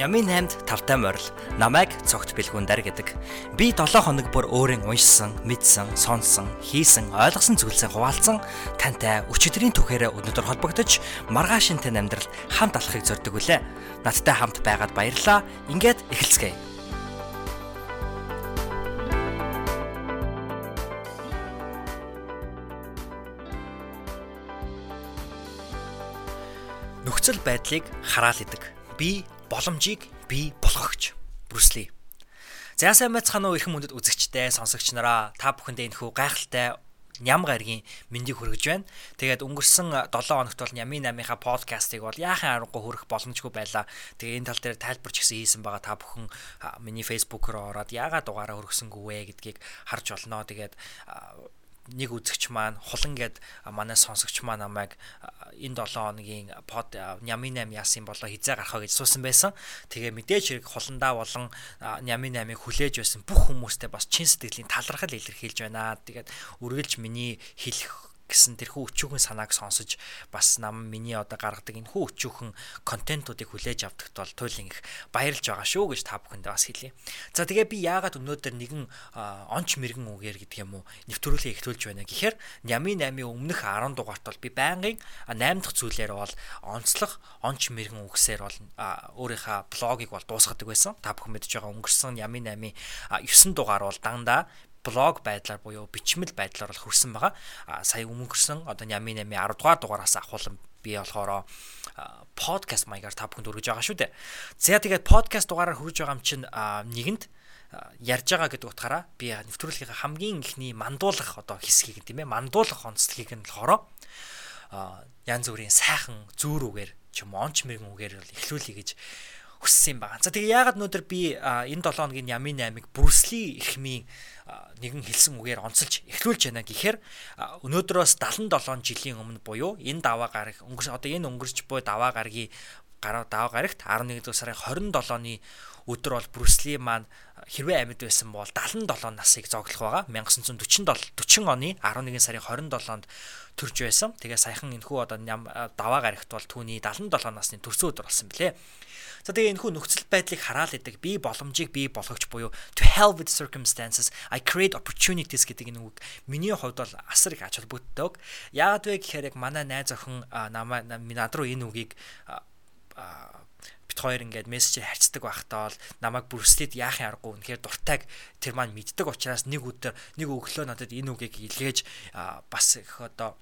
Ямын 8-д тавтай морил намайг цогт бэлгүүндэр гэдэг. Би 7 хоног бүр өөрийн уншсан, мэдсэн, сонсон, хийсэн, ойлгосон зүйлсээ хуваалцсан тантай өчигдрийн түүхээрээ өнөөдөр холбогдож маргааш шинтэн амьдрал хамт алхахыг зорддог үлээ. Надтай хамт байгаад баярлалаа. Ингээд эхэлцгээе. Нөхцөл байдлыг хараал идэг. Би боломжийг бий болгогч. Брюсли. За сайн байцгаана уу эрхэм мөндөд үзэгчтэй, сонсогч нараа. Та бүхэндээ энэхүү гайхалтай ням гаргийн мэндийг хүргэж байна. Тэгээд өнгөрсөн 7 хоногт бол Нями 8-ийнхаа подкастыг бол яахан аргагүй хүрэх боломжгүй байлаа. Тэгээ энэ тал дээр тайлбарч гисэн хийсэн байгаа та бүхэн миний фэйсбүүкээр ороод яагаад дугаараа хүргэсэнгүй вэ гэдгийг харж олноо. Тэгээд нэг үзэгч маань хулан гэд манай сонсогч маань намайг энэ 7 хоногийн под Нями 8 яасан болоо хизээ гарахаа гэж суусан байсан. Тэгээ мэдээж хэрэг хуландаа болон Нями 8-ыг хүлээж байсан бүх хүмүүстээ бас чин сэтгэлийн талархал илэрхийлж байна. Тэгээд үргэлж миний хэлэх гэсэн тэрхүү өчүүхэн санааг сонсож бас нам миний одоо гаргадаг энэ хүү өчүүхэн контентуудыг хүлээж авдагт бол туйлын их баярлж байгаа шүү гэж та бүхэндээ бас хэлье. За тэгээ би яагаад өнөөдөр нэгэн онч мэрэгэн үгээр гэдэг юм уу нэвтрүүлгээ ихтүүлж байна гэхээр Нями 8-ийн өмнөх 10 дугаарт бол би байнгын 8 дахь зүйлээр бол онцлог онч мэрэгэн үгсээр бол өөрийнхөө блогийг бол дуусгадаг байсан. Та бүхэн мэдж байгаа өнгөрсөн Нями 8-ийн 9 дугаар бол дандаа блог байдлаар буюу бичмэл байдлаар бол хөрсөн байгаа. А сая өнгөрсөн одоо Нями 8 10 дугаар дугаараас ахуулан би болохоор подкаст маягаар та бүхэнд өргөж байгаа шүү дээ. За тэгээд подкаст дугаараар хүрж байгаа юм чинь нэгэнд ярьж байгаа гэдэг утгаараа би нэвтрүүлгийн хамгийн ихний мандуулах одоо хэсгийг тийм ээ мандуулах онцлогийг нь болохоор янз бүрийн сайхан зүүр үгээр ч юм онч мэрэгэн үгээр эхлүүлэе гэж хүссэн юм байна. За тэгээ яагаад өнөөдөр би энэ 7 хоногийн Ями 8-ыг Брюсли эрхмийн нэгэн хэлсэн үгээр онцолж эхлүүлж байна гэхээр өнөөдрөөс 77 жилийн өмнө буюу энэ даваа гараг өнгөрс одоо энэ өнгөрч буй даваа гарагийн гараа даваа гарагт 11 дугаар сарын 27-ны өдөр бол Брюсли маань хэрвээ амьд байсан бол 77 насыг зоглох байгаа. 1947 40 оны 11 сарын 27-нд төрж байсан. Тэгээ саяхан энэхүү одоо даваа гарагт бол түүний 77 насны төрсөн өдөр болсон блэ. За тэгээ энэ хүү нөхцөл байдлыг хараал идэг. Би боломжийг бий болгогч буюу to hell with circumstances. I create opportunities гэдэг энэ үг. Миний хувьд бол асар их ач холбогддог. Яагаад вэ гэхээр яг манай найз охин намаа над руу энэ үгийг бит хоёр ингээд мессежээр харьцдаг байхдаа бол намайг бүрслээд яахын аргагүй үнэхээр дуртайг тэр маань мэддэг учраас нэг өдөр нэг өглөө надад энэ үгийг илгээж бас их одоо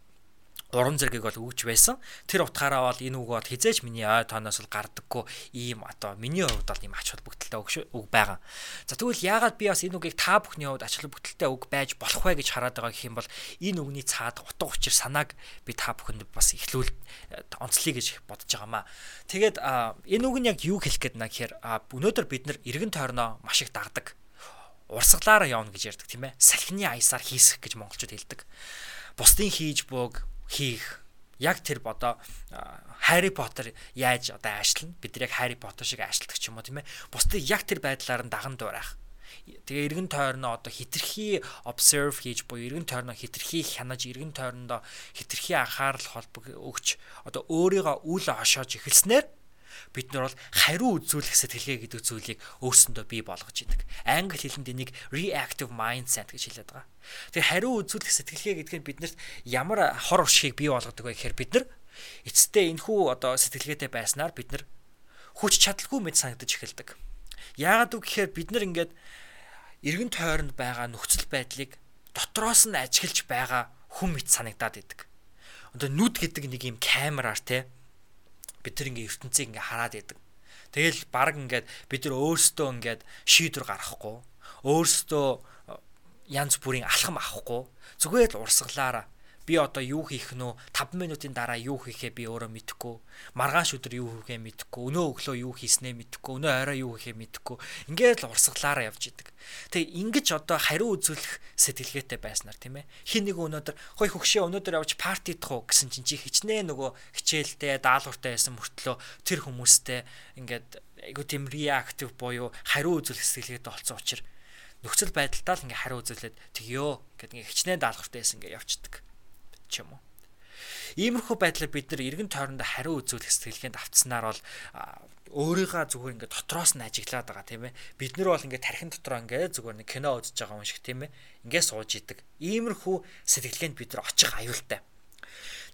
уран зэргийг бол өгч байсан. Тэр утгаараа бол энэ үг бол хизээч миний ой тооноос бол гардаггүй ийм одоо миний хувьд бол ийм ач холбогдолтой үг байгаа. За тэгвэл яагаад би бас энэ үгийг та бүхний хувьд ач холбогдолтой үг байж болох вэ гэж хараад байгаа гэх юм бол энэ үгний цаад утга учир санааг би та бүхэнд бас эхлүүл онцлоё гэж бодож байгаамаа. Тэгээд энэ үг нь яг юу хэлэх гээд наа гэхээр өнөөдөр бид нар эргэн тойрноо маш их дагдаг. Урсгалаараа явна гэж ярьдаг тийм ээ. Салхины аясаар хийсэх гэж монголчууд хэлдэг. Бусдын хийж бууг хийх. Яг тэр бодоо Харри Поттер яаж одоо аашлна бид нар яг Харри Поттер шиг аашлдаг ч юм уу тийм ээ? Бусдыг яг тэр байдлаар нь даган дуурайх. Тэгээ эргэн тойрноо одоо хитрхи observe хийж буюу эргэн тойрноо хитрхи хянаж эргэн тойрондоо хитрхи анхаарал холбог өгч одоо өөрийгөө үл хошоож эхэлснээр бид нар бол хариу үзүүлэх сэтгэлгээ гэдэг зүйлийг өөрсөндөө бий болгож идэг. Англи хэлэнд энийг reactive mindset гэж хэлээд байгаа. Тэгэхээр хариу үзүүлэх сэтгэлгээ гэдэг нь биднэрт ямар хор уршиг бий болгодог вэ гэхээр бид нар эцэстээ энэхүү одоо сэтгэлгээтэй байснаар бид нар хүч чадалгүй мэд санагдаж эхэлдэг. Яагаад үг гэхээр бид нар ингээд эргэн тойронд байгаа нөхцөл байдлыг дотроос нь ажиглаж байгаа хүм мэд санагдаад идэг. Одоо нүд гэдэг нэг юм камераар те бид тэр ингээ ертөнцийг ингээ хараад идэг. Тэгэл баг ингээд бид нар өөрсдөө ингээд шийдвэр гаргахгүй өөрсдөө янз бүрийн алхам авахгүй зүгээр л урсгалаараа би одоо юу хийх нь вэ 5 минутын дараа юу хийхээ би өөрөө мэдэхгүй маргааш өдөр юу хийхээ мэдэхгүй өнөө өглөө юу хийснээ мэдэхгүй өнөө орой юу хийхээ мэдэхгүй ингээд л урсгалаараа явж идэг. Тэгээ ингэж одоо хариу үзүүлэх сэтгэлгээтэй байснаар тийм ээ. Хин нэг өнөөдөр хой хөгшөө өнөөдөр явж парти идэх уу? гэсэн чинь чи хичнээн нөгөө хичээлтэй даалгавартай байсан мөртлөө тэр хүмүүстэй ингээд айгу тийм реактив буюу хариу үзүүлэх сэтгэлгээтэй болсон учраас нөхцөл байдалтай л ингээ хариу үзүүлээд тэгё гэдэг ингээ хичнээн даалгавартай байсан ингээ явцдаг ч юм уу. Иймэрхүү байдлаар бид нар эргэн тойрондоо хариу үзүүлэх сэтгэлгээнд автснаар бол өөрийгөө зүгээр ингээд дотроос нь ажиглаад байгаа тийм ээ. Бид нар бол ингээд тархин дотроо ингээд зүгээр нэг кино үзэж байгаа юм шиг тийм ээ. Ингээд сууж идэг. Иймэрхүү сэтгэлгээнд бид нар очих аюултай.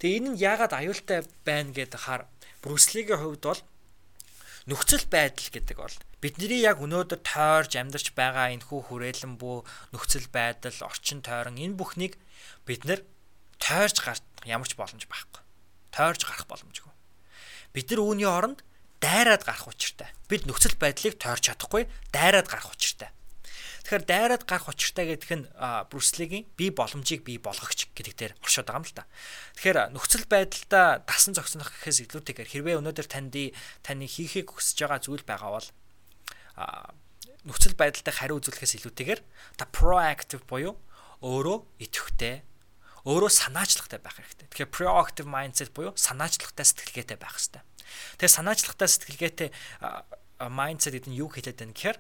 Тэгээ энэ нь яагаад аюултай байна гэдэг хаар Брюслигийн хувьд бол нөхцөл байдал гэдэг бол бидний яг өнөөдөр тойрж амьдарч байгаа энэ хүү хүрээлэн бүү нөхцөл байдал, орчин тойрон энэ бүхнийг бид нэр тойрж гарах ямар ч боломж байхгүй. Тойрж гарах боломжгүй. Бид нар үүний оронд дайраад гарах учиртай. Бид нөхцөл байдлыг тойрч чадахгүй, дайраад гарах учиртай. Тэгэхээр дайраад гарах учиртай гэдэг нь Брюслигийн бие боломжийг бий болгогч гэдэг дээр оршоод байгаа юм л та. Тэгэхээр нөхцөл байдалдаа дасан зогсох гэхээс илүүтэйгээр хэрвээ өнөөдөр танд таны хийхийг хүсэж байгаа зүйл байгаа бол нөхцөл байдалтай хариу үзүүлэхээс илүүтэйгээр та proactive буюу өөрөө идэвхтэй өөрөө санаачлагтай байх хэрэгтэй. Тэгэхээр proactive mindset буюу санаачлагтай сэтгэлгээтэй байх хэрэгтэй. Тэгээ санаачлагтай сэтгэлгээтэй mindset гэдэг нь юу хэлээд байна гэхээр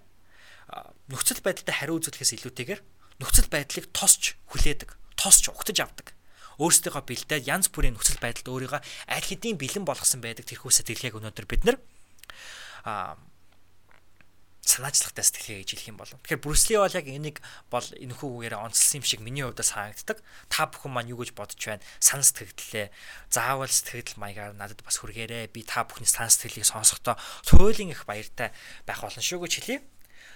нөхцөл байдалтай хариу үзүүлэхээс илүүтэйгээр нөхцөл байдлыг тосч хүлээдэг, тосч угтаж авдаг. Өөрсдийнхөө бэлдээд янз бүрийн нөхцөл байдалд өөрийгөө аль хэдийн бэлэн болгосон байдаг тэрхүү сэтгэлгээг өнөөдөр бид нар санаачлагтай сэтгэлгээ гэж хэлэх юм болов. Тэгэхээр Брюсли бол яг энийг бол энэ хүүгээрээ онцлсан юм шиг миний хувьд санагддаг. Та бүхэн маань юу гэж бодож байна? Сан сэтгэлдээ заавал сэтгэл маягаар надад бас хүргээрэй. Би та бүхний сан сэтгэлийг сонсохдоо туйлын их баяртай байх болно шүү гэж хэлье.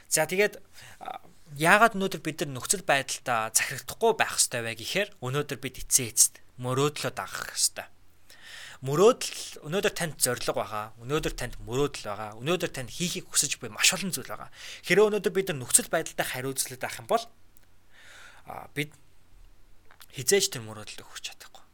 За тэгээд яагаад өнөөдөр бид нар нөхцөл байдалтай захирагдахгүй байх ёстой вэ гэхээр өнөөдөр бид эцээ эцэд мөрөөдлөө дагах ёстой мөрөөдөл өнөөдөр танд зориг байгаа. Өнөөдөр танд мөрөөдөл байгаа. Өнөөдөр танд хийхийг хүсэж буй маш олон зүйл байгаа. Хэрэв өнөөдөр бид нар нөхцөл байдалтай хариуцлаад байх юм бол бид хизээж тэр мөрөөдөлд хүрч чадахгүй.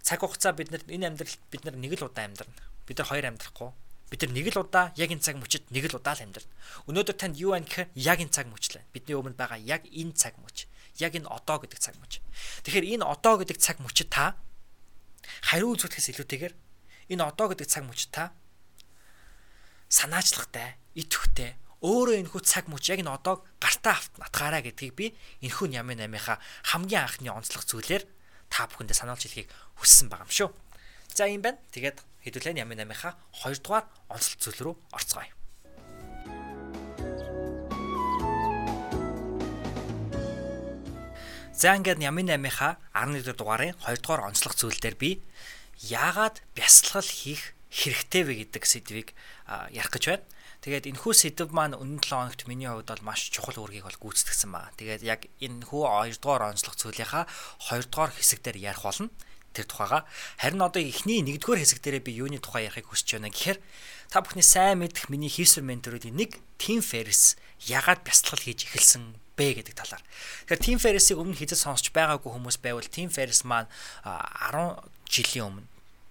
Цаг хугацаа бид нар энэ амьдралд бид нар нэг л удаа амьдрна. Бид нар хоёр амьдрахгүй. Бид нар нэг л удаа яг энэ цаг мөчид нэг л удаа л амьдрна. Өнөөдөр танд юу байна гэхээр яг энэ цаг мөч л. Бидний өмнө байгаа яг энэ цаг мөч. Яг энэ одоо гэдэг цаг мөч. Тэгэхээр энэ одоо гэдэг цаг мөчид та хариу үзүүлэхээс илүүтэйгээр энэ одоо гэдэг цаг мөч та санаачлагтай, идэвхтэй өөрөө энэ хүү цаг мөч яг энэ одоо гартаа авт натгаараа гэдгийг би энэ хүү нямын намынхаа хамгийн анхны онцлог зүйлээр та бүхэндээ сануулж хэлхийг хүссэн байгаа юм шүү. За юм байна. Тэгээд хэдүүлээ нямын намынхаа 2 дугаар онцлог зүйл рүү орцгоё. За ингээд Ямын 8-ийнхаа 11 дугаарын 2 дугаар онцлог зүйл дээр би яагаад бясалгал хийх хэрэгтэй вэ гэдэг сэдвийг ярих гэж байна. Тэгээд энэхүү сэдв маань өмнө 7 хоногт миний хувьд бол маш чухал үүргийг бол гүйцэтгэсэн байна. Тэгээд яг энэхүү 2 дугаар онцлог зүйлийнхаа 2 дугаар хэсэг дээр ярих болно тэр тухайга. Харин одоо эхний 1-р хэсэг дээрээ би юуны тухай ярихыг хүсэж байна гэхээр та бүхний сайн мэдэх миний хийсвэр менторуудын нэг Тим Феррис ягаад бясалгал хийж эхэлсэн бэ гэдэг талаар. Тэгэхээр Team Ferris-ийг өмнө хизээ сонсч байгаагүй хүмүүс байвал Team Ferris маань 10 жилийн өмнө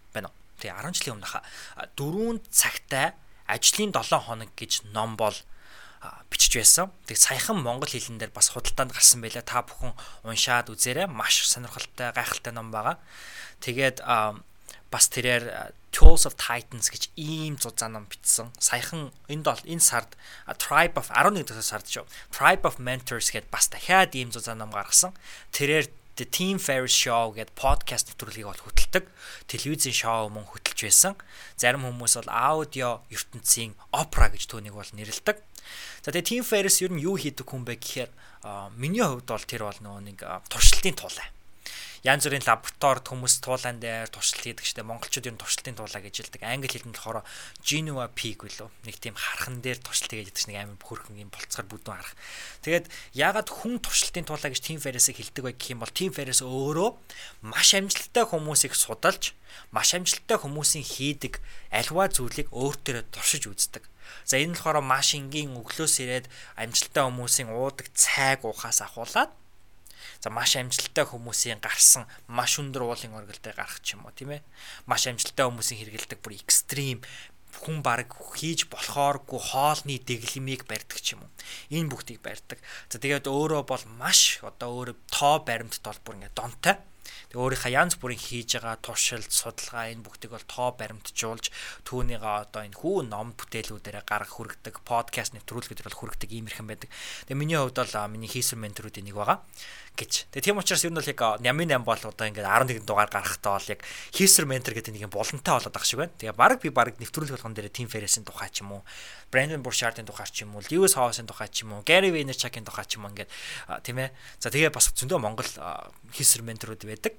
байна уу? Тэгээ 10 жилийн өмнө хаа 4 цагтай ажлын 7 хоног гэж ном бол бичиж байсан. Тэг саяхан монгол хэлэн дээр бас худалдаанд гарсан байлаа. Та бүхэн уншаад үзээрэй. Маш сонирхолтой, гайхалтай ном байгаа. Тэгээд бас тэрээр Tools of Titans гэж ийм зузаан ном бичсэн. Саяхан энд бол энэ сард Tribe of 11 дэх сард шүү. Tribe of Mentors гэдээ бас дахиад ийм зузаан ном гаргасан. Тэрээр The Team Ferris Show гэдэг подкаст нэвтрүүлгийг бол хөтэлдэг. Телевизийн шоу мөн хөтэлж байсан. Зарим хүмүүс бол аудио ертөнцийн опера гэж түүнийг бол нэрлэдэг. За тэгээ Team Ferris ер нь юу хийдэг хүн бэ гэхээр миний хувьд бол тэр бол нөгөө нэг туршилтын тулаа янз бүрийн лабораторид хүмүүс туулаан дээр туршилт хийдэг штэ монголчууд ер нь туршилтын туулаа гэж хэлдэг. Англи хэлэнд болохоор Genova Peak үлээ. Нэг тийм хархан дээр туршилт хийгээд байдаг нэг амар хөрхөн юм болцгоор бүдүүн харах. Тэгээд ягаад хүн туршилтын туулаа гэж Tim Ferriss-ийг хэлдэг вэ гэх юм бол Tim Ferriss өөрөө маш амжилттай хүмүүсийг судалж, маш амжилттай хүмүүсийн хийдэг альва зүйлийг өөртөө туршиж үздэг. За энэ нь болохоор маш энгийн өглөөс ирээд амжилттай хүмүүсийн уудаг цайг уухаас ахуулаад За маш амжилттай хүмүүсийн гарсан маш өндөр уулын оргилдыг гарах ч юм уу тийм ээ. Маш амжилттай хүмүүсийн хэрэгэлдэг бүр экстрим хүн баг хийж болохооргүй хоолны дэглэмийг барьдаг ч юм уу. Энэ бүгдийг барьдаг. За тэгээд өөрөө бол маш одоо өөрөө тоо баримтд бол бүр ингээд донтой Тэгээ өөрийнхөө янз бүрийн хийж байгаа туршилт, судалгаа энэ бүгдийг бол тоо баримтжуулж түүнийгээ одоо энэ хүү ном бүтээлүүдээр гаргах хүргэдэг, подкаст нэвтрүүлгээр бол хүргэдэг ийм ирхэн байдаг. Тэгээ миний хувьд бол миний хийсэн менторуудын нэг байгаа гэж. Тэгээ тийм учраас ер нь бол яг нямын 8 бол одоо ингээд 11 дугаар гарахтаа бол яг хийсэр ментор гэдэг нэг юм болонтой болоод ах шиг байна. Тэгээ баг би баг нэвтрүүлэг болгон дээр Team Ferriss-ийн тухай ч юм уу, Brandon Burchard-ийн тухай ч юм уу, Lewis Howes-ийн тухай ч юм уу, Gary Vaynerchuk-ийн тухай ч юм ингээд тийм ээ. За тэгээ бас зөндөө Монгол хийсэр менторууд байдаг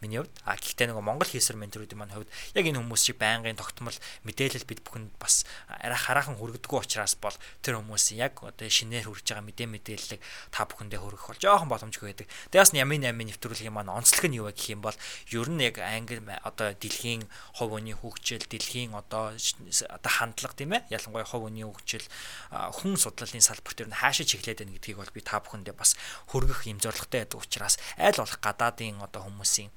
миний хувьд. А гэхдээ нөгөө Монгол хийсэр менторуудын маань хувьд яг энэ хүмүүс шиг байнгын тогтмол мэдээлэл бид бүхэнд бас хараахан хүргдэггүй учраас бол тэр хүмүүсийн яг одоо шинээр хүрж байгаа мэдээ мэдээллийг та бүхэндээ хүргэх бол жоохон боломжгүй байдаг. Тэгээс ямын 8-ын нэвтрүүлгийн маань онцлог нь юу вэ гэх юм бол ер нь яг англи одоо дэлхийн хувь хүний хөгжил, дэлхийн одоо одоо хандлага тийм ээ ялангуяа хувь хүний хөгжил хүн судлалын салбарт ер нь хаашаа чиглээд байна гэдгийг бол би та бүхэндээ бас хөргөх юм зорилготой байдаг учраас аль болох гадаадын одоо хүмүүсийн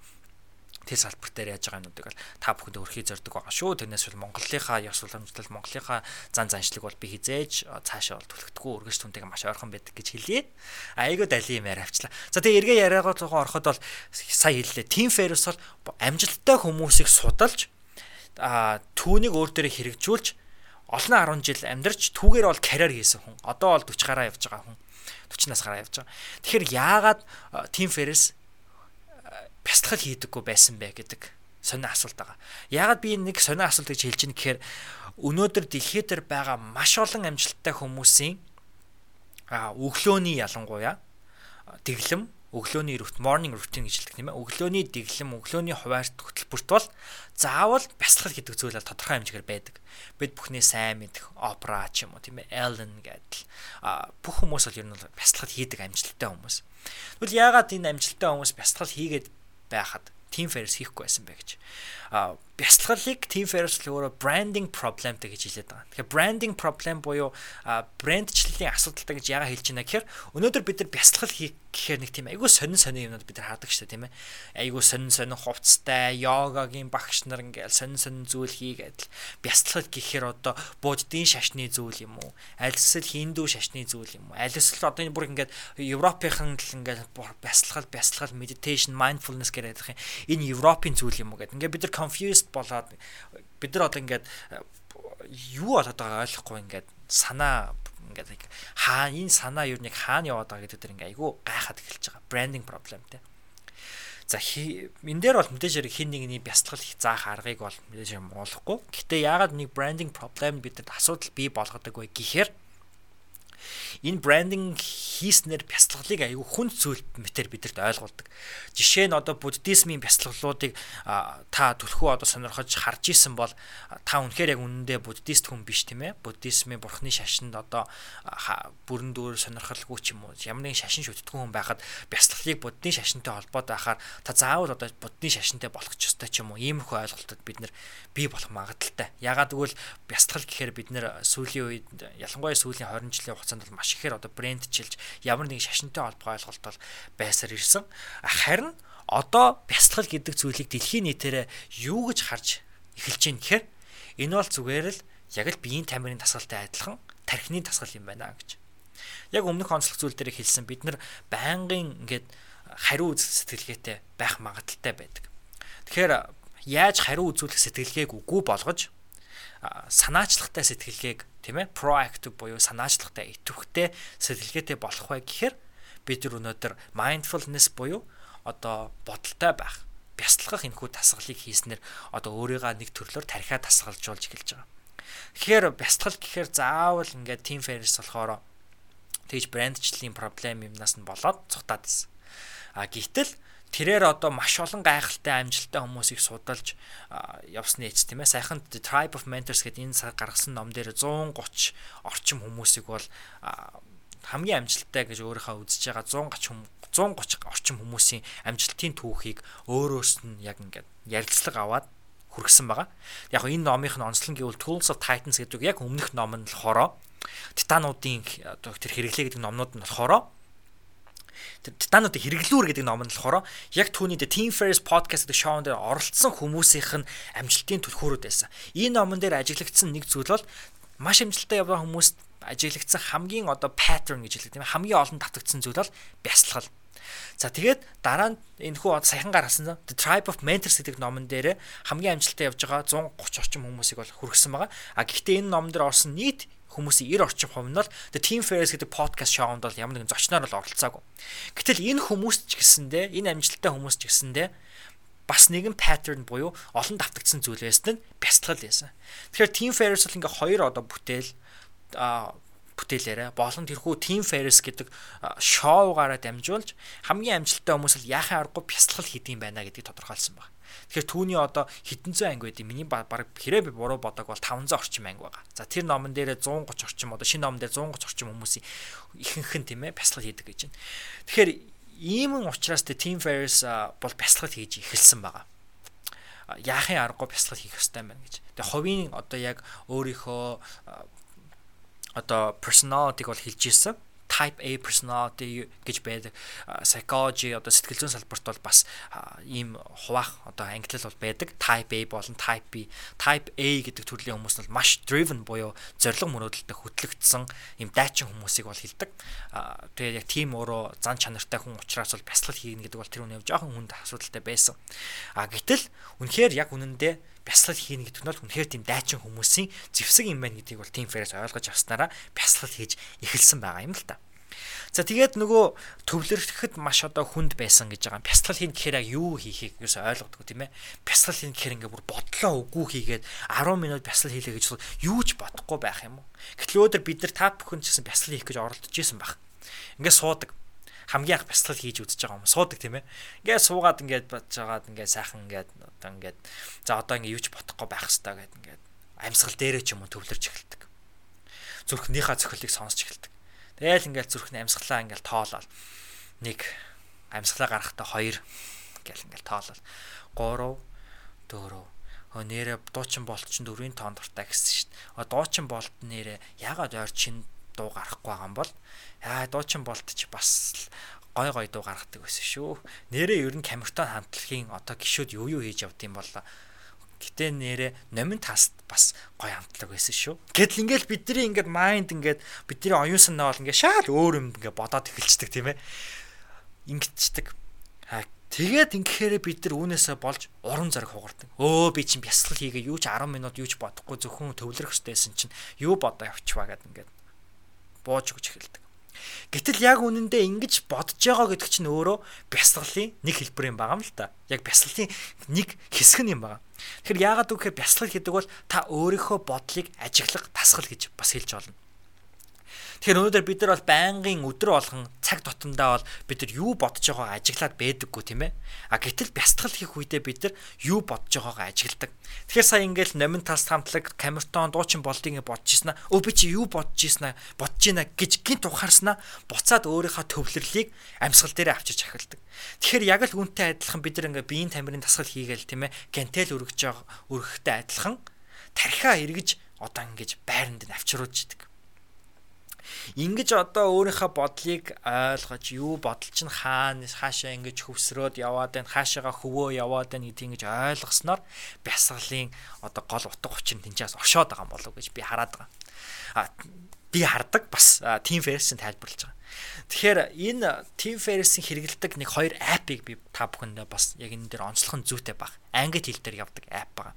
тэр салбар дээр яаж байгаа юмнуудыг бол та бүхэнд өрхий зорддог байгаа шүү. Тэрнээс бол Монголынхаа ёс уламжлал, Монголынхаа зан заншлыг бол би хизээж цаашаа бол түлхтгүү өргөж түнтэйг маш ойрхон байдаг гэж хэлье. Айгуу дали юм яриа авчлаа. За тэгээ эргээ яриагаа тухайн ороход бол сая хэллээ. Team Ferris бол амжилттай хүмүүсийг судалж а түүнийг өөр дээрээ хэрэгжүүлж олон 10 жил амьдарч түүгээр бол карьер хийсэн хүн. Одоо бол 40 гараа явж байгаа хүн. 40 нас гараа явж байгаа. Тэгэхээр яагаад Team Ferris бясалгал хийдэггүй байсан бэ гэдэг сонио асуулт байгаа. Яагаад би нэг сонио асуулт гэж хэлж байна гэхээр өнөөдөр дэлхийд дээр байгаа маш олон амжилттай хүмүүсийн а өглөөний ялангуяа дэглэм өглөөний morning routine гэж хэлдэг тийм ээ. Өглөөний дэглэм, өглөөний хуваарт хөтөлбөрт бол заавал бясалгал гэдэг зүйл бол тодорхой хэмжээгээр байдаг. Бид бүхний сайн мэдэх опера ч юм уу тийм ээ, Ellen гэдэг бүх хүмүүс бол ер нь бясалгал хийдэг амжилттай хүмүүс. Тэгвэл яагаад энэ амжилттай хүмүүс бясалгал хийгээд байхад Team Ferris хийхгүй байсан бэ гэж. А бясалгалыг Team Ferris л өөрөө branding problemтэй гэж хэлээд байгаа. Тэгэхээр branding problem буюу брэндчлэлийн асуудалтай гэж яага хэлж байна гэхээр өнөөдөр бид нар бясалгал хийх гэхээр нэг тийм айгүй сонин сонин юмнууд бид нар хаадаг шүү дээ тийм ээ. Айгүй сонин сонин хувцастай йогагийн багш нар ингээл сонин сонин зүйл хийгээд бясалгал гэхээр одоо буддийн шашны зүйл юм уу? Аль эсвэл хиндүү шашны зүйл юм уу? Аль эсвэл одоо энэ бүр ингээд Европынхан л ингээд бясалгал бясалгал meditation mindfulness гэдэг юм. Энэ Европын зүйл юм уу гэдэг. Ингээд бид нар confused болоод бид нар одоо ингээд юу болоод байгааг ойлгохгүй ингээд санаа ингээд хаа энэ санаа юу нэг хаана яваад байгаа гэдэг дээр ингээ айгүй гайхаад эхэлж байгаа. Problem те. За энэ дээр бол мэдээж хэрэг хин нэгний бясалгал заах аргыг бол мэдээж хэрэг муулахгүй. Гэтэ яагаад нэг branding problem бидэд асуудал бий болгодог вэ гэхээр энэ брендинг хийснээр бясалгалыг аюу хүн зүйл мэтэр бидэрт ойлгуулдаг. Жишээ нь одоо буддизмын бясалгалуудыг та түлхүү одоо сонирхож харж исэн бол та үнэхээр яг үнэндээ буддист хүн биш тийм ээ. Буддизмын бурхны шашинд одоо бүрэн дүүр сонирхолгүй ч юм уу ямар нэгэн шашин шүтдэггүй хүн байхад бясалгалыг буддийн шашинтай холбоотой ахаар та заавал одоо буддийн шашинтай болох ч ёстой ч юм уу иймэрхүү ойлголтод бид нэр бий болох магадaltaй. Ягаад гэвэл бясалгал гэхээр бид нэр сүүлийн үед ялангуяа сүүлийн 20 жилийн хугацаанд бол маш ихээр одоо брэндчилж ямар нэгэн шашинтай холбоо ойлголт бол байсаар ирсэн. Харин одоо бясалгал гэдэг зүйлийг дэлхийн нийтээрээ юу гэж харж эхэлж байна гэхээр энэ бол зүгээр л яг л биеийн тамирын тасгалтай адилхан тархины тасгал юм байна гэж. Яг өмнөх онцлог зүйл дээр хэлсэн бид нар байнгын ингээд хариу сэтгэлгээтэй байх магадaltaй байдаг. Тэгэхээр яаж хариу үзүүлэх сэтгэлгээг үгүй болгож санаачлагтай сэтгэлгээг тийм ээ proactive буюу санаачлагтай идэвхтэй сэтгэлгээтэй болох бай гэхээр бид нар өнөөдөр mindfulness буюу одоо бодолтой байх бясалгах энэхүү тасгалыг хийснээр одоо өөрийгөө нэг төрлөөр тархиа тасгалжуулж эхэлж байгаа. Тэгэхээр бясалгал гэхээр заавал ингээд team Ferris болохоор тэгж брэндчлэлийн проблем юмнаас нь болоод цухтаад байсан. А гэтэл тэрээр одоо маш олон гайхалтай амжилттай хүмүүсийг судалж явсны эц тийм ээ. Сайхан Tribe of Mentors гэдэг энэ цаг гаргасан ном дээр 130 орчим хүмүүсийг бол хамгийн амжилттай гэж өөрийнхөө үзэж байгаа 130 130 орчим хүмүүсийн амжилтын түүхийг өөрөөс нь яг ингээд ярилцлага аваад хүргэсэн байгаа. Яг энэ номынх нь онцлог гэвэл Tools of Titans гэдэг яг өмнөх ном нь болохоор титануудын тэр хэрэглээ гэдэг номнууд нь болохоор титануудыг хэрэглүүр гэдэг ном нь болохоор яг түүний Team Ferris podcast гэдэг шоунд дээр оролцсон хүмүүсийнх нь амжилтын түлхүүрүүд байсан. Энэ номон дээр ажиглагдсан нэг зүйл бол маш амжилттай явсан хүмүүст ажиглагдсан хамгийн одоо pattern гэж хэлдэг тийм хамгийн олон татагдсан зүйл бол бясалгал. За тэгээд дараа нь энэ хүү саяхан гаргасан The Tribe of Mentors гэдэг номон дээр хамгийн амжилттай явж байгаа 130 орчим хүмүүсийг бол хүргэсэн байгаа. А гэхдээ энэ номон дээр орсон нийт хүмүүсийн 90 орчим хувь нь бол The Team Ferriss гэдэг подкаст шоунд бол ямар нэгэн зочноор бол оролцоогүй. Гэтэл энэ хүмүүс ч гэсэндээ энэ амжилттай хүмүүс ч гэсэндээ бас нэгэн pattern буюу олон давтагдсан зүйл байсан нь бясалгал байсан. Тэгэхээр Team Ferriss бол ингээ хоёр одоо бүтээл а бүтээлээрээ болон тэрхүү Team Ferris гэдэг шоугаараа дамжуулж хамгийн амжилттай хүмүүс л яахын аргагүй бясалгал хийдэг юм байна гэдгийг тодорхойлсон байна. Тэгэхээр түүний одоо хэдэн зуун анги байдیں۔ Миний баг хэрэг би буруу бодог бол 500 орчим анги байгаа. За тэр номон дээр 130 орчим одоо шинэ номон дээр 130 орчим хүмүүсийн ихэнх нь тийм ээ бясалгал хийдэг гэж байна. Тэгэхээр ийм учраас Team Ferris бол бясалгал хийж эхэлсэн байгаа яахын аргагүй бясалгал хийх хэрэгтэй байна гэж. Тэгээ ховийн одоо яг өөрийнхөө одоо personality-г бол хэлж ирсэн type A personality гэж байдаг. Psychology одоо сэтгэл зүйн салбарт бол бас ийм хуваах одоо ангилал бол байдаг. Type A болон type B. Type A гэдэг төрлийн хүмүүс нь маш driven буюу зориг мөрөөдөлтөд хөтлөгдсөн ийм дайчин хүмүүсийг бол хилдэг. Тэгээд яг тийм өөрөө зан чанартай хүн учраас бол бясалгал хийнэ гэдэг бол тэр үнэ жоохон хүнд асуудалтай байсан. А гэтэл үнэхээр яг үнэндээ бясалгал хийнэ гэдэг нь бол үнэхээр тийм дайчин хүмүүсийн зэвсэг юм байна гэдгийг бол Team Ferris ойлгож авснараа бясалгал хийж эхэлсэн байгаа юм л та. За тэгээд нөгөө төвлөрөхөд маш одоо хүнд байсан гэж байгаа. Бясалгал хийн гэхээр юу хийхийг юус ойлгодгоо тийм ээ. Бясалгал хийн гэхээр ингээ бүр бодлоо үгүй хийгээд 10 минут бясалгал хийлээ гэж юу ч бодохгүй байх юм уу. Гэтэл өөдөр бид нар та бүхэн ч гэсэн бясалгал хийх гэж оролдож исэн баг. Ингээ суудаг хамгийн анх бясалгал хийж үзэж байгаа юм суудаг тийм ээ. Ингээд суугаад ингээд бодож байгаад ингээд сайхан ингээд одоо ингээд за одоо ингээд юу ч бодохгүй байх хэрэгтэй гэд ингээд амьсгал дээрээ ч юм уу төвлөрч эхэлдэг. Зүрхнийхаа цохилыг сонсч эхэлдэг. Тэгэл ингээд зүрхний амьсгалаа ингээд тоолол. Нэг амьсгалаа гарахтаа хоёр гэл ингээд тоолол. 3 4 Хөө нэрэ дуучин болт чинь дөрвийн тоон дуртай гэсэн дээ. А дуучин болт нэрэ ягаад ойр чин дуу гарахгүй байгаа юм бол яа дуучин болт ч бас гой гой дуу гаргадаг байсан шүү. Нэрээ ер нь камертон хамтлагийн одоо гişүүд юу юу хийж явд юм бол гэтээ нэрээ номин таст бас гой хамтлаг байсан шүү. Гэтэл ингээл бидний ингээд майнд ингээд бидний оюун санаа бол ингээд шал өөр юм ингээд бодоод эхэлцдэг тийм ээ. Ингэцдэг. Тэгээд ингэхээр бид нар үүнээсээ болж уран зориг хугардаг. Өө би чинь бясалгал хийгээ юу ч 10 минут юу ч бодохгүй зөвхөн төвлөрөх штайсэн чинь юу бодоо явчихваа гэд ингээд бууж өгч эхэлдэг. Гэтэл яг үнэндээ ингэж бодож байгаа гэдэг чинь өөрөө бясалгалын нэг хэлбэр юм байгаа юм л та. Яг бясалгалын нэг хэсэг юм байгаа. Тэгэхээр яагаад гэвэл бясалгал гэдэг бол та өөрийнхөө бодлыг ажиглах тасгал гэж бас хэлж болно. Тэгэхээр өнөөдөр бид нар бол байнгын өдөр болгон цаг тутамдаа бол бид нар юу бодож байгаагаа ажиглаад байдаггүй тийм ээ. А гэтэл бясалгал хийх үедээ бид нар юу бодож байгаагаа ажигладаг. Тэгэхээр сая ингээл номин тас хамтлаг камертон дуучин болдгийг бодож ийснаа өө би чи юу бодож ийснаа бодож ийна гэж гинт ухаарснаа буцаад өөрийнхөө төвлөрлийг амьсгал дээр авчирч ахилдаг. Тэгэхээр яг л үнтэй адилхан бид нар ингээ биеийн тамирын тасгал хийгээл тийм ээ. Гантел өргөж өргөхтэй адилхан тархиа эргэж одоо ингэж байранд нь авчруулж идэг. Ингиж одоо өөрийнхөө бодлыг ойлгож юу бодол чинь хаана хаашаа ингэж хөвсрөөд яваад байна хаашаага хөвөө яваад байна гэдгийг ингэж ойлгосноор бясгалын одоо гол утга учир нь тэнцээс оршоод байгаа болов уу гэж би хараад байгаа. А би хардаг бас Team Ferris-ийн тайлбарлаж байгаа. Тэгэхээр энэ Team Ferris-ийн хэрэгэлдэг нэг хоёр апыг би та бүхэндээ бас яг энэ дээр онцлох нь зүйтэй баг. Англи хэл дээр явдаг ап байгаа.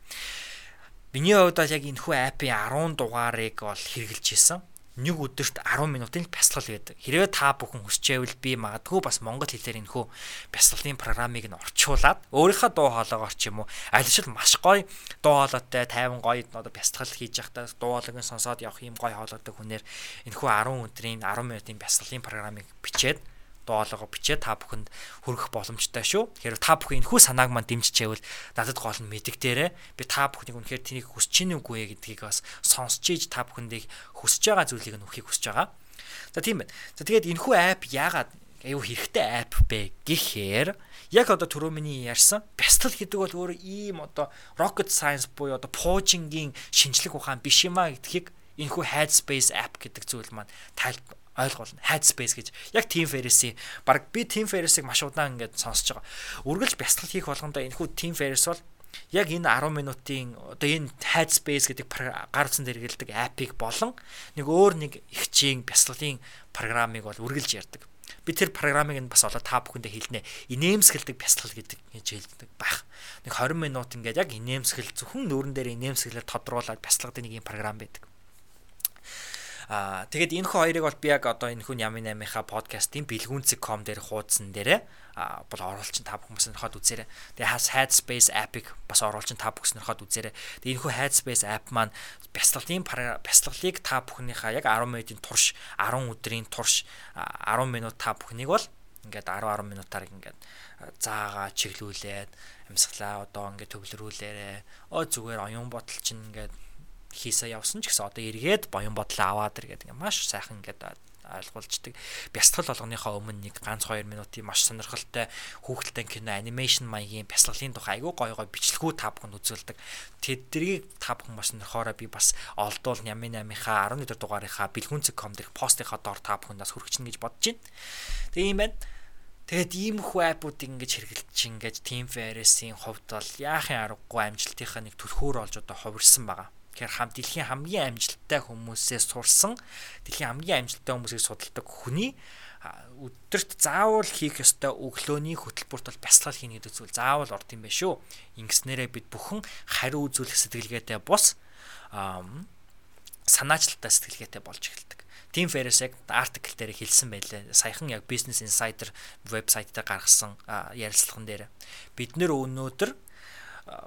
Миний хувьд бол яг энэ хүү апын 10 дугаарыг бол хэрэгжилж исэн нэг өдөрт 10 минутын бясалгал байдаг. Хэрвээ та бүхэн хүсчээвэл би магадгүй бас монгол хэлээр энэхүү бясалгалын программыг нь орчуулад өөрийнхөө дуу хоолойгоор ч юм уу аль шил маш гоё дуу хоолойтой 50 гоё одоо бясалгал хийж явахдаа дуу хоолойг нь сонсоод явах юм гоё хоолойтой хүнээр энэхүү 10 өдрийн 10 минутын бясалгалын программыг бичээд доолого бичээ та бүхэнд хүргэх боломжтой шүү. Тэгэхээр та бүхэн энэхүү санааг манд дэмжижээвэл надад гол нь мэддэг дээрээ би та бүхнийг үнэхээр тэнийг хүсэж чинь үгүй гэдгийг бас сонсч ийж та бүхэндийг хүсэж байгаа зүйлийг нь өгөхийг хүсэж байгаа. За тийм байна. За тэгээд энэхүү апп яагаад аюу хэрэгтэй апп бэ гэхээр яг одоо түрүү миний ярьсан бястал гэдэг бол өөрөө ийм одоо rocket science буюу одоо пуужингийн шинжлэх ухаан биш юмаа гэдгийг энэхүү Headspace app гэдэг зүйл маань тайлбар ойлгуулна. Headspace гэж яг Team Ferris-ийн баг би Team Ferris-ийг маш удаан ингээд сонсож байгаа. Үргэлж бясалгал хийх болгондоо энэхүү Team Ferris бол яг энэ 10 минутын одоо энэ Headspace гэдэг гар утсан дээр хэрэгэлдэг апыг болон нэг өөр нэг ихчийн бясалгалын программыг бол үргэлж ярьдаг. Би тэр програмыг нь бас олоо та бүхэндээ хэлнэ. Инээмсэглдэг бясалгал гэдэг гэж хэлдэг байх. Нэг 20 минут ингээд яг инээмсгэл зөвхөн нүүрэн дээр инээмсгэлээр тодруулаад бясалгадаг нэг юм програм байдаг. Аа тэгээд энэ хүү хоёрыг бол би яг одоо энэ хүн Ями 8-ийнхаа подкастын бэлгүүнцэг.com дээр хуудсан дээрээ бол оруулчин та бүхэн бас нөхөд үзээрэй. Тэгээ хас Headspace app-ыг бас оруулчин та бүхэн нөхөд үзээрэй. Тэгээ энэ хүү Headspace app маань бясалгалын бясалгалыг та бүхнийхээ яг 10 минутын турш 10 өдрийн турш 10 минут та бүхнийг бол ингээд 10 10 минутаар ингээд заагаа чиглүүлээд амьсгалаа одоо ингээд төвлөрүүлээрээ. Оо зүгээр оюун бодол чинь ингээд хийсээ явсан ч гэсэн одоо эргээд боён бодлоо аваад ир гэдэг маш сайхан ингээд ойлгуулждаг. Бясалгал болгоныхоо өмнө нэг ганц 2 минутын маш сонирхолтой хүүхэлдэйн кино анимашн маягийн бясалгалын тухай айгүй гоё гоё бичлэгүүд та бүхэнд үзүүлдэг. Тэднийг та бүхэн бас нөхөөрөө би бас олдуул Нями 8-ийнхаа 11 дэх дугаарынхаа бэлгүүнцэг.com дэх постынхаа доор та бүхэндээс хүргэчихнэ гэж бодож байна. Тэгээ юм байна. Тэгээд ийм хүү аппуудыг ингэж хэрэглэж ингэж Team Ferris-ийн хувьд бол яахын аргагүй амжилтынхаа нэг түлхүүр олж одоо хувирсан байгаа. Тэгэхээр хам дэлхийн хамгийн амжилттай хүмүүсээс сурсан дэлхийн хамгийн амжилттай хүмүүсийг судалдаг хүний өдөрт заавал хийх ёстой өглөөний хөтөлбөрт бол бясалгал хийнэ гэдэг зүйл заавал орд юм байна шүү. Ингэснээрээ бид бүхэн хариу үзүүлэх сэтгэлгээтэй бус санаачлалтай сэтгэлгээтэй болж эхэлдэг. Team Ferris яг артикл дээр хэлсэн байлээ. Саяхан яг Business Insider вебсайт дээр гаргасан ярилцлаган дээр бид нэр өнөөдөр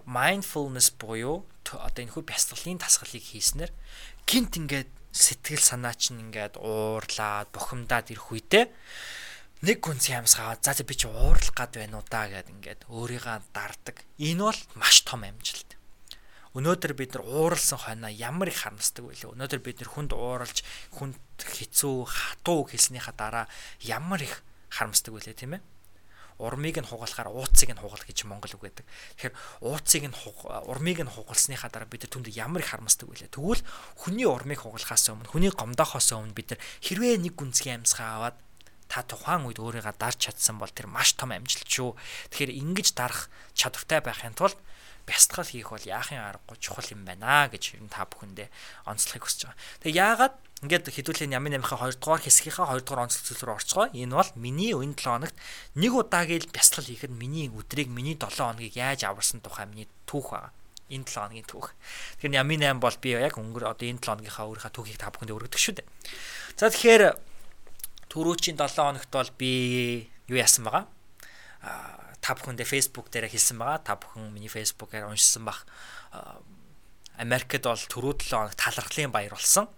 mindfulness буюу одоо энэ хүү бясалгалын тасгалыг хийснээр гинт ингээд сэтгэл санаа чинь ингээд уурлаад бухимдаад ирэх үедээ нэг гүнс ямсгаа за би чи уурлах гад байна уу да гэд ингээд өөрийгөө дардаг. Энэ бол маш том амжилт. Өнөөдөр бид нар ууралсан хойноо ямар их харамсдаг вэ? Өнөөдөр бид нар хүнд ууралж хүнд хэцүү хатуу хэлснийхаа дараа ямар их харамсдаг вэ тийм ээ? Урмыг нь хугалахаар ууцыг нь хугал гэж Монгол үг байдаг. Тэгэхээр ууцыг нь урмыг нь хугалсныхаа дараа бид түнд ямар их харамсдаг вэ? Тэгвэл хүний урмыг хугалахаас өмнө хүний гомдохоос өмнө бид хэрвээ нэг гүнзгий амьсгаа аваад та тухайн үед өөрийгөө дарж чадсан бол тэр маш том амжилт шүү. Тэгэхээр ингэж дарах чадвартай байхын тулд бясалгал хийх бол яахын аргагүй чухал юм байна гэж та бүхэндээ онцлохыг хүсэж байгаа. Тэгээ яагаад Ингээд хэдүүлээ Ями 8-ын 2 дугаар хэсгийнхаа 2 дугаар онцлог зүйл рүү орцгоо. Энэ бол миний энэ 7 хоногт нэг удаагийн л бясалгал хийхэд миний өдрийг миний 7 хоногийг яаж аварсан тухай миний түүх байгаа. Энэ 7 хоногийн түүх. Тэгэхээр Ями 8 бол би яг өнгөр одоо энэ 7 хоногийнхаа өөрийнхөө түүхийг та бүхэнд өргөдөг шүү дээ. За тэгэхээр түрүүчийн 7 хоногт бол би юу яасан байгаа? Аа та бүхэндээ Facebook дээр хэлсэн байгаа. Та бүхэн миний Facebook-аар уншсан бах. Америкт бол түрүү 7 хоног талархлын баяр болсон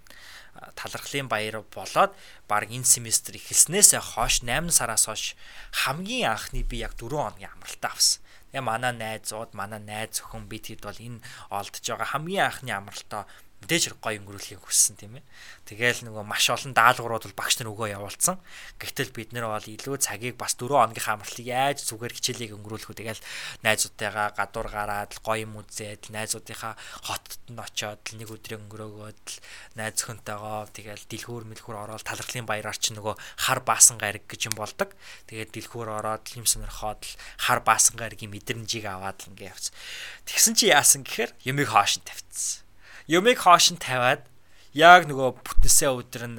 талархлын баяр болоод баг энэ семестр эхэлснээсээ хойш 8 сараас хойш хамгийн анхны би яг 4 хоногийн амралтаа авсан. Тэгээ манай найзууд, манай найз зөвхөн бид хэд бол энэ олдож байгаа хамгийн анхны амралтаа мэдээж гоё өнгөрүүлэхийг хүссэн тийм ээ. Тэгээл нөгөө маш олон даалгаврууд бол багш нар өгөө явуулсан. Гэхдээ бид нэр бол илүү цагийг бас 4 хоногийн хамралтыг яаж зүгээр хичээлийг өнгөрүүлэх үү. Тэгээл найзуудтайгаа гадуур гараад гоё юм үзээд найзуудынхаа хотод нь очиод нэг өдрийн өнгөрөөгөөд найз өхөнтэйгоо тэгээл дэлгүүр мэлхүүр ороод талархлын баяраар чи нөгөө хар баасан гариг гэж юм болдог. Тэгээд дэлгүүр ороод юм сонирхоод хар баасан гаригийн мэдрэмжийг аваад л ингээ явц. Тэгсэн чи яасан гэхээр юмыг хоош нь тавьчихсан Юмыг хоош нь тавиад яг нөгөө бүтнэсээ өдөр нь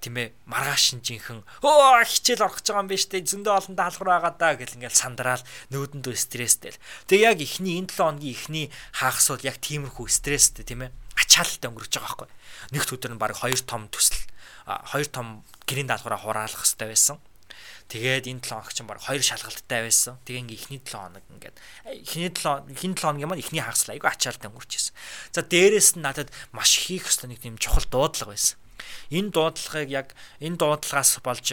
тийм ээ маргааш жинхэн өө хичээл орох гэж байгаа юм биш үү зөндөө олон даалгавар байгаа даа гэл ингээл сандраад нөөдөндөө стресстэй л. Тэгээ яг ихний энэ 7 хоногийн ихний бол яг тиймэрхүү стресстэй тийм ээ ачаалттай өнгөрөж байгаа байхгүй. Нэгд өдөр нь баг хоёр том төсөл хоёр том гэрийн даалгавраа хураалах хэрэгтэй байсан. Тэгээд энэ 7 хоног чинь баг хоёр шалгалттай байсан. Тэгээ ингээ эхний 7 хоног ингээд эхний 7 эхний 7 хоногийн маань эхний хагас айгүй ачаалтай өнгөрчихсэн. За дээрэс нь надад маш хийх ёстой нэг тийм чухал дуудлага байсан. Энэ дуудлагыг яг энэ дуудлагаас болж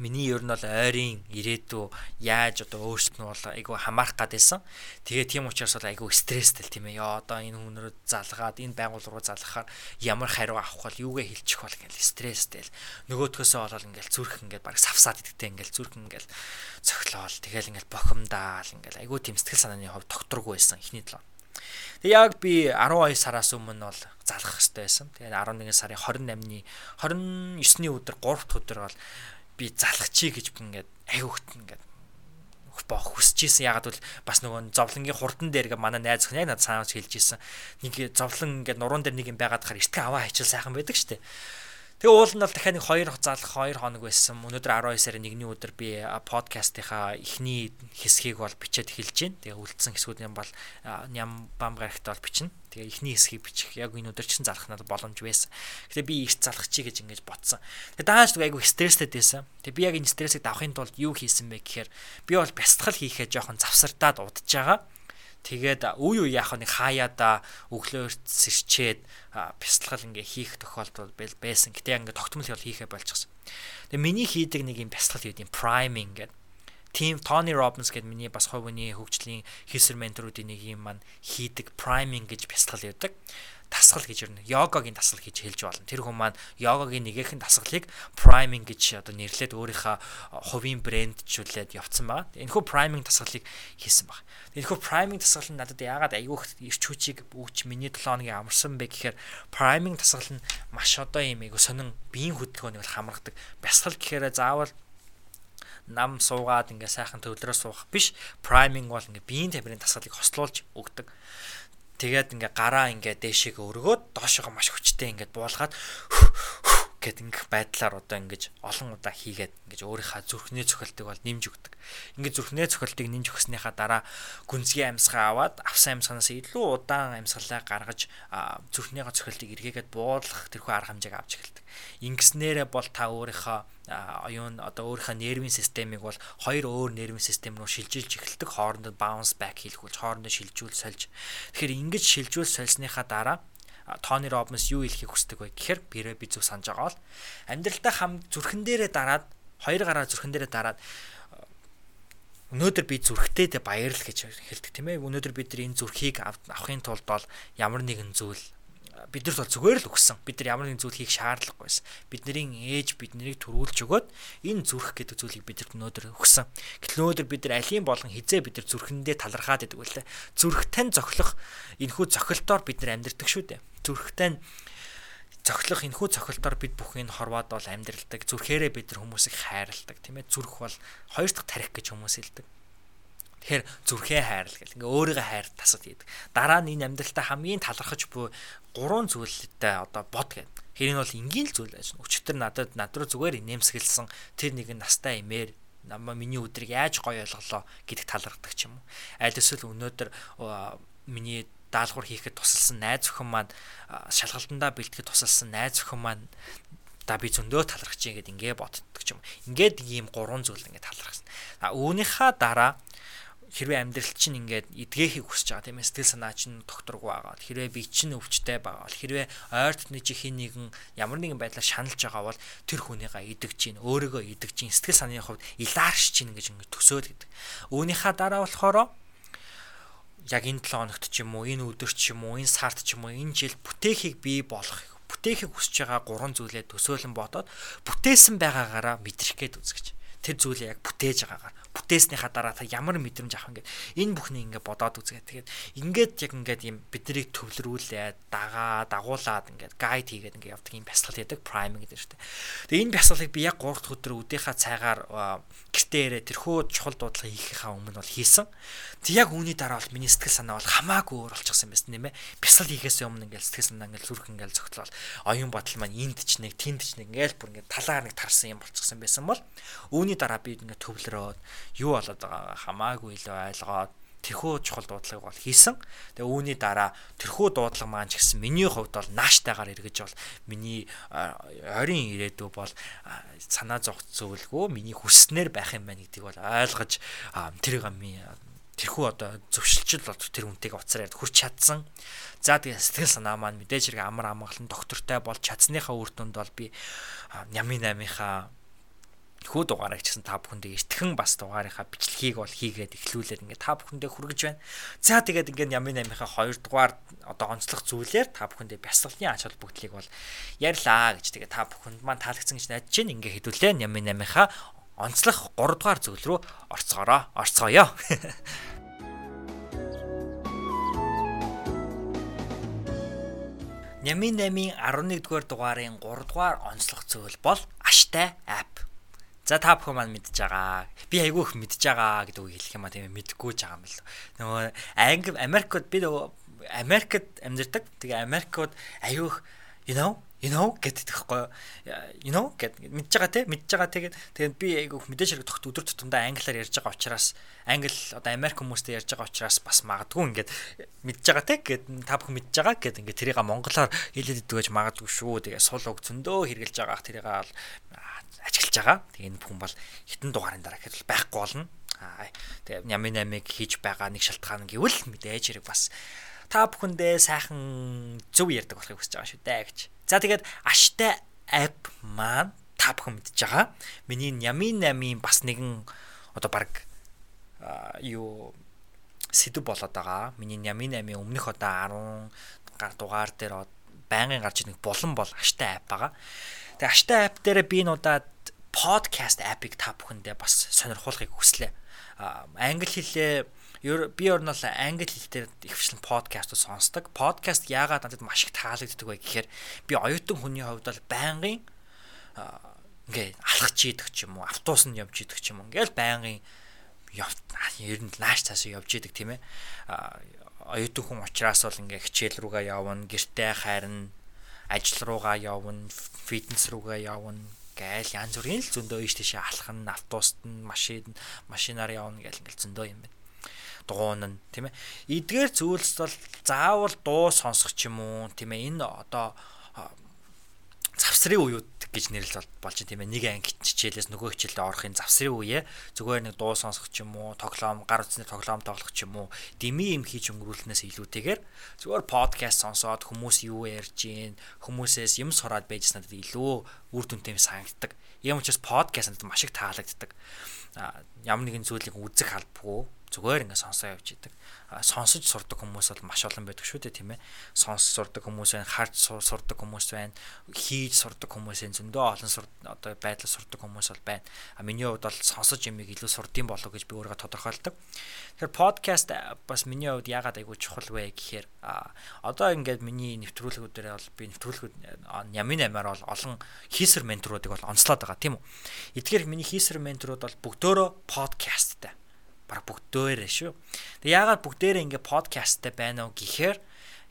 миний ер нь бол ойрын ирээдүй яаж одоо өөрсдөө бол айгүй хамаарах гадсэн. Тэгээ тийм учраас бол айгүй стресстэй л тийм ээ. Яа одоо энэ хүнрөө залгаад энэ байгуул руу залгахаар ямар хариу авах бол юугээ хэлчих бол гэл стресстэй л. Нөгөөдгөөсөө бол ингээл зүрх ингээд баг савсаад идэгтэй ингээл зүрх ингээл цохлоол тэгэл ингээл бохимдаал ингээл айгүй тийм сэтгэл санааны хувь докторгүй байсан ихний талаа. Тэг яг би 12 сараас өмнө бол залах хэрэгтэй байсан. Тэгээд 11 сарын 28-ны 29-ний өдөр 3 дахь өдөр бол би залхачи гэж ингээд айгүйхт ингээд бох хүсэж исэн. Ягаад бол бас нөгөө зовлонгийн хурдан дээр гэ манай найз яг надад санаач хэлж исэн. Нэг зовлон ингээд нуруунд дээр нэг юм байгаад хахаар эртхэн аваа хийчихэл сайхан байдаг штэ. Тэгээ уул нь бол дахиад нэг 2 хугацаалах 2 хоног байсан. Өнөөдөр 12 сарын 1-ний өдөр би подкастынхаа эхний хэсгийг бол бичээд эхэлж байна. Тэгээ үлдсэн хэсгүүд юм бол ням бам гарагт бол бичнэ. Тэгээ эхний хэсгийг бичих яг энэ өдөр чинь залах надад боломж байсан. Гэтэ би их залах чи гэж ингэж бодсон. Тэгээ дааш айгүй стресстэй байсан. Тэгээ би яг энэ стрессийг давахын тулд юу хийсэн бэ гэхээр би бол бясалгал хийхээ жоохон завсартаад удаж байгаа Тэгээд үе үе яг нэг хаяада өглөөрт сэрчээд бясалгал ингээ хийх тохиолдол байсан. Гэтэ ингээ тогтмол бол хийхэ болчихсон. Тэгээ миний хийдэг нэг юм бясалгал гэдэг юм priming гэдэг. Team Tony Robbins гэдэг миний бас хувийн хөгжлийн хийсэр менторуудын нэг юм маань хийдэг priming гэж бясалгал яадаг дасгал гэж юу йогагийн дасгал гэж хэлж болно. Тэр хүн маань йогагийн нэгэн дасгалыг priming гэж одоо нэрлээд өөрийнхөө хувийн брэнджүүлээд явцсан байгаа. Энэхүү priming дасгалыг хийсэн баг. Энэхүү priming дасгал нь надад яагаад айгүйх ирч хүчийг өгч миний 7 хоногийн амарсан бэ гэхээр priming дасгал нь маш одоо юм айгу сонин биеийн хөдөлгөөнийг бол хамгадаг. Бясгал гэхээр заавал нам суугаад ингээ сайхан төвлөрөө суух биш priming бол ингээ биеийн тамирын дасгалыг хослуулж өгдөг. Тэгээд ингээ гараа ингээ дээшээ өргөөд доошоо маш хүчтэй ингээ буулгаад гэд ингэх байдлаар одоо ингэж олон удаа хийгээд ингэж өөрийнхөө зүрхний цохилтыг бол нэмж өгдөг. Ингээд зүрхний цохилтыг нэмж өгснийхаа дараа гүнзгий амьсгаа аваад авсан амьсганаас илүү удаан амьсгалаа гаргаж зүрхнийхээ цохилтыг эргээгээд буулгах тэрхүү арга хэмжээг авч эхэлдэг. Ингэснээрээ бол та өөрийнхөө оюун одоо өөрийнхөө нервийн системийг бол хоёр өөр нервийн систем рүү шилжилж эхэлдэг хоорондоо bounce back хийх болж хоорондоо шилжүүл сольж. Тэгэхээр ингэж шилжүүл сольсныхаа дараа Тони Робинс юу хэлхийг хүсдэг вэ гэхээр бирээ би зүг санаж байгаа бол амьдралдаа хам зүрхэн дээрээ дараад хоёр гараа зүрхэн дээрээ дараад өнөөдөр би зүрхтэй баярлал гэж хэлдэг тийм ээ өнөөдөр бид нар энэ зүрхийг авахын тулд бол ямар нэгэн зүйл биднэрт бол зүгээр л өгсөн. Бид нар ямар нэгэн зүйл хийх шаардлагагүйсэн. Бидний ээж биднийг төрүүлж өгөөд энэ зүрх гэдэг зүйлийг бидэрт өнөөдөр өгсөн. Гэтэл өнөөдөр бид нар алийн болгон хизээ бид нар зүрхэндээ талархаад идэг үлээ. Зүрхтэн зохилох энэхүү зохилтоор бид нар амьдрдаг шүү дээ. Зүрхтэн зохилох энэхүү цохилтоор бид бүхэн хорвоод бол амьдралдаг. Зүрхээрээ бид нар хүмүүсийг хайрладаг тийм ээ. Зүрх бол хоёр дахь тарих гэж хүмүүс хэлдэг. Тэгэхээр зүрхээ хайрл гэл. Ингээ өөрийгөө хайр тасад хийдэг. Дараа нь энэ амьдралтаа хамгийн талархаж буй гурван зүйлтэй одоо бод гэдэг. Тэр нь бол энгийн л зүйл байж. Өчтөр надад над руу зүгээр нэмсгэлсэн тэр нэг настай имээр намаа миний өдрийг яаж гоё ойлголоо гэдэг талархдаг ч юм уу. Аль эсвэл өнөөдөр миний даалгавар хийхэд тусалсан найз өхөн маань шалгалтандаа бэлтгэхэд тусалсан найз өхөн маань да би зөндөө талархаж чинь гэдэг ингээ боддог юм. Ингээд ийм гурван зүйл ингээ талархсан. А үүнийхаа дараа хэрвээ амьдрал чинь ингээд эдгээхийг хүсэж байгаа тийм ээ сэтгэл санаа чинь докторгүй байгаа. Хэрвээ би чинь өвчтэй байгаа бол хэрвээ ойр дотны чихийн нэгэн ямар нэгэн байдлаар шаналж байгаа бол тэр хүнийгээ идэж чинь өөрийгөө идэж чинь сэтгэл санааны хувьд илаарш чинь гэж ингээд төсөөл гэдэг. Үүнийхээ дараа болохоор яг энэ 7 хоногт ч юм уу энэ өдөр ч юм уу энэ сард ч юм уу энэ жил бүтээхийг бий болгох бүтээхийг хүсэж байгаа гурван зүйлээ төсөөлөн бодоод бүтээсэн байгаагаараа мэдрэх гээд үзэж. Тэр зүйлээ яг бүтээж байгаагаар бүтээснийхаа дараа та ямар мэдрэмж авах ингээд энэ бүхний ингээд бодоод үзгээд тэгээд ингээд яг ингээд юм биднийг төвлөрүүлээд дагаа дагуулад ингээд гайд хийгээд ингээд явдаг юм бясалгал яадаг priming гэдэг шүү дээ. Тэгээд энэ бясалгалыг би яг 3 дахь өдөр үдийнхаа цайгаар гэртээ ирээ тэрхүү чухал дуудлага хийхийнхаа өмнө бол хийсэн. Тэг яг үүний дараа бол миний сэтгэл санаа бол хамаагүй өөр болчихсон байсан нэмэ. Бясал хийхээс өмнө ингээд сэтгэл санаа ингээд зүрх ингээд зөгтлөл оюун бодол маань энд ч нэг тэнд ч нэг ингээд бүр ингээд талаар нэг тарсан юм болчихсон байсан бол үүний дараа би ингээд төвлөрөөд юу болоод байгаа хамаагүй илүү ойлгоод тэрхүү чухал дуудлагыг бол хийсэн. Тэгээ үүний дараа тэрхүү дуудлага маань ч гэсэн миний хувьд бол нааштайгаар эргэж бол миний ойрын ирээдүй бол санаа зовх зөвлгөө миний хүснээр байх юм байна гэдгийг бол ойлгож тэр гамын тэрхүү одоо зөвшөлтөл бол тэр үнтэйг уцаар хурч чадсан. За тэгээ сэтгэл санаа маань мэдээж хэрэг амар амгалан доктортой болж чадсныхаа үр дүнд бол би нямын 8-ынхаа хүү дугаарыг ч гэсэн та бүхэндээ эртхэн бас дугаарынхаа бичлэгийг бол хийгээд эхлүүлээд ингээд та бүхэндээ хүргэж байна. За тэгээд ингээд Ямын 8-ынхаа 2 дугаар одоо онцлог зүйлээр та бүхэндээ бясалгалын ач холбогдлыг бол ярьлаа гэж тэгээд та бүхэнд маань таалагдсан гэж найдаж байна. Ингээд хэдүүлээ Ямын 8-ынхаа онцлог 3 дугаар зүйл рүү орцгоороо. Орцгоё. Нямын 8-ын 11 дугаар дугаарын 3 дугаар онцлог зүйл бол аштай апп За та бүхэн маань мэдж байгаа. Би айгүй их мэдж байгаа гэдэг үг хэлэх юм а тийм мэдгүй ч байгаа юм л. Нөгөө Англи Америкт би нөгөө Америкт амьдардаг. Тэгээ Америкт айгүй их you know you know гэдэг тэгэхгүй you know гэд мэдж байгаа те мэдж байгаа тэгээд тэгээд би айгүйх мэдээж хэрэг тогт өдөр тутамдаа англиар ярьж байгаа учраас англи одоо Америк хүмүүстэй ярьж байгаа учраас бас магадгүй ингээд мэдж байгаа те гэд та бүхэн мэдж байгаа гэд ингээд тэрийг монголоор хэлээд идэгэж магадгүй шүү тэгээд сул уг зөндөө хэрглэж байгаа тэрийг бол ажиглаж байгаа тэгээд энэ бүхэн бол хитэн дугаарын дараа гэхэд байхгүй болно тэгээд ями намиг хийж байгаа нэг шалтгаан гэвэл мэдээж хэрэг бас та бүхэндээ сайхан зөв ярьдаг болохыг хүсэж байгаа шүү дээ гэж За тэгээд аштай app маань та бүхэн мэдж байгаа. Миний Yamin 8-ийн бас нэгэн одоо баг юу сэдв болоод байгаа. Миний Yamin 8-ийн өмнөх одоо 10 гар дугаар дээр байнгын гарч ирэх болон бол аштай app байгаа. Тэгээ аштай app дээр би энэ удаад podcast app-ыг та бүхэндээ бас сонирхуулахыг хүслээ. Англи хэлээ би бол англи хэл дээр ихвчлэн подкаст сонсдог. Подкаст яагаад надад маш их таалагддаг вэ гэхээр би оюутан хүний хувьд бол байнгын ингээ алхаж идэг ч юм уу, автобус нь явж идэг ч юм уу. Ингээл байнгын ер нь нааш цаашаа явж идэг тийм ээ. Оюутан хүн учраас бол ингээ хичээл рүүгээ явна, гэртээ харна, ажил руугаа явна, фитнес рүүгээ явна гээл янз бүрийн л зөндөө ийш тийшээ алхах нь автобуст нь машин машинаар явна гээл ингээл зөндөө юм байна дуун нь тийм ээ. Эдгээр зүйлс бол заавал дуу сонсох ч юм уу тийм ээ. Энэ одоо завсрын үеуд гэж нэрлэл болж тийм ээ. Нэг анги хичээлээс нөгөө хичээлдээ орохын завсрын үе зүгээр нэг дуу сонсох ч юм уу, тоглоом, гар утасны тоглоом тоглох ч юм уу, дими юм хийж өнгөрүүлнээс илүүтэйгээр зүгээр подкаст сонсоод хүмүүс юу ярьж гин, хүмүүсээс юм сураад байж надад илүү үр дүнтэй санагддаг. Ийм учраас подкаст надад маш их таалагддаг. Ямар нэгэн зүйлийг үзэх албагүй зүгээр ингээд сонсоо явж идэг. Сонсож сурдаг хүмүүс бол маш олон байдаг шүү дээ тийм ээ. Сонсож сурдаг хүмүүс байна, харж сурдаг хүмүүс байна, хийж сурдаг хүмүүс байна, зөндөө олон одоо байдлаар сурдаг хүмүүс бол байна. А миний хувьд бол сонсож юмыг илүү сурдсан болов гэж би өөрийгөө тодорхойлдог. Тэгэхээр подкаст бас миний хувьд яагаад айгүй чухал вэ гэхээр одоо ингээд миний нэвтрүүлгүүдээр бол би нэвтрүүлгүүд ямын амаар бол олон хийсэр менторуудыг бол онцлоод байгаа тийм үү. Эдгээр миний хийсэр менторууд бол бүгдөө подкасттай баг бүгдээрээ шүү. Тэг яагаад бүгдээрээ ингээ подкасттай байна уу гэхээр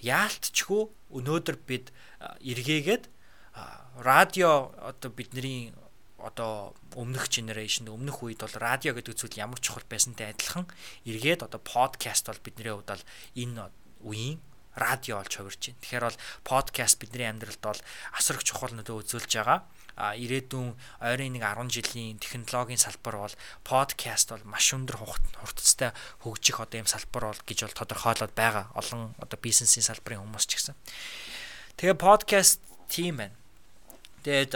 яалтчгүй өнөөдөр бид эргээгээд радио одоо бидний одоо өмнөх генерашнд өмнөх үед бол радио гэдэг зүйл ямар чухал байсантай адилхан эргээд одоо подкаст бол бидний хувьд бол энэ үеийн радио болж хувирч байна. Тэгэхээр бол подкаст бидний амьдралд бол асар их чухал нөлөө үзүүлж байгаа ирээдүйн ойрын нэг 10 жилийн технологийн салбар бол подкаст бол маш өндөр хурцтай хөгжих одоо юм салбар бол гэж бол тодорхойлоод байгаа. Олон одоо бизнесийн салбарын хүмүүс ч гэсэн. Тэгээ подкаст тийм байна. Тэгээд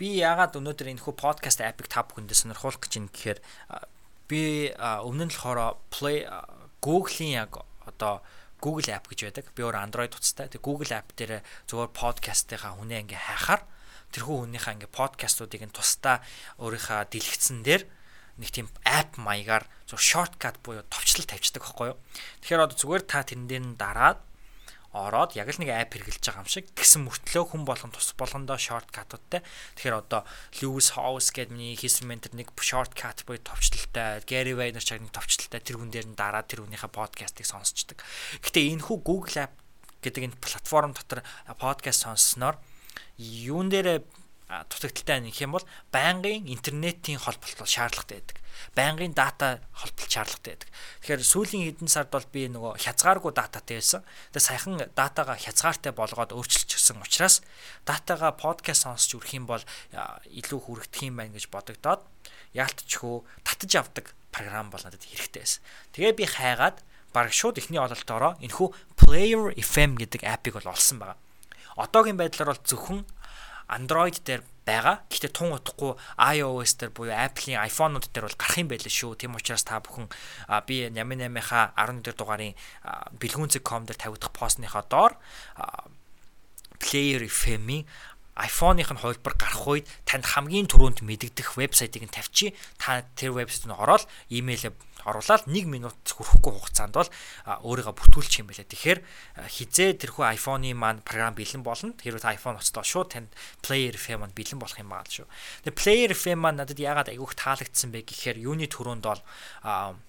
би яагаад өнөөдөр энэ хүү подкаст апыг та бүхэндээ сонирхуулах гэж юм гэхээр би өмнө нь болохоор Play Google-ийн яг одоо Google app гэж байдаг. Би өөр Android утастай. Тэг Google app дээр зөвхөн подкастынхаа хүнээ ингээ хайхаар тэрхүү хүнийхээ ингээ подкастуудыг нь тусдаа өөрийнхөө дэлгэцэн дээр нэг тийм app маягаар зөв shortcut буюу товчлол тавьчихдаг байхгүй юу. Тэгэхээр одоо зүгээр та тэрэн дээр нь дараад ороод яг л нэг app хэрэглэж байгаа юм шиг гисэн мөртлөө хүн болгон тус болгондоо shortcut-уудтай. Тэгэхээр одоо Lewis Howes гэдэг миний хийсментер нэг shortcut буюу товчлолтой, Gary Vaynerchuk нэг товчлолтой тэр хүн дээр нь дараад тэр хүнийхээ подкастыг сонсчдаг. Гэтэ энэ хүү Google app гэдэг энэ платформ дотор подкаст сонссноор юун дээр дутагдaltaй нэг юм бол байнгын интернетийн холболт шаардлагатай байдаг. Байнгын дата холболт шаардлагатай байдаг. Тэгэхээр сүүлийн хэдэн сард бол би нөгөө хязгааргүй дататай байсан. Тэгээ саяхан датагаа хязгаартай болгоод өөрчилчихсэн учраас датагаа подкаст сонсч үрэх юм бол илүү хүрэгдэх юм байна гэж бодогдоод яалтчгүй татаж авдаг програм бол надад хэрэгтэй байсан. Тэгээ би хайгаад баг шууд ихний ололтоороо энэхүү Player FM гэдэг апыг бол олсон байгаа одоогийн байдлаар бол зөвхөн Android дээр байгаа. Гэхдээ тун утахгүй iOS дээр буюу Apple-ийн iPhone-ууд дээр бол гарах юм байлээ шүү. Тийм учраас та бүхэн би 88-ийнхаа 11 дэх дугаарын бэлгүүнцэг.com дээр тавигдах постныхаа доор Player FM-ийн iPhone-ийнх нь хувилбар гарах үед танд хамгийн түрүүнд мэдэгдэх вебсайтыг нь тавьчих. Та тэр вебсайт нь ороод имэйл оруулаад 1 минут хүрэхгүй хугацаанд бол өөрийгөө бүтүүлчих юм байлаа. Тэгэхээр хизээ тэрхүү iPhone-ийн маань програм бэлэн болно. Хэрвээ та iPhone оцтоо шууд танд Player FM маань бэлэн болох юм байна шүү. Тэгээ Player FM маань надад яагаад айгүйх таалагдсан бэ гэхээр юуны төрөнд бол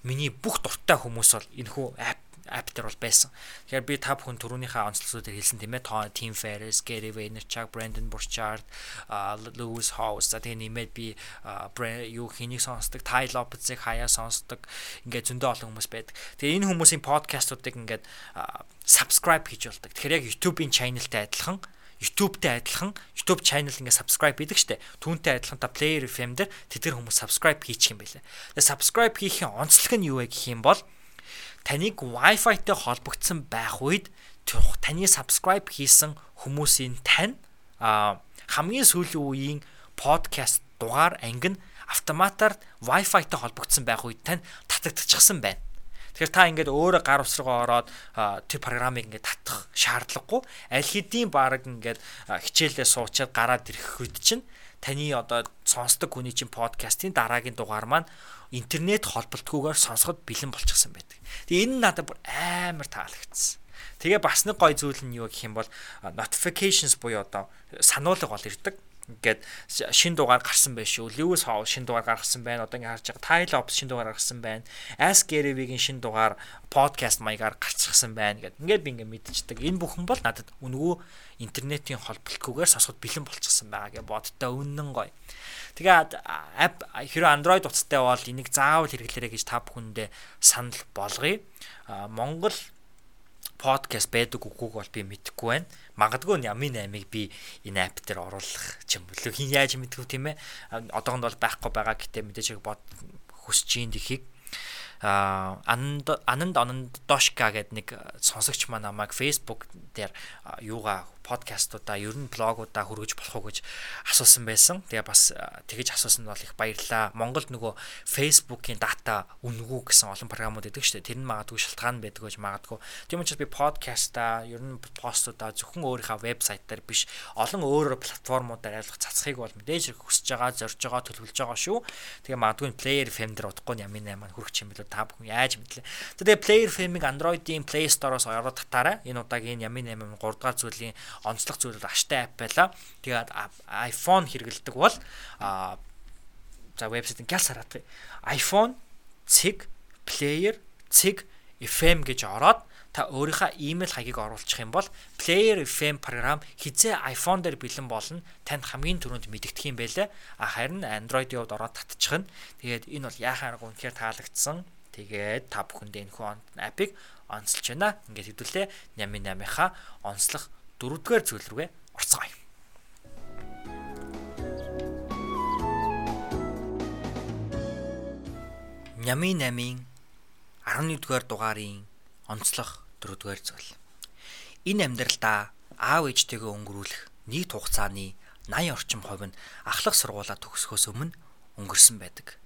миний бүх дуртай хүмүүс бол энэхүү app app дээр бол байсан. Тэгэхээр би та бүхэн түрүүнийхээ онцлогсуудыг хэлсэн тийм ээ. Team Ferriss, Gary Vaynerchuk, Brandon Burchard, Lewis Howes за тэгээ нэмээд би юу хэнийг сонсдог, Ty Lopez-ыг хаяа сонсдог. Ингээд зөндөө олон хүмүүс байдаг. Тэгээ энэ хүмүүсийн подкастуудыг ингээд subscribe хийж болдог. Тэгэхээр яг YouTube-ийн channel-тай адилхан YouTube-тэй адилхан YouTube channel ингээ subscribe хийдэг штэ. Түүнтэй адилхан та Player FM дээр тэдгэр хүмүүс subscribe хийчих юм байлаа. Тэгээ subscribe хийхийн онцлог нь юу вэ гэх юм бол таныг Wi-Fi-тай холбогдсон байх үед таны subscribe хийсэн хүмүүсийн тань хамгийн сүүлийн үеийн подкаст дугаар анги нь автоматар Wi-Fi-тай холбогдсон байх үед тань татагдчихсан байна. Тэгэхээр та ингээд өөрөө гар усргаа ороод тэр програмыг ингээд татах шаардлагагүй аль хэдийн баг ингээд хичээлээ суучаад гараад ирэх үед чинь таны одоо сонсдог хүний чинь подкастын дараагийн дугаар маань интернет холболтгүйгээр сонсоход бэлэн болчихсон байдаг. Тэгээ энэ надад бүр амар таалагдсан. Тэгээ бас нэг гой зүйл нь юу гэх юм бол notifications буюу одоо сануулга бол ирдэг ингээд шин дугаар гарсан байх шүү. Lewis Howell шин дугаар гаргасан байна. Одоо ингээд харж байгаа Tile Ops шин дугаар гаргасан байна. Ask Gary-гийн шин дугаар podcast маягаар гарчихсан байна гэд. Ингээд би ингээд мэдчихдэг. Энэ бүхэн бол надад үнгүү интернетийн холболтгүйгээр сонсоход бэлэн болчихсон байгаа гэж бодтой үнэн гоё. Тэгээд app хэрэв Android утастай бол энийг заавал хэрэглээрэй гэж та бүхэндээ санал болгоё. Монгол подкаст байдаг үгүйг бол би мэдэхгүй байна. Магадгүй Ямин 8-ыг би энэ апп дээр оруулах юм болов хин яаж мэдгүй тийм ээ. Одоогонд бол байхгүй байгаа. Гэтээ мэдээж бод хүсэж ийн дихийг а ананд ананд ананд дошка гэдэг нэг сонсогч маань намайг Facebook дээр юугаа подкастуудаа ер нь блогуудаа хөргөж болох уу гэж асуусан байсан. Тэгээ бас тэгэж асуусан нь бол их баярлаа. Монголд нөгөө Facebook-ийн дата үнгүү гэсэн олон програмууд байдаг шүү дээ. Тэр нь магадгүй шалтгаан байдаг гэж магадгүй. Тийм учраас би подкастаа ер нь постуудаа зөвхөн өөрийнхөө вебсайт дээр биш олон өөр платформудаар айлах цацхыг бол мэдээж хүсэж байгаа, зорж байгаа, төлөвлөж байгаа шүү. Тэгээ магадгүй Player FM дээр удахгүй ямын 8 маань хүрэх юм билүү та бүхэн яаж мэдлээ. Тэгээ Player FM-ийг Android-ийн Play Store-оос ороод татаарай. Энэ удаагийн ямын 8 3 дугаар зүйлийн онцлог зүйл бол аштай app байла. Тэгээд iPhone хэрэгэлдэг бол а за вебсайтын гялс хараад iPhone цэг player цэг FM гэж ороод та өөрийнхөө имэйл хаягийг оруулчих юм бол Player FM програм хизээ iPhone дээр бэлэн болно. Танд хамгийн түрүүнд мэдэгдэх юм байлаа. А харин Android-ийн хувьд ороод татчих нь. Тэгээд энэ бол яхаа арга үнэхээр таалагдсан. Тэгээд та бүхэндээ энэ хүн апыг онцолж байна. Ингээд хэдүүлээ 88-ийнхаа онцлох дөрөвдүгээр зүйл рүүгээ орцгоё. Нями 8-ын 11-р дугаарын онцлог 4-р зүйл. Энэ амьдралдаа аав ээжтэйгээ өнгөрүүлэх нийт хугацааны 80 орчим хувь нь ахлах сургуулаа төгсөхөөс өмнө өнгөрсөн байдаг.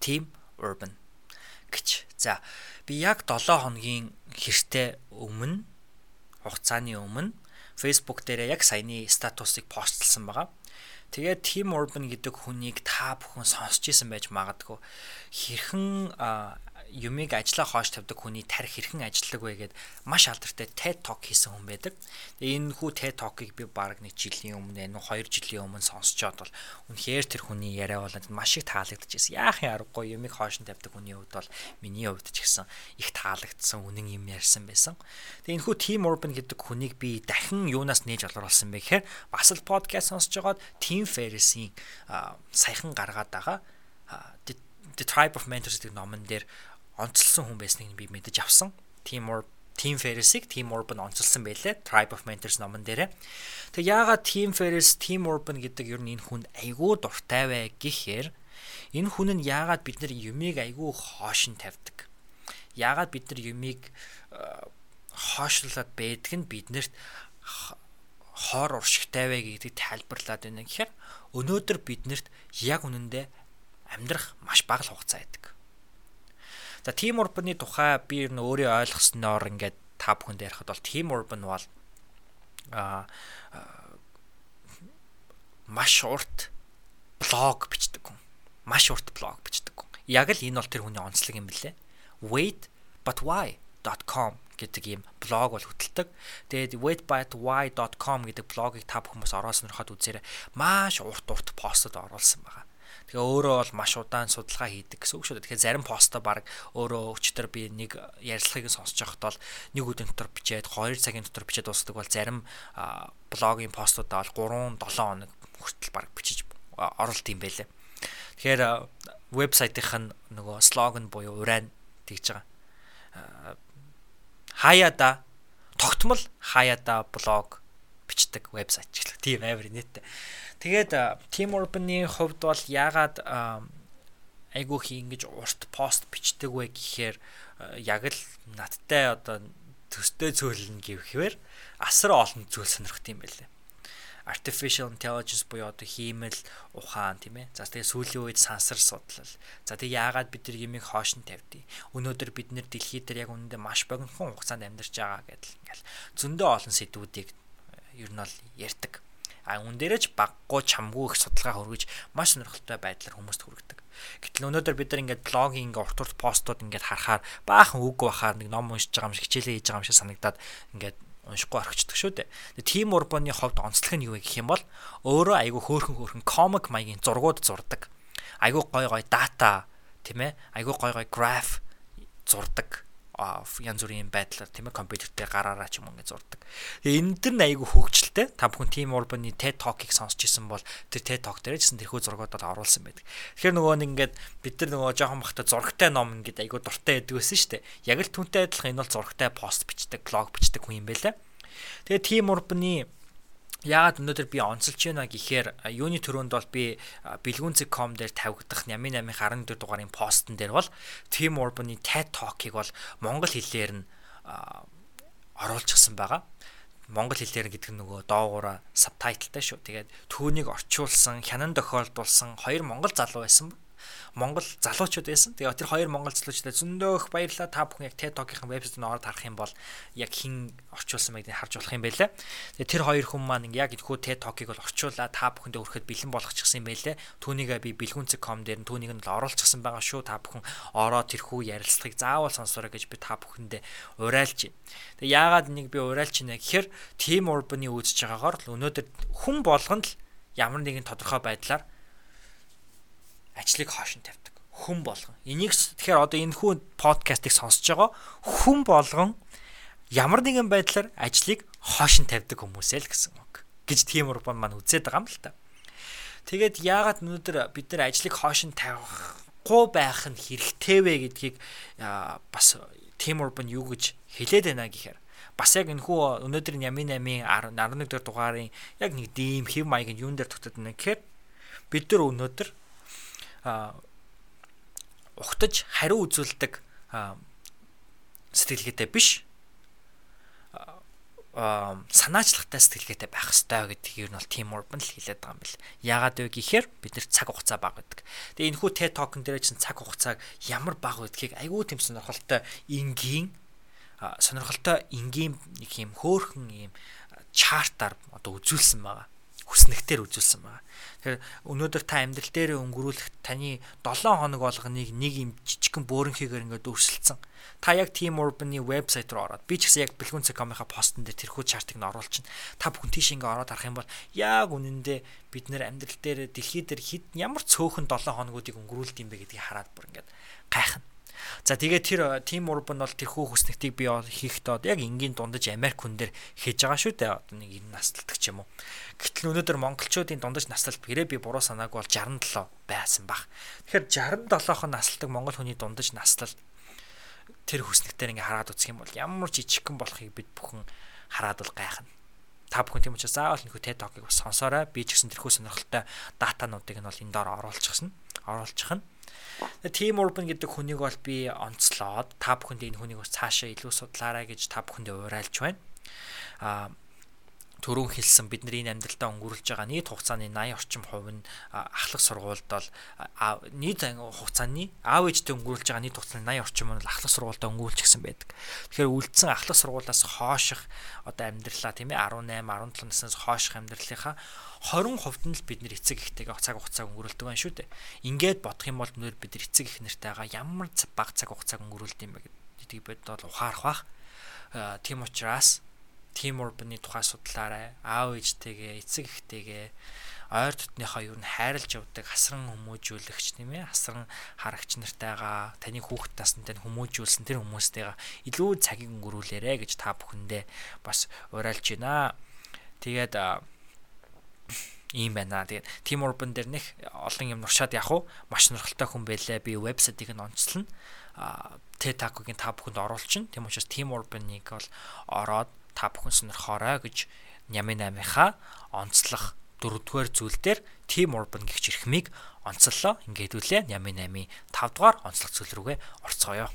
Team Urban гэж. За би яг 7 хоногийн хэртэ өмнө хугацааны өмнө Facebook дээр яг саяны статусыг постлсан байгаа. Тэгээд Team Urban гэдэг хүнийг та бүхэн сонсч ирсэн байж магадгүй. Хэрхэн юмыг ажиллаа хоош тавьдаг хүний тарих хэрхэн ажилладаг вэ гэд маш алдартай TED Talk хийсэн хүн байдаг. Энэ хүү TED Talk-ыг би баг нэг жилийн өмнө энэ 2 жилийн өмнө сонсчоод бол үнэхээр тэр хүний яриа болоод маш их таалагдчихсэн. Яахын аргагүй юмыг хоош тавьдаг хүний хувьд бол миний хувьд ч гэсэн их таалагдсан үнэн юм ярьсан байсан. Тэгээ энэ хүү Team Urban гэдэг хүнийг би дахин юунаас нээж олруулсан бэ гэхээр бас л подкаст сонсож байгаад Team Ferriss-ийн саяхан гаргаад байгаа The Tribe of Mentors гэдэг номон дээр онцлсан хүн байсныг би мэдэж авсан. Timur Team Ferris-ийг Team Urban онцлсан байлээ. Tribe of Mentors номон дээрээ. Тэг яагаад Team Ferris, Team Urban гэдэг ер нь энэ хүнд айгүй дуртай вэ гэхээр энэ хүн нь яагаад бид нар юмыг айгүй хоошин тавьдаг. Яагаад бид нар юмыг хоошлуулад байдаг нь биднэрт хоор уршигтай вэ гэдгийг тайлбарлаад байна гэхээр өнөөдөр биднэрт яг үнэндээ амьдрах маш бага хугацаа байдаг. За Team Urban-ы тухай би ер нь өөрөө ойлгосноор ингээд та бүхэнд ярихад бол Team Urban бол а маш урт блог бичдэг хүн. Маш урт блог бичдэг хүн. Яг л энэ бол тэр хүний онцлог юм билэ. Wait but why.com гэдэг ийм блог бол хөтэлдэг. Тэгээд waitbutwhy.com гэдэг блогийг та бүхэн бас ороод сонирхоод үзээрэй. Маш урт урт постод оруулсан байгаа. Тэгээ өөрөө бол маш удаан судалгаа хийдэг гэсэн үг шүү дээ. Тэгэхээр зарим постоо баг өөрөө өчтөр би нэг ярилцлагыг сонсож байхад бол нэг өдрийн дотор бичээд 2 цагийн дотор бичээд дуусдаг бол зарим блогийн постуудаа бол 3 7 хоног хүртэл баг бичиж оролт юм байлээ. Тэгэхээр вебсайтынх нь нөгөө слоган буюу урайн тэгж байгаа. Хаяада тогтмол хаяада блог бичдэг вебсайт ч гэх тийм амар нэттэй. Тэгээд Team Urban-ы хувьд бол яагаад айгуу хий ингэж урт пост бичдэг вэ гэхээр яг л надтай одоо төстэй цөөлнө гэвхээр асар олон зүйл сонирхт юм байлээ artificial intelligence буюу одоо хиймэл ухаан тийм ээ. За тэгээ сүүлийн үед сансар судлал. За тэгээ яагаад бид нар юмыг хоош нь тавьдیں۔ Өнөөдөр бид нэр дэлхий дээр яг үнэндээ маш богинохон хугацаанд амьдарч байгаа гэдэл ингээл зөндөө олон сэдвүүдийг ер нь бол ярьдаг. А үн дээрэж баггүй чамгүй их судалгаа хөргөж маш сонирхолтой байдлаар хүмүүст хүргэдэг. Гэтэл өнөөдөр бид нар ингээд блогийн ингээд урт урт постууд ингээд харахаар баахан үг бахаар нэг ном уншиж байгаа юм шиг хичээлээ хийж байгаа юм шиг санагдаад ингээд уншихгүй орхичдаг шүү дээ. Тим урбаны ховд онцлог нь юу вэ гэх юм бол өөрөө айгүй хөөхөн хөөхөн комик маягийн зургууд зурдаг. Айгүй гой гой дата тийм ээ. Айгүй гой гой граф зурдаг янз бүрийн байдлаар тийм ээ компьютертэй гараараа ч юм уу ингэ зурдаг. Тэгээ энэ дэр айгүй хөгжилтэй. Та бүхэн Team Urban-ы TED Talk-ыг сонсч исэн бол тэр TED Talk дээр гэсэн тэрхүү зургуудад оруулсан байдаг. Тэгэхээр нөгөө нэг ингээд бид нар нөгөө жоохон бахта зургтай ном ингээд айгүй дуртай байдаг байсан шүү дээ. Яг л түнтэй адилхан энэ бол зургтай пост бичдэг, блог бичдэг хүн юм байлаа. Тэгээ Team Urban-ы Яагаад өнөөдөр би онцолж байна гэхээр юуны төрөнд бол би бэлгүүнцэг.com дээр тавигдах 88 14 дугаарын постн дээр бол Team Urban-ы TED Talk-ыг бол монгол хэлээр нь оруулчихсан байгаа. Монгол хэлээр гэдэг нь нөгөө доогуура сабтайтлтай шүү. Тэгээд түүнийг орчуулсан, хянан тохиолдуулсан хоёр монгол залуу байсан Монгол залуучууд байсан. Тэгээ тэр хоёр монгол залуучуудад зөндөөх баярлалаа та бүхэн яг TED Talk-ийн вебсайт нь ороод харах юм бол яг хин орчуулсан байгааг харж болох юм байлаа. Тэгээ тэр хоёр хүн маань яг энэ TED Talk-ыг бол орчуулаад та бүхэндээ өрөхөд бэлэн болгочихсон юм байлаа. Түүнийг би бэлгүүнцэг.com дээр нь түүнийг нь оруулчихсан байгаа шүү. Та бүхэн ороод тэрхүү ярилцлагыг заавал сонсоорой гэж би та бүхэндээ уриалж байна. Тэгээ яагаад энийг би уриалж байна гэхээр Team Urban-ы үүсэж байгаагаар л өнөөдөр хүн болгонд л ямар нэгэн тодорхой байдлаар ажлыг хоош нь тавьдаг. Хүн болгон. Энийг тэгэхээр одоо энэ хүн подкастыг сонсож байгаа хүн болгон ямар нэгэн байдлаар ажлыг хоош нь тавьдаг хүмүүсээ л гэсэн үг. гэж тийм урбан маань үзээд байгаа юм л та. Тэгээд яагаад өнөөдөр бид нар ажлыг хоош нь тавихгүй байх нь хэрэгтэй вэ гэдгийг бас тийм урбан юу гэж хэлээд байна гэхээр бас яг энэ хүү өнөөдөр Ямин 8-ын 11 дэх дугаарын яг нэг дийм хэв маягийн юун дээр тогтоод байна гэхээр бид нар өнөөдөр ухтаж хариу үзүүлдэг сэтгэлгээтэй биш санаачлагтай сэтгэлгээтэй байх ёстой гэдгийг нь бол Team Urban л хэлээд байгаа юм бэл. Яагаад вэ гэхээр бид нэр цаг хугацаа бага гэдэг. Тэгээ энэ хүү TED Talk-н дээр чинь цаг хугацааг ямар бага гэдгийг айгүй тийм сонирхолтой энгийн сонирхолтой энгийн нэг юм хөөхөн юм чартаар одоо үзүүлсэн байгаа хүснэгтэр үзүүлсэн байгаа. Тэгэхээр өнөөдөр та амьдрал дээр өнгөрүүлэх таны 7 хоног болгоныг нэг юм жижигхэн бөөрөнхийгээр ингээд өрсөлдсөн. Та яг Team Urban-ы вебсайт руу ороод би ч гэсэн яг бэлгүүн.com-ийнхаа постн дээр тэрхүү чартыг нь оруулчихна. Та бүхэн тийш ингээд ороод харах юм бол яг үнэндээ бид нэр амьдрал дээр дэлхий дээр хэд ямар цөөхөн 7 хоногуудыг өнгөрүүлд юм бэ гэдгийг хараад бүр ингээд гайхна. За тэгээд тэр Team Urban бол тэрхүү хүснэгтийг би хийхдээ яг энгийн дундаж Америк хүн дээр хийж байгаа шүү дээ. Одоо нэг энэ насталдаг ч юм уу. Гэтэл өнөөдөр монголчуудын дундаж насталт гэрээ би буруу санааг бол 67 байсан баг. Тэгэхээр 67хон насталдаг монгол хүний дундаж насталт тэр хүснэгтээр ингээ хараад үзэх юм бол ямар жижигхэн болохыг бид бүхэн хараад бол гайхна. Та бүхэн тийм учраас заавал нөхөд TED Talk-ыг бас сонсоорой. Би ч гэсэн тэрхүү сонирхолтой датануудыг нь бол энэ доор оруулчихсан. Оруулчих Team Urban гэдэг хүнийг бол би онцлоод та бүхэнд энэ хүнийг бас цаашаа илүү судлаарай гэж та бүхэндээ уриалж байна. Аа түрүүн хэлсэн бидний энэ амьдралдаа өнгөрүүлж байгаа нийт хугацааны 80 орчим хувь нь ахлах сургуульд бол нийт хугацааны аав ээжтэй өнгөрүүлж байгаа нийт хугацааны 80 орчим нь ахлах сургуультай өнгөрүүлж гисэн байдаг. Тэгэхээр үлдсэн ахлах сургуулиас хооших одоо амьдралаа тийм ээ 18 17 наснаас хооших амьдралынхаа 20% нь л бид нэр эцэг ихтэйгээ цаг хугацааг өнгөрүүлдэг байна шүү дээ. Ингээд бодох юм бол нөр бид эцэг их нартайгаа ямар баг цаг хугацааг өнгөрүүлдэг юм бэ гэдгийг бид бол ухаарах бах. Тийм учраас Team Urban-ы тухай судлаарай. Аав ээжтэйгээ, эцэг эхтэйгээ ойр дотныхоо юу н хайрлж явдаг асран хүмүүжүүлэгч тийм ээ асран харагч нартайгаа таны хүүхэд таснтай хүмүүжүүлсэн тэр хүмүүстэйгээ илүү цагийг өнгөрүүлээрэ гэж та бүхэндээ бас уриалж байна. Тэгээд ийм байна. Тэгээд Team Urban дээр нэх олон юм нуршаад явах уу? Маш сонирхолтой хүн байлээ. Би вебсайтыг нь онцлно. А Tetaco-гийн та бүхэнд оруулчихна. Тийм учраас Team Urban-ыг бол ороод та бүхэн сонирхоорой гэж Нямын 8-ынхаа онцлох дөрөвдүгээр зүйл дээр Team Urban гихч эрхмийг онцлоо. Ингээд үлээ Нямын 8-ийн 5 дугаар онцлог зүйл рүүгээ орцгоё.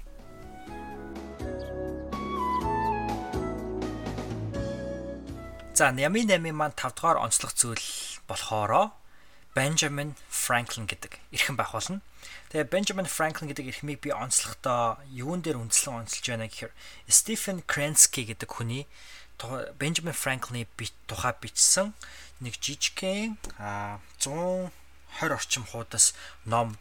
За Нямын 8-ийн маань 5 дугаар онцлог зүйл болохоро Benjamin Franklin гэдэг эрхэм байх болно. Тэгээ Benjamin Franklin гэдэг эрхмийг би онцлохдоо юун дээр үндэслэн онцолж байна гэхээр Stephen Krensky гэдэг хүний Benjamin Franklin-ы тухай бичсэн нэг жижигхэн 120 орчим хуудас ном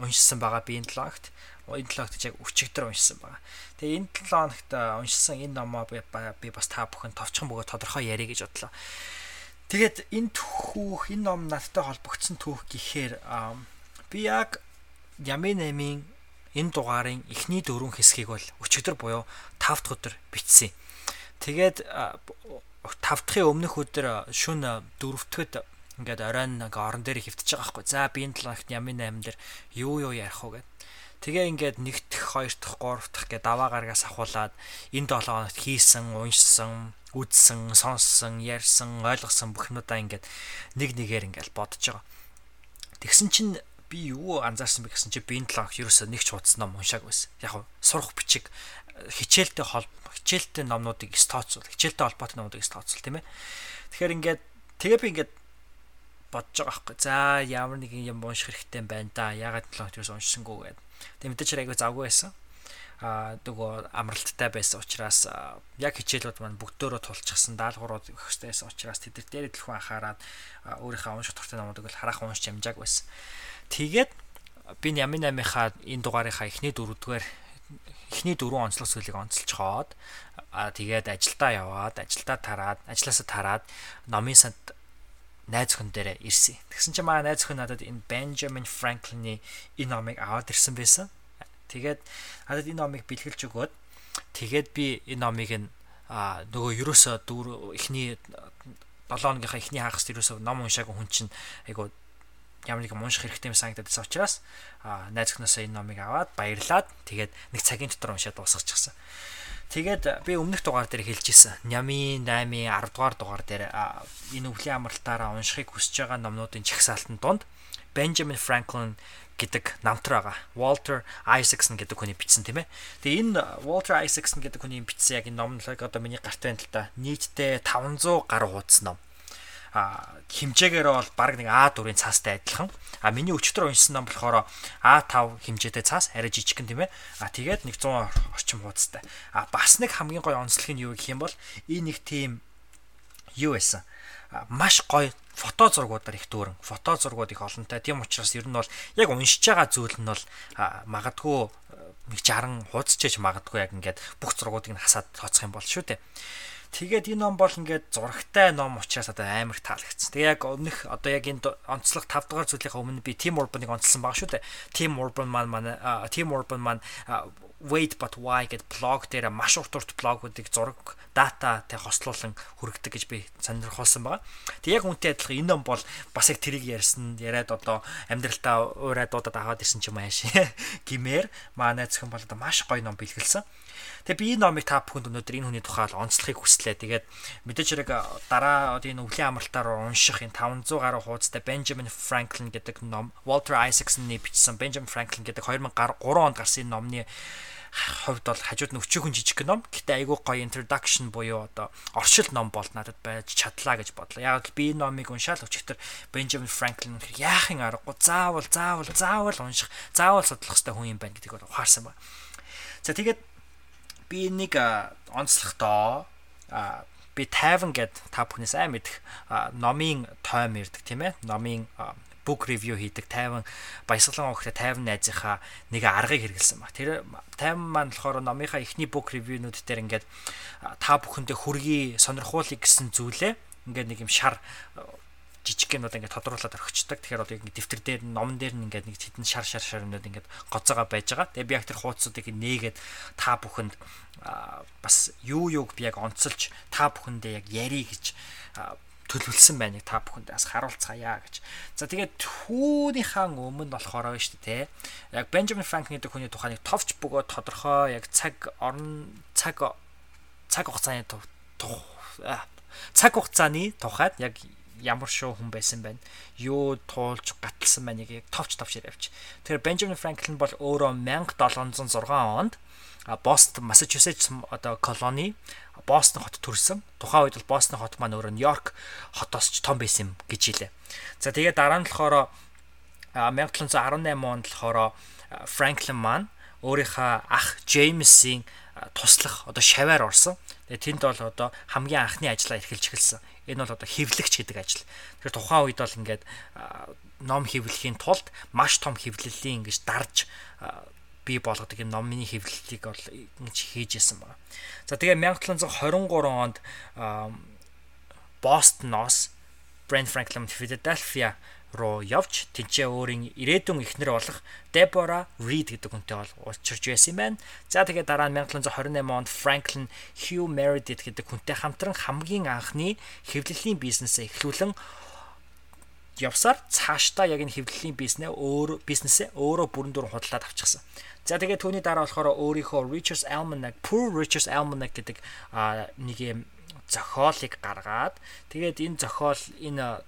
уншсан байгаа би энэ 7 хоногт. Энэ 7 хоногт яг өчигдөр уншсан байгаа. Тэгээ энэ 7 хоногт уншсан энэ номоо би бас та бүхэн товчхон бөгөө тодорхой ярих гэж бодлоо. Тэгээд энэ түүх, энэ ном надтай холбогдсон түүх гэхээр би яг 8-ын энэ дугаарын эхний дөрвөн хэсгийг бол өчигдөр буюу 5 дахь өдөр бичсэн. Тэгээд 5 дахьын өмнөх өдөр шүн 4 дахьд ингээд оройн нэг орон дээр хөвтөж байгаа байхгүй. За би энэ 7 хоногт ямын 8 дээр юу юу ярих вэ гэд. Тэгээ ингээд 1 дахь, 2 дахь, 3 дахь гэдэг даваа гаргаас ахуулаад энэ 7 хоногт хийсэн, уншсан, үзсэн, сонссон, ярьсан, ойлгосон бүх юмудаа ингээд нэг нэгээр ингээд бодож байгаа. Тэгсэн чинь би юу анзаарсан бэ гэсэн чинь би энэ 7 хоногт ерөөсөө нэг ч хуудсан ном уншааг байсан. Яг сурах бичиг хичээлтэй хол хичээлтэй номнуудыг стооцвол хичээлтэй холбоотой номнуудыг стооцвол тийм ээ. Тэгэхээр ингээд тэгээ би ингээд бодож байгаа байхгүй. За ямар нэгэн юм унших хэрэгтэй байна да. Ягаад 7 хоног ерөөс уншсангүй гэдэг. Тэгээ мэдээч айгүй завгүй байсан. Аа нөгөө амралттай байсан учраас яг хичээлүүд маань бүгдөө тулчихсан даалгаврууд өгөх хэрэгтэйсэн учраас тэд дээр төлхөн анхаарад өөрийнхөө унших дуртай номуудыг л харах уншиж амжааг байсан. Тэгээд би Ямин 8-ынхаа энэ дугаарынхаа эхний дөрөвдүгээр эхний дөрвөн онцлог зүйлийг онцолцоход а тэгээд ажилдаа яваад ажилдаа тараад ажилласаа тараад номын санд найз охин дээр ирсэн. Тэгсэн чинь маа найз охин надад энэ Benjamin Franklin-ы энэ номыг аваад ирсэн байсан. Тэгээд надад энэ номыг бэлгэлж өгөөд тэгээд би энэ номыг нь нөгөө ерөөсө дүүр эхний 7 хоногийнхаа эхний хагас ерөөсө ном уншаагүй хүн чинь айгу ямар нэг унших хэрэгтэй юм санагдаад байсан учраас найз өхнөөсөө энэ номыг аваад баярлаад тэгээд нэг цагийн дотор уншаад дуусгачихсан. Тэгээд би өмнөх дугаар дээр хэлж исэн. Нями 8-ийн 10 дугаар дугаар дээр энэ өвлийн амралтаараа уншихыг хүсэж байгаа номнуудын чагсаалтын донд Benjamin Franklin гэдэг намтар байгаа. Walter Isaacson гэдэг хүний бичсэн тийм ээ. Тэгээ энэ Walter Isaacson гэдэг хүний бичсэн яг энэ номлог одоо миний гарт байна л да. Нийтдээ 500 гаруй хуудас ном а хэмжээгээрээ бол баг нэг А4-ийн цаастай адилхан. А миний өчтөр уншсан ном болохоор А5 хэмжээтэй цаас арай жижигхэн тийм ээ. А тэгээд нэг 100 орчим хуудастай. А бас нэг хамгийн гоё онцлог нь юу гэх юм бол энэ нэг тийм юу байсан. Маш гоё фото зургуудаар их дүүрэн фото зургууд их олонтой. Тийм учраас ер нь бол яг уншиж байгаа зүйл нь бол магадгүй нэг 60 хуудасчиж магадгүй яг ингээд бүх зургуудыг нь хасаад тооцох юм бол шүү дээ. Тэгээд энэ ном бол ингээд зурагтай ном учраас одоо амар таалагдсан. Тэгээ яг өмнөх одоо яг энэ онцлог 5 дугаар зүйлийнхаа өмнө би Team Urban-ыг онцлсан баг шүү дээ. Team Urban маань манай Team Urban маань Wait but why гэдэг блог дээр маш урт урт блогуудыг зураг дата тэ хослуулан хүргэдэг гэж би сонирхолсон байгаа. Тэг яг үнтэй адилхан энэ ном бол бас яг тэрийг ярьсан яриад одоо амьдралтаа уурай дуудаад аваад ирсэн ч юм ааш гимээр манай зөвхөн бол одоо маш гоё ном бэлгэлсэн. Тэгээ би энэ номыг та бүхэнд өнөөдөр энэ хүний тухай онцлохыг хүслээ. Тэгээд мэдээж хэрэг дараа энэ өвлийн амралтаар унших энэ 500 гаруй хуудастай Benjamin Franklin гэдэг ном, Walter Isaacson-ы бичсэн Benjamin Franklin гэдэг 2003 онд гарсан номны хувьд бол хажууд нь өчөөхөн жижиг ном. Гэтэ айгүй гоё introduction буюу одоо оршил ном бол надад байж чадлаа гэж бодлоо. Яг л би энэ номыг уншаал өчигдөр Benjamin Franklin яахын аргагүй заавал заавал заавал унших, заавал судлах хэрэгтэй хүн юм байна гэдгийг бол ухаарсан ба. За тэгээд би энийг онцлохдоо би тайван гэд та бүхний сайн мэдэх номын тойм ирдэг тийм ээ номын book review хийдэг тайван баясгалан өгөхтэй тайван найзынхаа нэг аргыг хэрэгэлсэн баг. Тэр тайван маань болохоор номынхаа эхний book review-нууд дээр ингээд та бүхэндээ хүргий сонирхуулъя гэсэн зүйлээ ингээд нэг юм шар жижиг гэнүүд ингээд тодруулаад орхичдаг. Тэгэхээр одоо ингээд дэвтэр дээр номон дээр нь ингээд нэг хэдэн шар шар шарнууд ингээд гоцоогоо байж байгаа. Тэгээ би яг тэр хуудсуудыг нээгээд та бүхэнд бас юу юуг би яг онцолж та бүхэндээ яг яри гэж төлөвлөсөн байныг та бүхэнд бас харуулцгаая гэж. За тэгээд түүнийхээ өмнө болохоор байна шүү дээ. Яг Benjamin Franklin гэдэг хүний тухай нэг товч бөгөөд тодорхой яг цаг орон цаг цаг хугацааны цаг хугацааны тухайд яг ямар шоу хүн байсан байна. Юу туулж гаталсан байныг яг товч товч явж. Тэгэхээр Benjamin Franklin бол өөрөө 1706 онд Бостон, Массачусетс одоо колони Бостон хот төрсэн. Тухайн үед бол Бостон хот маань өөрөө Нью-Йорк хотоос ч том байсан юм гэж хэлээ. За тэгээд дараа нь болохоор 1718 онд болохоор Franklin маань өөрийнхөө ах Джеймсийн туслах одоо шаваар орсон. Тэгээ тэнд бол одоо хамгийн анхны ажлаа эрхэлж эхэлсэн. Энэ бол одоо хэвлэгч гэдэг ажил. Тэгэхээр тухайн үед бол ингээд ном хэвлэхийн тулд маш том хэвлэлийн ингэж дарж бий болгодог юм номны хэвлэлийг бол ингэж хийж исэн байна. За тэгээ 1723 онд Бостоноос Brent Franklin Philadelphia руу явж тэнцээ өөрийн ирээдүйн эхнэр болох Deborah Reed гэдэг хүнтэй бол уулзч байсан юм байна. За тэгээд дараа нь 1728 онд Franklin Hugh Meredith гэдэг хүнтэй хамтран хамгийн анхны хэвлэлийн бизнесээ эхлүүлэн явсаар цаашдаа яг энэ хэвлэлийн бизнесээ өөр бизнесээ өөрөө бүрэн дүрэн худалдаад авчихсан. За тэгээд түүний дараа болохоор өөрийнхөө Richard's Almanac, Poor Richard's Almanac гэдэг нэг юм зохиолыг гаргаад тэгээд энэ зохиол энэ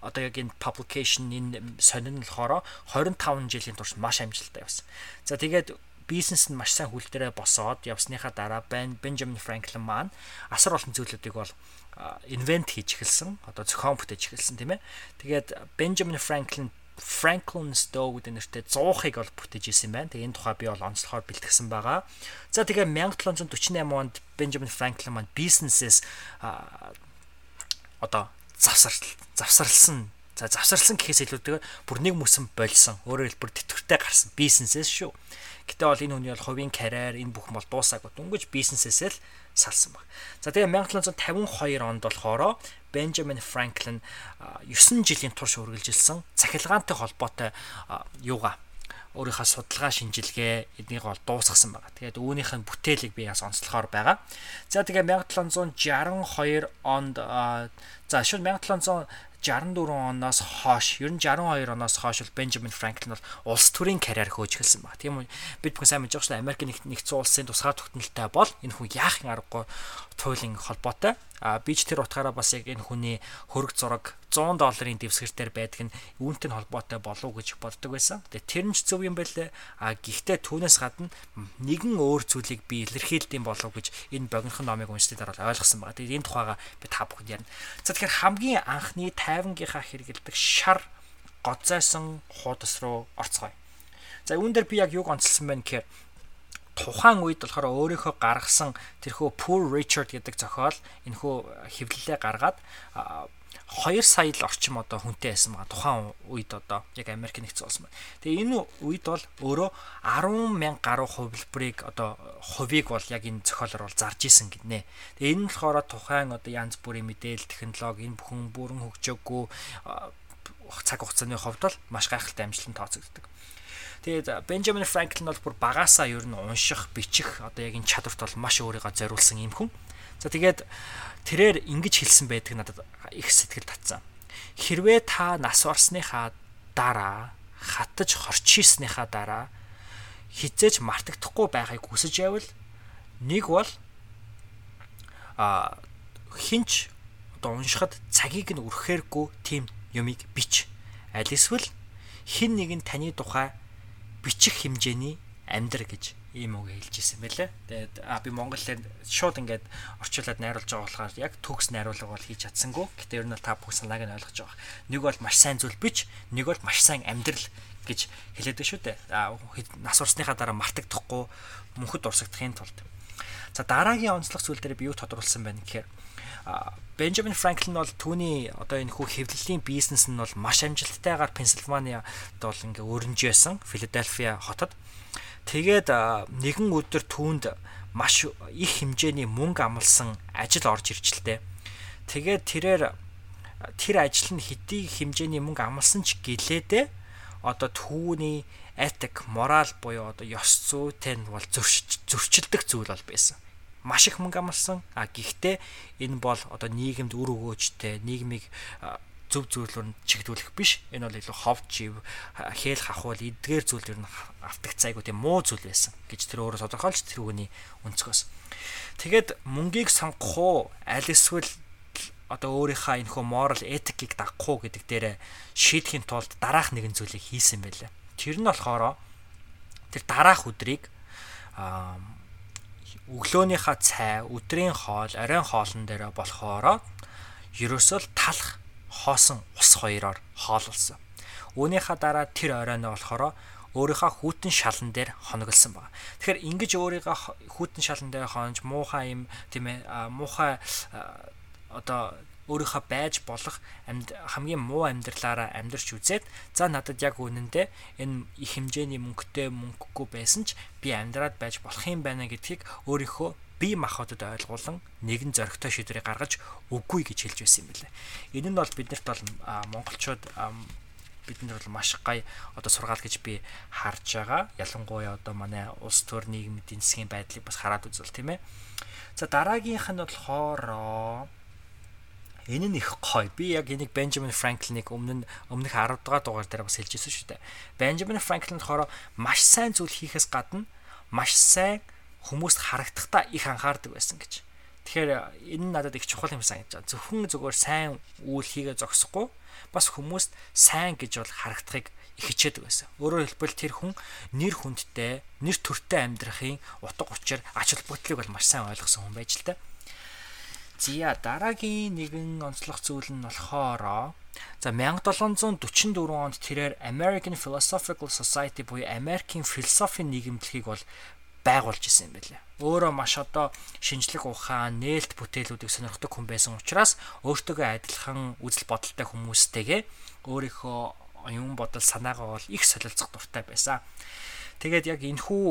одоо яг энэ publication энэ сонин нь болохоор 25 жилийн турш маш амжилттай явсан. За тэгээд бизнес нь маш сайн хүл дээрээ босоод явсныхаа дараа Benjamin Franklin маань асар олон зүйлүүдийг бол invent хийж эхэлсэн. Одоо зохион бүтээж эхэлсэн тийм ээ. Тэгээд Benjamin Franklin Franklin Stowe гэдэг нэртэй 100-ыг бол бүтээж исэн байна. Тэгээ энэ тухай би бол онцлохоор бэлтгэсэн байгаа. За тэгээ 1748 онд Benjamin Franklin маань businesses одоо завсар завсарлсан за завсарлсан гэхээс илүүтэйгээр бүр нэг мөсөн болсон. Өөрөөр хэлбэл тэтгэвртэй гарсан бизнесээс шүү. Гэтэ бол энэ хүний бол хувийн карьер энэ бүхэн бол дуусаагүй. Дөнгөж бизнесээсээ л салсан баг. За тэгээ 1752 онд болохоор Benjamin Franklin 9 жилийн турш үргэлжилсэн цахилгаантай холбоотой юугаа өөрийнхөө судалгаа шинжилгээ эднийг бол дуусгасан байгаа. Тэгээд үүнийх нь бүтээлийг би яс онцлохоор байгаа. За тэгээ 1762 онд за шууд 1700 64 оноос хойш ер нь 62 оноос хойш бол Бенджамин Франклин бол улс төрийн карьер хөөж эхэлсэн баг. Тийм үү? Бид бүхэн сайн мэдж байгаа шүү дээ. Америк нэгдсэн улсын тусгаар тогтнолтой бол энэ хүн яахын аргагүй туйлын холбоотой. А би ч тэр утгаараа бас яг энэ хүний хөрөг зураг 100 долларын дэвсгэртээр байдаг нь үүнтэй холбоотой болов гэж боддог байсан. Тэгээ тэр нь ч зөв юм байлээ. А гэхдээ түүнээс гадна нэгэн өөр зүйлийг би илэрхийлдэм болов гэж энэ богинохон номыг уншсны дараа ойлгосон байгаа. Тэгээ энэ тухайга би та бүхэнд ярина. За тэгэхээр хамгийн анхны тайвангийнхаа хэрэгэлдэг шар гоцойсон хуудас руу орцгоё. За үүн дээр би яг юг онцлсан байна гэхээр тухайн үед болохоор өөрийнхөө гаргасан тэрхүү Poor Richard гэдэг зохиол энэхүү хэвлэлээ гаргаад 2 сая л орчим одоо хүнтэй байсан байгаа тухайн үед одоо яг Америк нэгдсэн улс маань. Тэгээ энэ үед бол өөрөө 10 мянга гаруй хувилбарыг одоо хувийг бол яг энэ зохиолоор бол зарж исэн гинэ. Тэгээ энэ нь болохоор тухайн одоо янз бүрийн мэдээлэл технологи энэ бүхэн бүрэн хөгжөөгүй цаг хугацааны хувьд бол маш гайхалтай амжилтанд тооцогддог. Тэгээд Бенджамин Франклин бол бүр багасаа ер нь унших, бичих одоо яг энэ чадварт бол маш өөрийгөө зориулсан юм хүн. За тэгээд тэрээр ингэж хэлсэн байдаг надад их сэтгэл татсан. Хэрвээ та нас орсныхаа дараа хатаж хорчийснийхаа дараа хизээж мартагдахгүй байхыг хүсэж байвал нэг бол а хинч одоо уншихад цагийг нь өрхөөргүй тийм юмыг бич. Аль эсвэл хин нэг нь таны тухай бичих хэмжээний амьдр гэж ийм үг хэлж ирсэн байлээ. Тэгээд а би монголоор шууд ингээд орчуулад найруулж байгаа болохоор яг төгс найруулга бол хийж чадсангүй. Гэтэ ер нь та бүх санааг нь ойлгож байгаа. Нэг бол маш сайн зүйл бич, нэг бол маш сайн амьдрал гэж хэлээд шүү дээ. А нас урсныхаа дараа мартагдахгүй мөнхөд урсагдахын тулд. За дараагийн онцлог зүйл дээр би юу тодруулсан байна гэхээр Бенджамин Франклин бол түүний одоо энэ хүү хэвлэлийн бизнес нь бол маш амжилттайгаар Пенсильваниад бол ингээ өрнжөөсөн Филадельфия хотод. Тэгээд нэгэн өдөр түүнд маш их хэмжээний мөнгө амлсан ажил орж ирж лтэй. Тэгээд тэрээр тэр ажил нь хэдий хэмжээний мөнгө амлсан ч гэлээдээ одоо түүний этик, морал буюу одоо ёс зүйтэй нь бол зөрчилдөх зүйл бол байсан. Маш их мөнгө амлсан. А гэхдээ энэ бол одоо нийгэмд үр өгөөжтэй, нийгмийг зөв зүйлөөр нь чиглүүлэх биш. Энэ бол илүү ховж ив, хээл хахуул эдгээр зүйлээр нь автагц айгуу тийм муу зүйл байсан гэж тэр өөрөө тодорхойлж тэр үгний өнцгөөс. Тэгэд мөнгийг сонгох уу, аль эсвэл одоо өөрийнхөө энэхүү moral ethic-ийг дагах уу гэдэг дээр шийдэхин тулд дараах нэгэн зүйлийг хийсэн байлаа. Тэр нь болохоор тэр дараах өдрийг өглөөнийхөө цай, өдрийн хоол, оройн хоолн дээр болохоор ерөөсөө талах хоосон ус хоёроор хооллсон. Үүнийхээ дараа тэр оройноо болохоор өөрийнхөө хүүтэн шалан дээр хоноглосон байна. Тэгэхээр ингэж өөрийгөө хүүтэн шалан дээр хонож муухай юм тийм ээ муухай одоо өөрийнхөө байж болох амьд хамгийн муу амьдралаараа амьдарч үзээд за надад яг үнэндээ энэ их хэмжээний мөнгөтэй мөнгөгүй байсан ч би амьдраад байж болох юм байна гэдгийг өөрийнхөө бие махбодод ойлгуулан нэгэн зөрөгтэй шийдвэрийг гаргаж үгүй гэж хэлж байсан юм билээ. Энэ нь бол биднэрт бол монголчууд бидэнд бол маш гай одоо сургаал гэж би харж байгаа. Ялангуяа одоо манай улс төр нийгмийн эдийн засгийн байдлыг бас хараад үзвэл тийм ээ. За дараагийнх нь болохоор Энэ нь их гоё. Би яг энийг Benjamin Franklin-ыг өмнө нь өмнөх 10 дугаар дугаар дээр бас хэлжсэн шүү дээ. Benjamin Franklin болохоор маш сайн зүйл хийхээс гадна маш сайн хүмүүст харагдахдаа их анхаардаг байсан гэж. Тэгэхээр энэ надад их чухал юм санагдаж байна. Зөвхөн зүгээр сайн үйл хийгээ зогсохгүй бас хүмүүст сайн гэж бол харагдахыг их хичээдэг байсан. Өөрөөр хэлбэл тэр хүн нэр хүндтэй, нэр төртэй амьдрахын утга учир ач холбогдлыг бол маш сайн ойлгосон хүн байж л та. Зя дараагийн нэгэн онцлог зүйл нь болохоор за 1744 онд тэрээр American Philosophical Society буюу Америкийн философийн нийгэмдлэгийг бол байгуулж исэн юм байлаа. Өөрөө маш одоо шинжлэх ухаан, нээлт бүтээлүүдийг сонирхдаг хүн байсан учраас өөртөөгөө адилхан үзэл бодолтой хүмүүстэйгээ өөрийнхөө оюун бодол санаагаа бол их солилцох дуртай байсан. Тэгээд яг энэхүү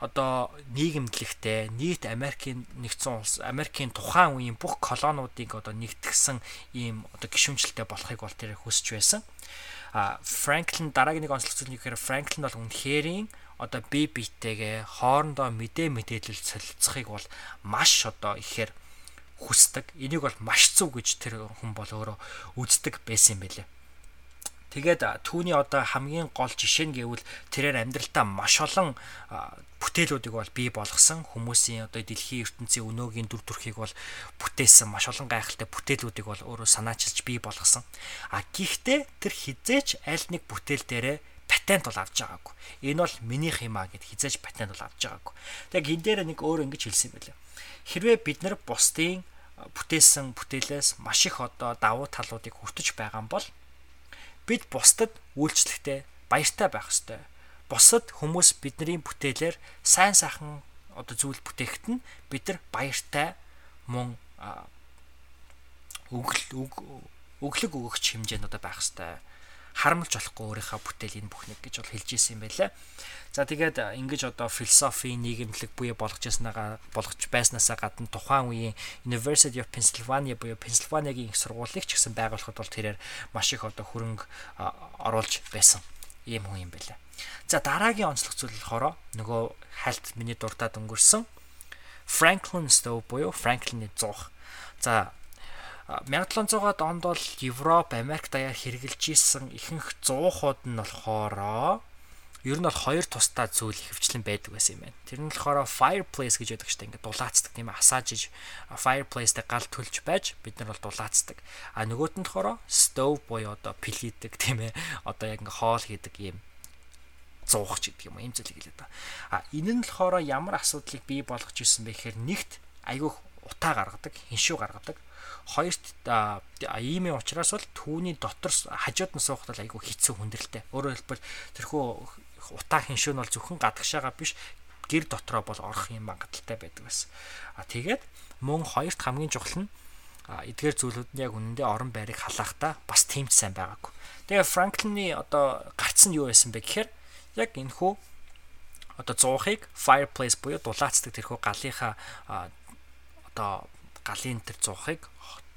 одоо нийгэмдлэгтэй нийт Америкийн нэгдсэн улс Америкийн тухайн үеийн бүх колониудыг одоо нэгтгсэн ийм одоо гишүүнчлэлтэй болохыг бол тэр хүсэж байсан. А Франклин дараагийн нэг онцлог зүйл нь гэхээр Франклин бол үнэхэрийн одоо бие биетэйгээ хоорондоо мэдээ мэдээлэл солилцохыг бол маш одоо ихээр хүсдэг. Энийг бол маш зөв гэж тэр хүн бол өөрөө үздэг байсан юм байлээ. Тэгээд түүний одоо хамгийн гол жишээ нь гэвэл тэрээр амьдралтаа маш олон бүтээлүүдийг бол бий болгосон хүмүүсийн одоо дэлхийн ертөнцийн өнөөгийн дүр төрхийг бол бүтээсэн маш олон гайхалтай бүтээлүүдийг бол өөрөө санаачилж бий болгосон. А гэхдээ тэр хизээч аль нэг бүтээл дээрээ патент бол авч байгаагүй. Энэ бол минийх юм а гэд хизээж патент бол авч байгаагүй. Тэг энэ дээр нэг өөр ингэж хэлсэн байлаа. Хэрвээ бид нар бусдын бүтээсэн бүтээлээс маш их одоо давуу талуудыг хүртэж байгаа юм бол бид бусдад үйлчлэхдээ баяртай байх ёстой. Бусад хүмүүс бидний бүтээлээр сайн сайхан одоо зүйл бүтээхэд нь бид нар баяртай мөн өглөг өглөг өгөгч хэмжээнд одоо байх ёстой харамлж болохгүй өөрийнхөө бүтээлийн бүхнийг гэж бол хэлж ирсэн юм байлаа. За тэгээд ингэж одоо философи, нийгэмлэг буюу болгож яснаа болгож байснаасаа гадна тухайн үеийн University of Pennsylvania буюу Пенсильваниагийн их сургуулийг ч гэсэн байгуулахад бол тэрээр маш их одоо хөрөнгө оруулж байсан ийм хүн юм байлаа. За дараагийн онцлог зүйл болохоор нөгөө хальт миний дуртад өнгөрсөн Franklin Stove буюу Franklin-ы зуух. За 1700-аад онд бол Европ, Америк даяар хэрэгжилж исэн ихэнх зуухууд нь болохоор ер нь бол хоёр тусдаа зүйл хөвчлэн байдаг байсан юм байна. Тэр нь болохоор fireplace гэж яддаг штэ ингээд дулаацдаг тийм асаажиж fireplace-тэй гал төлж байж бид нар бол дулаацдаг. А нөгөөт нь болохоор stove буюу одоо пилийдэг тийм ээ. Одоо яг ингээд хоол хийдэг юм зуух ч гэдэг юм ийм зүйлийг хэлээд байна. А энэ нь болохоор ямар асуудлыг бий болгож ирсэн бэ гэхээр нэгт айгүй утаа гаргадаг, хиншүү гаргадаг хоёрт ийм юм учраас бол түүний дотор хажууд нь суухад бол айгүй хэцүү хүндрэлтэй. Өөрөөр хэлбэл тэрхүү утаа хиншүү нь бол зөвхөн гадагшаага биш гэр дотроо бол орох юм магадaltaй байдаг байсан. А тэгээд мөн хоёрт хамгийн чухал нь эдгээр зүйлүүд нь яг үнэндээ орон байрыг халаахтаа бас тэмч сайн байгаагүй. Тэгээ Франклины одоо гарц нь юу байсан бэ гэхээр яг энэ хүү одоо зуухыг fireplace буюу дулаацдаг тэрхүү галынхаа одоо галын тэр зуухыг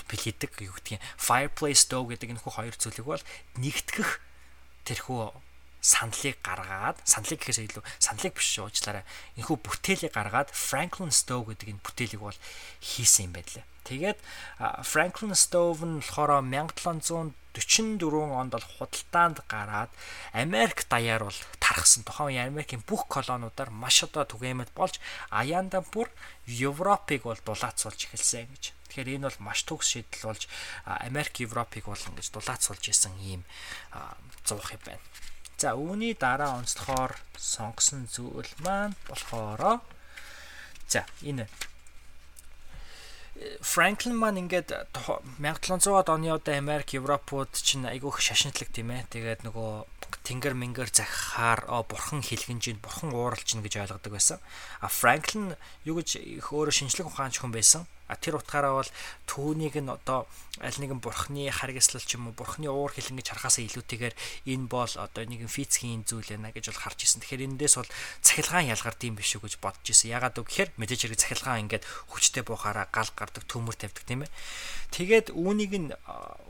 бэлээдэг юу гэдгийг fireplace stove гэдэг энэ хүү хоёр зүйлийг бол нэгтгэх тэрхүү саналыг гаргаад саналыг гэхээс илүү саналыг биш уучлаарай энэхүү бүтээлийг гаргаад Franklin Stove гэдэг энэ бүтээлийг бол хийсэн юм байлээ. Тэгээд Franklin Stove нь болохоор 1744 онд бол худалдаанд гараад Америк даяар бол тархсан. Тухайн үеийн Америкийн бүх колониудаар маш одоо түгээмэл болж аяанда бүр Европыг бол дулаацуулж эхэлсэн гэж. Тэгэхээр энэ бол маш төгс шийдэл болж Америк Европыг бол ингэж дулаацуулж исэн ийм зуух юм байна. За үүний дараа онцлохоор сонгосон зүйл маань болохоро за энэ Франклин маань ингээд 1700-аад оны одоо Америк, Европууд чинь айгүйх шашинтлаг тийм ээ. Тэгээд нөгөө тэнгэр мингэр захихаар бурхан хэлгэнжинд бурхан ууралж гин гэж ойлгодог байсан. А Франклин юу гэж их өөрө шинжлэх ухаанч хүн байсан тэр утгаараа бол түүнийг нь одоо аль нэгэн бурхны харгислал ч юм уу бурхны уур хилэн гэж харахаас илүүтэйгээр энэ бол одоо нэгэн физикийн зүйл байна гэж бол харж исэн. Тэгэхээр эндээс бол цахилгаан ялгардсан биш үү гэж бодож исэн. Ягаад үг гэхээр мэдээж хэрэг цахилгаан ингээд хүчтэй буухаараа гал гардаг төмөр тавьдаг тийм ээ. Тэгээд үүнийг нь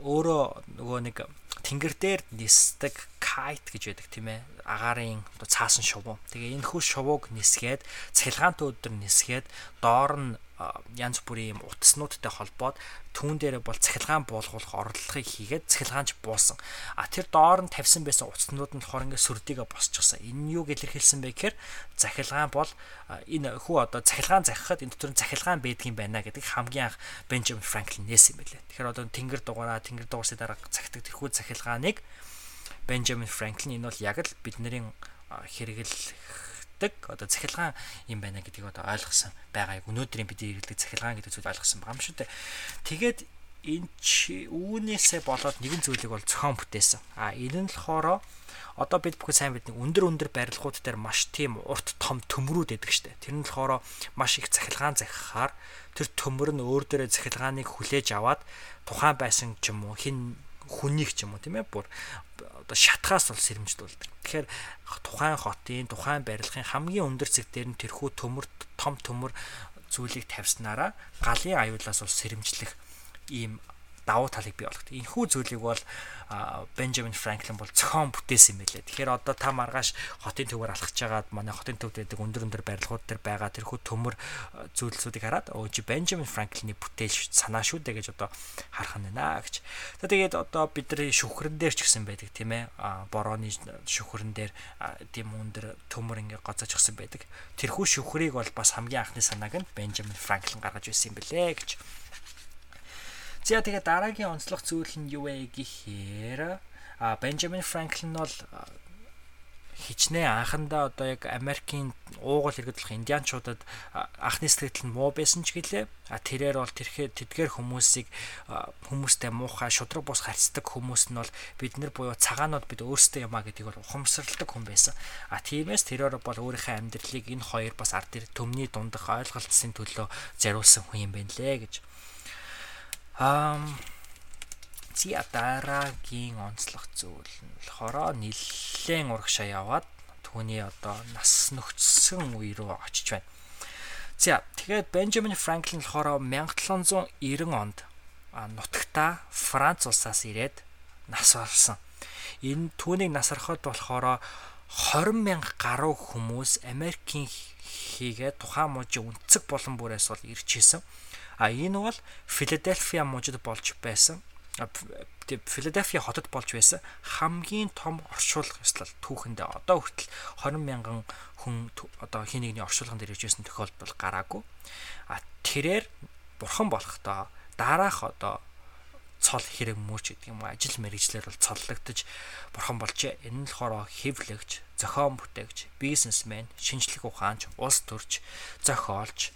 өөрөө нөгөө нэг тэнгэр дээр нисдэг kite гэж байдаг тийм ээ агаарын одоо цаасан шувуу. Тэгээ энэ хүү шувууг нисгээд цахилгаантай өдөр нисгээд доор нь янз бүрийн юм утаснуудтай холбоод түүн дээр бол цахилгаан буулгуулах оролдлогыг хийгээд цахилгаанч буусан. А тэр доор нь тавьсан байсан утаснууд нь болохоор ингээд сүрдийгээ босчихсан. Энэ юу илэрхийлсэн бэ гэхээр цахилгаан бол энэ хүү одоо цахилгаан захихад энэ дотор нь цахилгаан байдаг юм байна гэдэг хамгийн анх Бенджамин Франклин нээсэн юм байлээ. Тэгэхээр одоо тэнгэр дугаараа тэнгэр дугаарсны дараа цагтдаг тэрхүү цахилгааныг Бенджамин Франклин энэ бол яг л бидний хэрэглэх хэрэглэдэг одоо цахилгаан юм байна гэдгийг одоо ойлгосон байгаа. Яг өнөөдрийн бидний хэрэглэдэг цахилгаан гэдэг зүйл ойлгосон байгаа юм шүү дээ. Тэгээд энэ чи үүнээсээ болоод нэгэн зүйлийг бол зохион бүтээсэн. А энэ нь болохоор одоо бид бүхэн сайн бидний өндөр өндөр барилгууд дээр маш тийм урт том төмрүүд байдаг штэ. Тэр нь болохоор маш их цахилгаан захихаар тэр төмөр нь өөр дээрээ цахилгааныг хүлээж аваад тухайн байсан ч юм уу хин хүнийг ч юм уу тийм ээ бүр одоо шатхаас бол сэрэмжлүүлдэг. Тэгэхээр тухайн хотын, тухайн барилгын хамгийн өндөр зэг дээр нь тэрхүү төмөр том төмөр зүйлийг тавьснараа галын аюулаас бол сэрэмжлэх ийм давуу талыг бий болгох. Энэхүү зүйлийг бол Бенджамин Франклин бол зохион бүтээсэн юм байлээ. Тэгэхээр одоо та маргааш хотын төвөөр алхаж байгаад манай хотын төвд байдаг өндөр өндөр барилгууд дээр байгаа тэрхүү төмөр зүйлсүүдийг хараад өө чи Бенджамин Франклины бүтээл санаа шүү дээ гэж одоо харах нь байна гэж. За тэгээд одоо бидний шүхрэн дээр ч гэсэн байдаг тийм ээ. Борооны шүхрэн дээр тийм өндөр төмөр ингээ гоцож гсэн байдаг. Тэрхүү шүхрийг бол бас хамгийн анхны санааг нь Бенджамин Франклин гаргаж байсан юм бэлээ гэж. За тэгээ дараагийн онцлог зүйл нь юу вэ гэхээр а Бенджамин Франклин бол хичнээн анхандаа одоо яг Америкийн уугуул иргэдлэх индианчуудад анхны сэтгэл нь муу байсан ч гэлээ. А тэрээр бол тэрхээ тэдгээр хүмүүсийг хүмүүстэй муухай шудраг бус харьцдаг хүмүүс нь бол бид нар буюу цагаанууд бид өөрсдөө юмаа гэдгийг бол ухамсарладаг хүн байсан. А тиймээс тэрээр бол өөрийнхөө амьдралыг энэ хоёр бас ард төмний дундах ойлголтсын төлөө зориулсан хүн юм байна лээ гэж. Ам зя дараагийн онцлог зүйл нь болохоор нэлээд урагшаа яваад түүний одоо нас нөхцсөн үе рүү очиж байна. За тэгээд Бенджамин Франклин болохоор 1790 онд нутагта Франц улсаас ирээд нас барсан. Энэ түүнийг насархад болохоор 20 мянга гаруй хүмүүс Америкийн хийгээд тухайн мужийн үнцэг болон бүрээс бол ирж исэн. А энэ бол Филадельфия мужид болж байсан. Филадельфия хотод болж байсан хамгийн том оршуулга ёслол түүхэндээ одоо хүртэл 20 мянган хүн одоо хин нэгний оршуулган дээр ирж байсан тохиолдол гараагүй. А тэрээр бурхан болохдоо дараах одоо цол хэрэг мөрч гэдэг юм ажил мэргэжлэр бол цоллогдож бурхан болжээ. Энэ нь болохоор хэвлэгч, зохион бүтээгч, бизнесмен, шинжлэх ухаанч, улс төрч, зохиолч,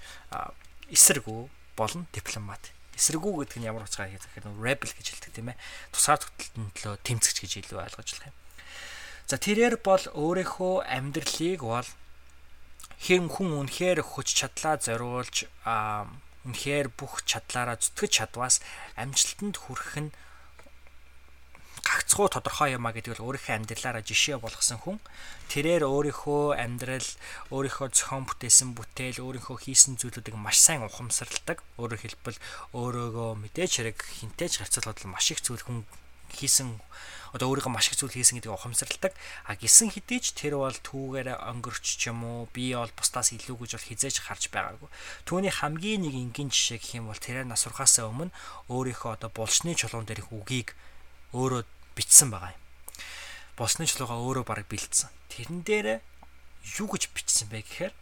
эсэргүү болон дипломат. Эсэргүү гэдэг нь ямар утгаар гэхээр rebel гэж хэлдэг тийм ээ. Тусгаар тогтолтын төлөө тэмцэгч гэж илүү ойлгож болох юм. За тэрээр бол өөрийнхөө амьдралыг бол хэм хүн үнэхээр хүч чадлаа зориулж үнэхээр бүх чадлаараа зүтгэж чадваас амжилтанд хүрэх нь гагцхуу тодорхой юм а гэдэг бол өөрийнхөө амьдралаараа жишээ болгосон хүн. Тэрээр өөрийнхөө амьдрал өөрийнхөө зохион бүтээсэн бүтээл өөрийнхөө хийсэн зүйлүүдийг маш сайн ухамсарладаг. Өөрөөр хэлбэл өөрөөгөө мэдээж хэрэг хинтээж харьцуулахад маш их зүйл хүн хийсэн одоо өөрийнхөө маш их зүйл хийсэн гэдгийг ухамсарладаг. А гисэн хэдий ч тэр бол түүгээр өнгөрч ч юм уу би бол бусдаас илүү гэж бол хизээж харж байгаагүй. Түүний хамгийн нэг энгийн жишээ гэх юм бол тэрээр насурхаасаа өмнө өөрийнхөө одоо булшны чулуун дээрх үгийг өөрөө бичсэн байгаа юм. Булшны чулуугаа өөрөө бараг бэлдсэн. Тэрэн дээр юу гэж бичсэн бэ гэхээр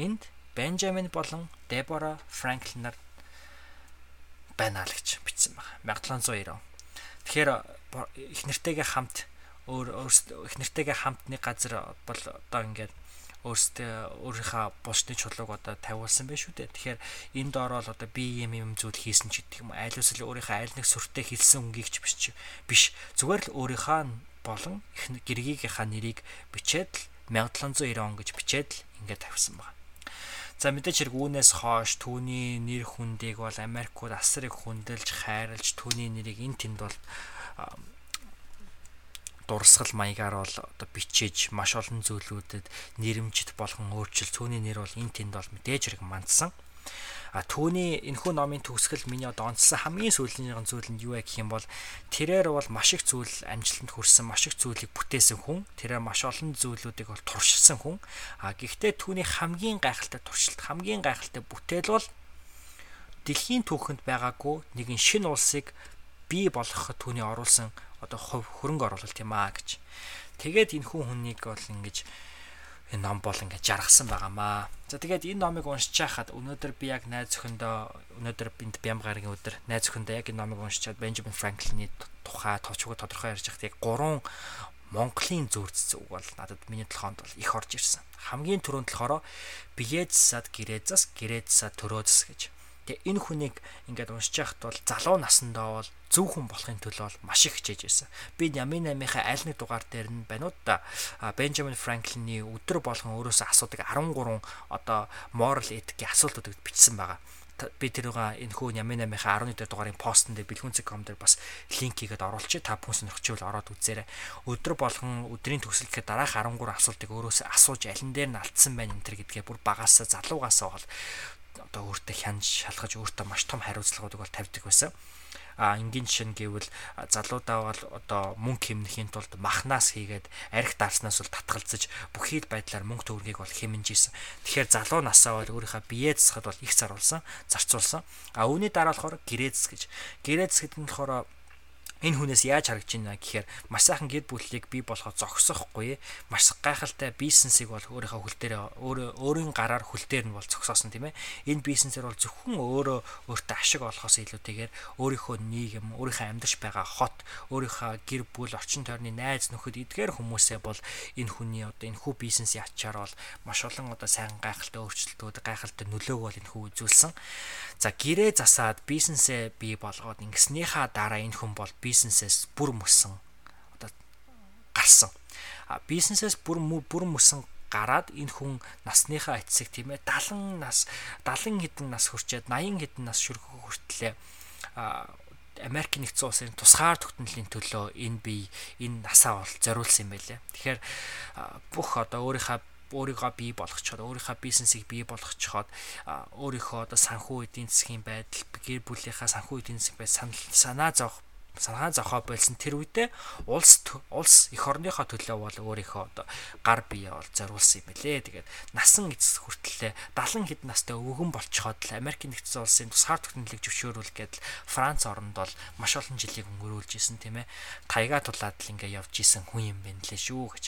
энд Бенджамин болон Дебора Франклинаар байна л гэж бичсэн байна. 1790 он. Тэгэхээр их нэртэйгээ хамт өөр их нэртэйгээ хамт нэг газар бол одоо ингээд өөрсдөө өөрийнхөө булчны чулууг одоо тавиулсан байх шүү дээ. Тэгэхээр энд ороод одоо би юм юм зүйл хийсэн ч гэдэг юм айл эсвэл өөрийнхөө айл нэг сүртэй хэлсэн үгийг ч биш биш. Зүгээр л өөрийнхөө болон их гэргийнхаа нэрийг бичээд л 1790 он гэж бичээд л ингээд тавьсан байна. За мэдээч хэрэг үүнээс хойш түүний нэр хүндийг бол Америкууд асар их хүндэлж хайрлж түүний нэрийг эн тэнд бол дурсгал маягаар бол одоо бичиж маш олон зүйлүүдэд нэрэмжит болгон өөрчил түүний нэр бол эн тэнд бол мэдээж хэрэг мандсан. А түүний энэхүү номын төгсгөл миний одоо онцлсан хамгийн сүүлийн зүйл нь юу вэ гэх юм бол тэрээр бол маш их зүйл амжилтанд хүрсэн, маш их зүйлийг бүтээсэн хүн. Тэрээр маш олон зүйлүүдийг бол туршилсан хүн. А гэхдээ түүний хамгийн гайхалтай туршилт, хамгийн гайхалтай бүтээл бол дэлхийн түүхэнд байгаагүй нэгэн шинэ улсыг бий болгоход түүний оруулсан одоо хөрөнгө оруулалт юм аа гэж. Тэгээд энэ хүн хүнийг бол ингэж энэ ном бол ингээд жаргасан байгаамаа. За тэгээд энэ номыг уншиж байхад өнөөдөр би яг найз зөвхөндөө өнөөдөр бинд Бямгаргийн өдөр найз зөвхөндөө яг энэ номыг уншичаад Бенджамин Франклины тухай товчгоо тодорхой ярьж байхад яг гурван Монголын зүрц зүг бол надад миний толгоонд бол их орж ирсэн. Хамгийн түрүүнд болохоор биеэзсад гэрээзас гэрээзсад төрөөзс гэж Тэгээ энэ хүнийг ингээд уншиж байхад бол залуу насндаа бол зөв хүн болохын төлөө бол маш их хичээж байсан. Би Ямин амийнхаа аль нэг дугаар дээр нь байна уу да Бенджамин Франклины өдөр болгон өөрөөсөө асуудаг 13 одоо moral ethic-ийн асуултуудыг бичсэн байгаа би тэрүүгээ энэ хүү Ямин амийнхаа 11 дээр дугаарын постн дээр бэлгүнцэг.com дээр бас линк хийгээд оруулчих та бүхэн сонирхчихвол ороод үзээрэй. Өдөр болгон өдрийн төгсөл гэхэд дараах 13 асуултыг өөрөөсөө асууж алин дээр нь алдсан байна энэ төр гэдгээ бүр багасаа залуугаасаа бол одоо өөртөө хянж шалгаж өөртөө маш том хариуцлагуудыг бол тавьдаг байсан. А энгийн жишээ нь гэвэл залуудаа бол одоо мөнгө хэмнэхийн тулд махнаас хийгээд арх дарснаас бол татгалзаж бүхий л байдлаар мөнгө төгрөгийг бол хэмнэж исэн. Тэгэхээр залуу насаа бол өөрийнхөө биеэ засахад бол их заруулсан, зарцуулсан. А үүний дараа болохоор гэрээз гэж. Гэрээз гэдэг нь болохоор энэ хүнээс яаж харагдаж байна гэхээр маш сайхан гэр бүлийг бий болгоход зогсохгүй. Маш гайхалтай бизнесийг бол өөрийнхөө хөл дээр өөрийн гараар хөл дээр нь бол зогсоосон тийм ээ. Энэ бизнесээр бол зөвхөн өөрөө өөртөө ашиг олохоос илүүтэйгээр өөрийнхөө нийгэм өөрийнхөө амьдарч байгаа хот өөрийнхөө гэр бүл орчин тойрны найз нөхөд эдгээр хүмүүсээ бол энэ хүний одоо энэ хүү бизнесийн ачаар бол маш олон одоо сайн гайхалтай өөрчлөлтүүд гайхалтай нөлөөг бол энэ хүү үзүүлсэн. За гэрээ засаад бизнесээ бий болгоод ингэснийхаа дараа энэ хүн бол бизнесээс бүр мөсөн одоо гарсан. А бизнесээс бүр бүр мөсөн гараад энэ хүн насныхаа эцэг тийм ээ 70 нас 70 хэдэн нас хүрчээд 80 хэдэн нас шүрхүү хүртлээ Америк нэгдсэн улсын тусгаар тогтнолын төлөө энэ бие энэ насаа бол зориулсан юм байлээ. Тэгэхээр бүх одоо өөрийнхөө өөрийгөө бий болгочоод өөрийнхөө бизнесийг бий болгочоод өөрийнхөө одоо санхүү эдийн засгийн байдал гэр бүлийнхаа санхүү эдийн засгийн байдал санаа зовх санаа зохио болсон тэр үедээ улс улс эх орныхоо төлөө бол өөрийнхөө одоо гар бие бол зориулсан юм билээ. Тэгээд насан эцэс хүртлээ 70 хэд настай өвгөн болцоход л Америк нэгдсэн улсын тусгаар технологиг зөвшөөрүүл гэдэл Франц оронд бол маш олон жилийг өнгөрүүлж исэн тийм ээ. Тайга тулаад л ингээ явж исэн хүн юм байна лээ шүү гэж.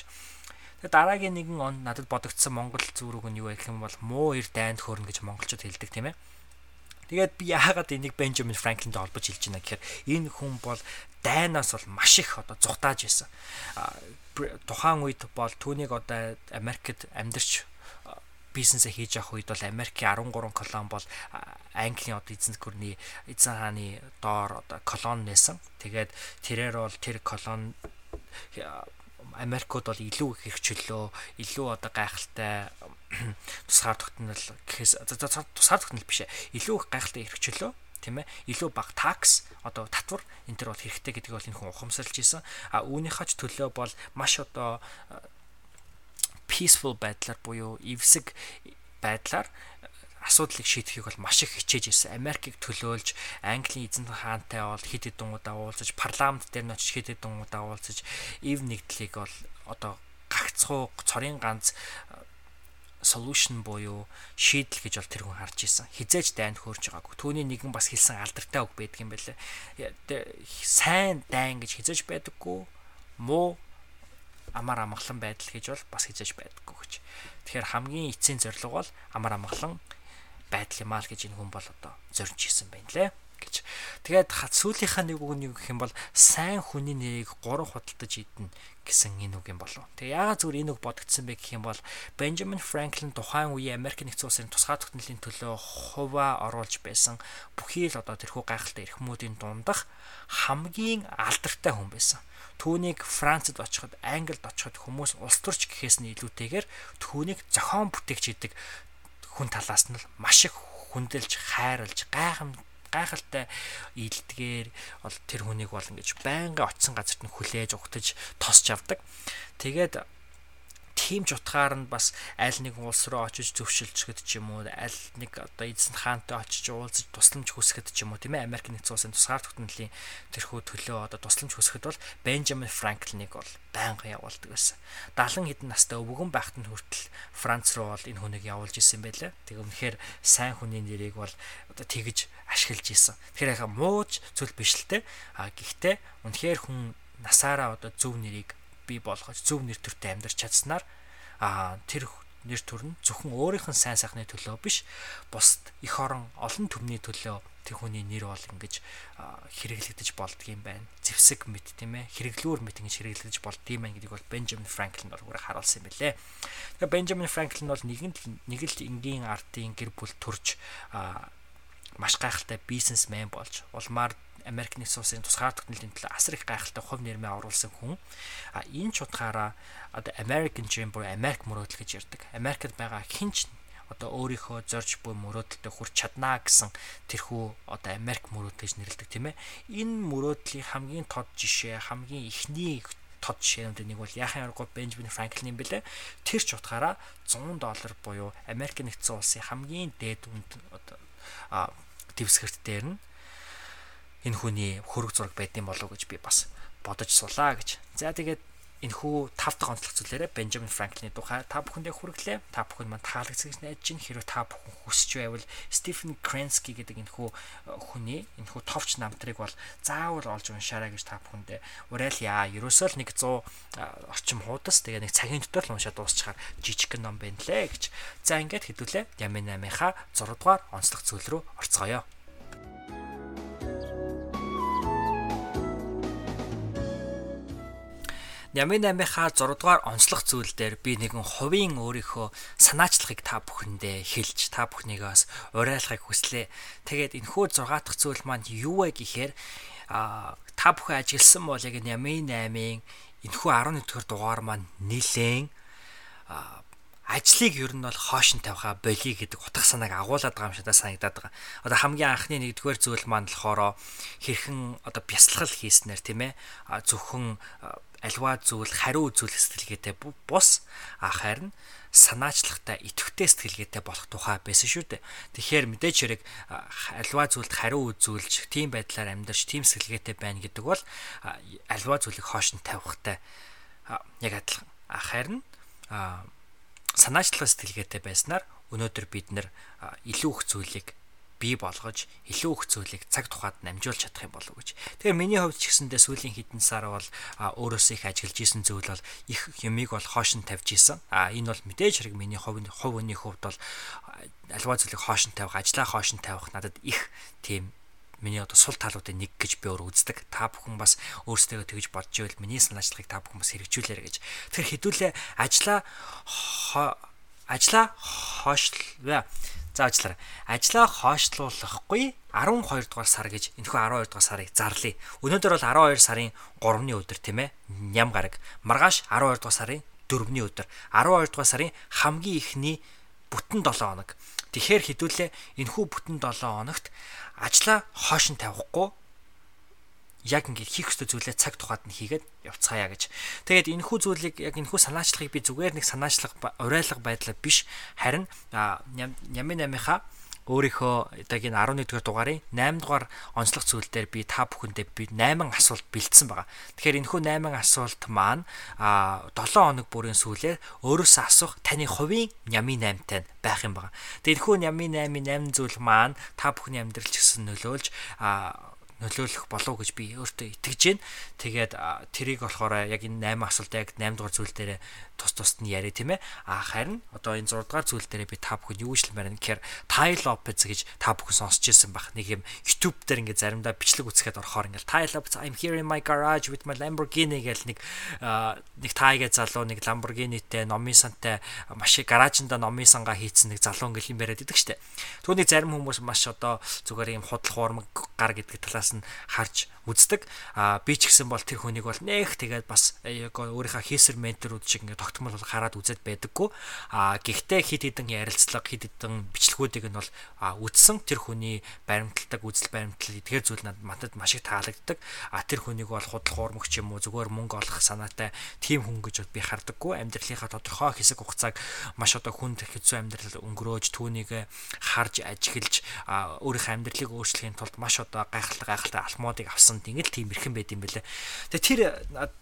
Тэгээд дараагийн нэгэн он надад бодогдсон Монгол зүрэг нь юу гэх юм бол муу ир дайнд хөөрнө гэж монголчууд хэлдэг тийм ээ Тэгээд би яагаад энийг Бенджамин Франклинтэй холбож хэлж байна гэхээр энэ хүн бол дайнаас бол маш их одоо зүхтааж байсан. Тухайн үед бол түүнийг одоо Америкт амьдарч бизнесээ хийж явах үед бол Америкийн 13 колон бол Английн одоо эзэн гүрний эзэн хааны доор одоо колон нээсэн. Тэгээд тэрээр бол тэр колон Америкууд бол илүү их хэрэгчлөө, илүү одоо гайхалтай тусгаар тогтнол гэхээс тусгаар тогтнол биш ээ. Илүү их гайхалтай хэрэгчлөө. тийм ээ илүү бага такс одоо татвар энэ төр бол хэрэгтэй гэдгийг бол энэ хүн ухамсарлж исэн а үүнийхээ ч төлөө бол маш одоо peaceful байдлаар буюу эвсэг байдлаар асуудлыг шийдэхийг бол маш их хичээж ирсэн. Америкийг төлөөлж Английн эзэн хаантай бол хэд хэдэн удаа уулзаж, парламент дээр нь очиж хэд хэдэн удаа уулзаж, ив нэгдлийг бол одоо гагцхуу цорын ганц solution буюу шийдэл гэж бол тэр хүн харж исэн. Хизээж дайнд хөөрж байгаагүй. Түүний нэгэн бас хэлсэн алдартай үг байдаг юм байлаа. Сайн дайн гэж хизээж байдаггүй. Муу амар амгалан байдал гэж бол бас хизээж байдаггүй гэж. Тэгэхээр хамгийн эцсийн зорилго бол амар амгалан байдал юм аа л гэж энэ хүн бол одоо зорж исэн байна лээ гэж. Тэгээд сүүлийнхаа нэг үг нь юу гэх юм бол сайн хүний нэрийг гурав худалдаж идэнэ гэсэн энэ үг юм болов. Тэгээ яагаад зүгээр энэ үг бодогдсон бэ гэх юм бол Benjamin Franklin тухайн үеийн Америк нэгдсэн улсын тусгай тогтнолын төлөө хуваа оруулж байсан бүхий л одоо тэрхүү гайхалтай эрхмүүдийн дундах хамгийн алдартай хүн байсан. Түүнийг Францад очиход, Англид очиход хүмүүс улс төрч гэхээс нь илүүтэйгээр түүнийг зохион бүтээгч гэдэг хүн талаас нь маш их хүндэлж, хайрлж, гайхам гайхалтай ийддгээр бол тэр хүнийг бол ингэж байнга очисон газарт нь хүлээж угтаж тосч авдаг. Тэгээд тийм ч утгаар нь бас аль нэг улс руу очиж зөвшөлдсөд ч юм уу аль нэг одоо эзэн хаантай очиж уулзаж тусламж хүсгэд ч юм уу тийм ээ Америк нэгдсэн улсын тусгаар тогтнолын тэрхүү төлөө одоо тусламж хүсгэд бол Бенджамин Франклиныг бол байнга явуулдаг байсан. 70 хэдэн настай өвгөн байхад нь хүртэл Франц руу бол энэ хүнийг явуулж исэн байлаа. Тэг үнэхээр сайн хүний нэрийг бол одоо тэгж ашиглаж исэн. Тэгэхээр яхаа мууж зүйл биш л те. А гэхдээ үнэхээр хүн насаараа одоо зөв нэрийг бий болгож зөв нэр төртэй амьдарч чадсанаар а тэр нэр төр нь зөвхөн өөрийнх нь сайн сайхны төлөө биш бусд их орон олон төмний төлөө тэр хүний нэр бол ингэж хэрэглэгдэж болдгийм байна. Зевсэг мэд тийм ээ хэрэглүүр мэд ингэж хэрэглэгдэж болдгийм байна гэдгийг бол Бенджамин Франклин өөрөө харуулсан юм билээ. Тэгэхээр Бенджамин Франклин бол нэгэн нэг л энгийн артын гэр бүл төрж маш гайхалтай бизнесмен болж улмаар Америк нэгдсэн улсын тусгаар тогтнолын төлөө асар их гайхалтай хувь нэрмээ оруулсан хүн. А энэ ч утгаараа одоо American Dream буюу Америк мөрөөдөл гэж ярьдаг. Америкт байгаа хинч одоо өөрийнхөө зорж буй мөрөөдөлтөд хүрч чаднаа гэсэн тэрхүү одоо Америк мөрөөдөл гэж нэрлэдэг тийм ээ. Энэ мөрөөдлийн хамгийн тод жишээ, хамгийн ихний тод жишээнүүд нэг бол яхан аргагүй Бенджамин Франклин юм бэлээ. Тэр ч утгаараа 100 доллар буюу Америк нэгдсэн улсын хамгийн дээд үнд одоо дэвсгэрт дээр нь энэ хүний хөрөг зураг байдсан болов уу гэж би бас бодож сулаа гэж. За тэгээд энэ хүү 5 дахь онцлог зүйлээрээ Бенджамин Франклины тухай та бүхэндээ хүргэлээ. Та бүхэн манд таалагдсан гэж найдаж байна. Хэрвээ та бүхэн хүсэж байвал Стефен Кренски гэдэг энэ хүү э, хүний энэ хүү товч намтрыг бол заавал олж уншаарай гэж та бүхэндээ уриалъя. Ерөөсөө л нэг 100 э, орчим хуудас тэгээ нэг цагийн дотор л уншаад дуусчихаар жижиг ном байна лээ гэж. За ингээд хэдүүлээ. Ямын 8-ынхаа 6 дугаар онцлог зүйл рүү орцгоё. Ямын 8-ийнхаа 6 дугаар онцлог зүйл дээр би нэгэн хувийн өөрийнхөө санаачлагыг та бүхэндээ хэлж та бүхнийгээс уриалахыг хүслээ. Тэгээд энэхүү 6 дахь зүйл маань юу вэ гэхээр а та бүхэн ажигласан бол яг Ямын 8-ын энэхүү 11 дугаар дугаар маань нилээн ажлыг ер нь бол хоошин тавиха болиё гэдэг утга санааг агуулад байгаа юм шиг санагдаад байгаа. Одоо хамгийн анхны нэгдүгээр зүйл маань болохоор хэрхэн одоо бясалгал хийснээр тийм ээ зөвхөн альва зүйл хариу үзүүлэх сэтгэлгээтэй бус харин санаачлагтай идэвхтэй сэтгэлгээтэй болох тухай байсан шүү дээ. Тэгэхээр мэдээч хэрэг альва зүйлд хариу үзүүлж тийм байдлаар амьдарч тийм сэтгэлгээтэй байна гэдэг бол альва зүйлийг хоош нь тавихтай яг адилхан. Харин санаачлагын сэтгэлгээтэй байснаар өнөөдөр бид нэр илүү их зүйлийг бий болгож илүү их зүйлийг цаг тухайд намжуулж чадах юм болов гэж. Тэгээ миний хувьд ч гэсэндээ сүүлийн хэдэн сар бол өөрөөсөө их ажиллаж исэн зүйл бол их юмыг бол хоош нь тавьж исэн. А энэ бол мэдээж хэрэг миний хувь хувь хүний хувьд бол альва зүйлийг хоош нь тавих, ажлаа хоош нь тавих надад их тийм миний одоо сул талуудын нэг гэж би өөр үздэг. Та бүхэн бас өөрсдөө тэгж бодж ивэл миний санаачлагыг та бүхэн бас хэрэгжүүлээрэй гэж. Тэгэхээр хэдүүлээ ажлаа ажлаа хоошлоо. За ажиллаарай. Ажлаа хоошлуулахгүй 12 дугаар сар гэж энэхүү 12 дугаар сарыг зарлая. Өнөөдөр бол 12 сарын 3-ны өдөр тийм ээ. Ням гараг. Маргааш 12 дугаар сарын 4-ний өдөр. 12 дугаар сарын хамгийн ихний бүтэн 7 хоног. Тэгэхээр хэдүүлээ энэхүү бүтэн 7 хоногт ажлаа хоош нь тавихгүй яг ингээд хийх ёстой зүйлээ цаг тухайд нь хийгээд явцгаая гэж. Тэгээд энэхүү зүйлийг яг энэхүү санаачлагыг би зүгээр нэг санаачлага уриалга байдлаар биш харин нямын намынхаа өөрийнхөө энэ 11 дугаар дугаарын 8 дугаар онцлог зүйл дээр би та бүхэндээ би 8 асуулт бэлдсэн байгаа. Тэгэхээр энэхүү 8 асуулт маань а 7 хоног бүрийн сүүлээр өөрөөсөө асуух таны хувийн нями 8-тай байх юм байна. Тэгээд энэхүү нями 8-ийн 8 зүйл маань та бүхний амьдрал ч гэсэн нөлөөлж а нөлөөлөх болов гэж би өөртөө итгэж байна. Тэгээд тэрийг болохоор яг энэ 8 асуултаа яг 8 дугаар зүйл дээр тус тусд нь яриа тийм ээ. А харин одоо энэ 6 дугаар зүйл дээр би та бүхэн юу ижлэмээр нэхэр Ty Lopez гэж та бүхэн сонсч ирсэн баг. Нэг юм YouTube дээр ингээд заримдаа бичлэг үзэхэд орохоор ингээд Ty Lopez I'm here in my garage with my Lamborghini гэл нэг нэг Ty-гээ залуу нэг Lamborghini-тэй номын сантай маш их гаражинда номын сангаа хийцэн нэг залуу ингээд юм яриад идэг штэ. Түүний зарим хүмүүс маш одоо зүгээр юм худал хуурмаг гар гэдэг талаас нь харж үздэг. А би ч гэсэн бол тэр хүнийг бол нэх тэгээд бас өөрийнхөө хийсэр менторууд шиг ингээд тогтмол бол хараад үзээд байдаггүй. А гэхдээ хид хідэн ярилцлага хид хідэн бичлэгүүдийг нь бол үзсэн тэр хүний баримталдаг үзэл баримтлал эдгээр зүйл надад маш их таалагддаг. А тэр хүнийг бол худал хуурмагч юм уу зүгээр мөнгө олох санаатай тийм хүн гэж би хардаггүй. Амьдралынхаа тодорхой хэсэг хугацааг маш одоо хүнд хэцүү амьдрал өнгөрөөж түүнийг харж ажиглаж өөрийнхөө амьдралыг өөрчлөхийн тулд маш одоо гайхалтай гайхалтай алмуудыг авсан тийм эрхэн байд юм бэлээ. Тэгээ тэр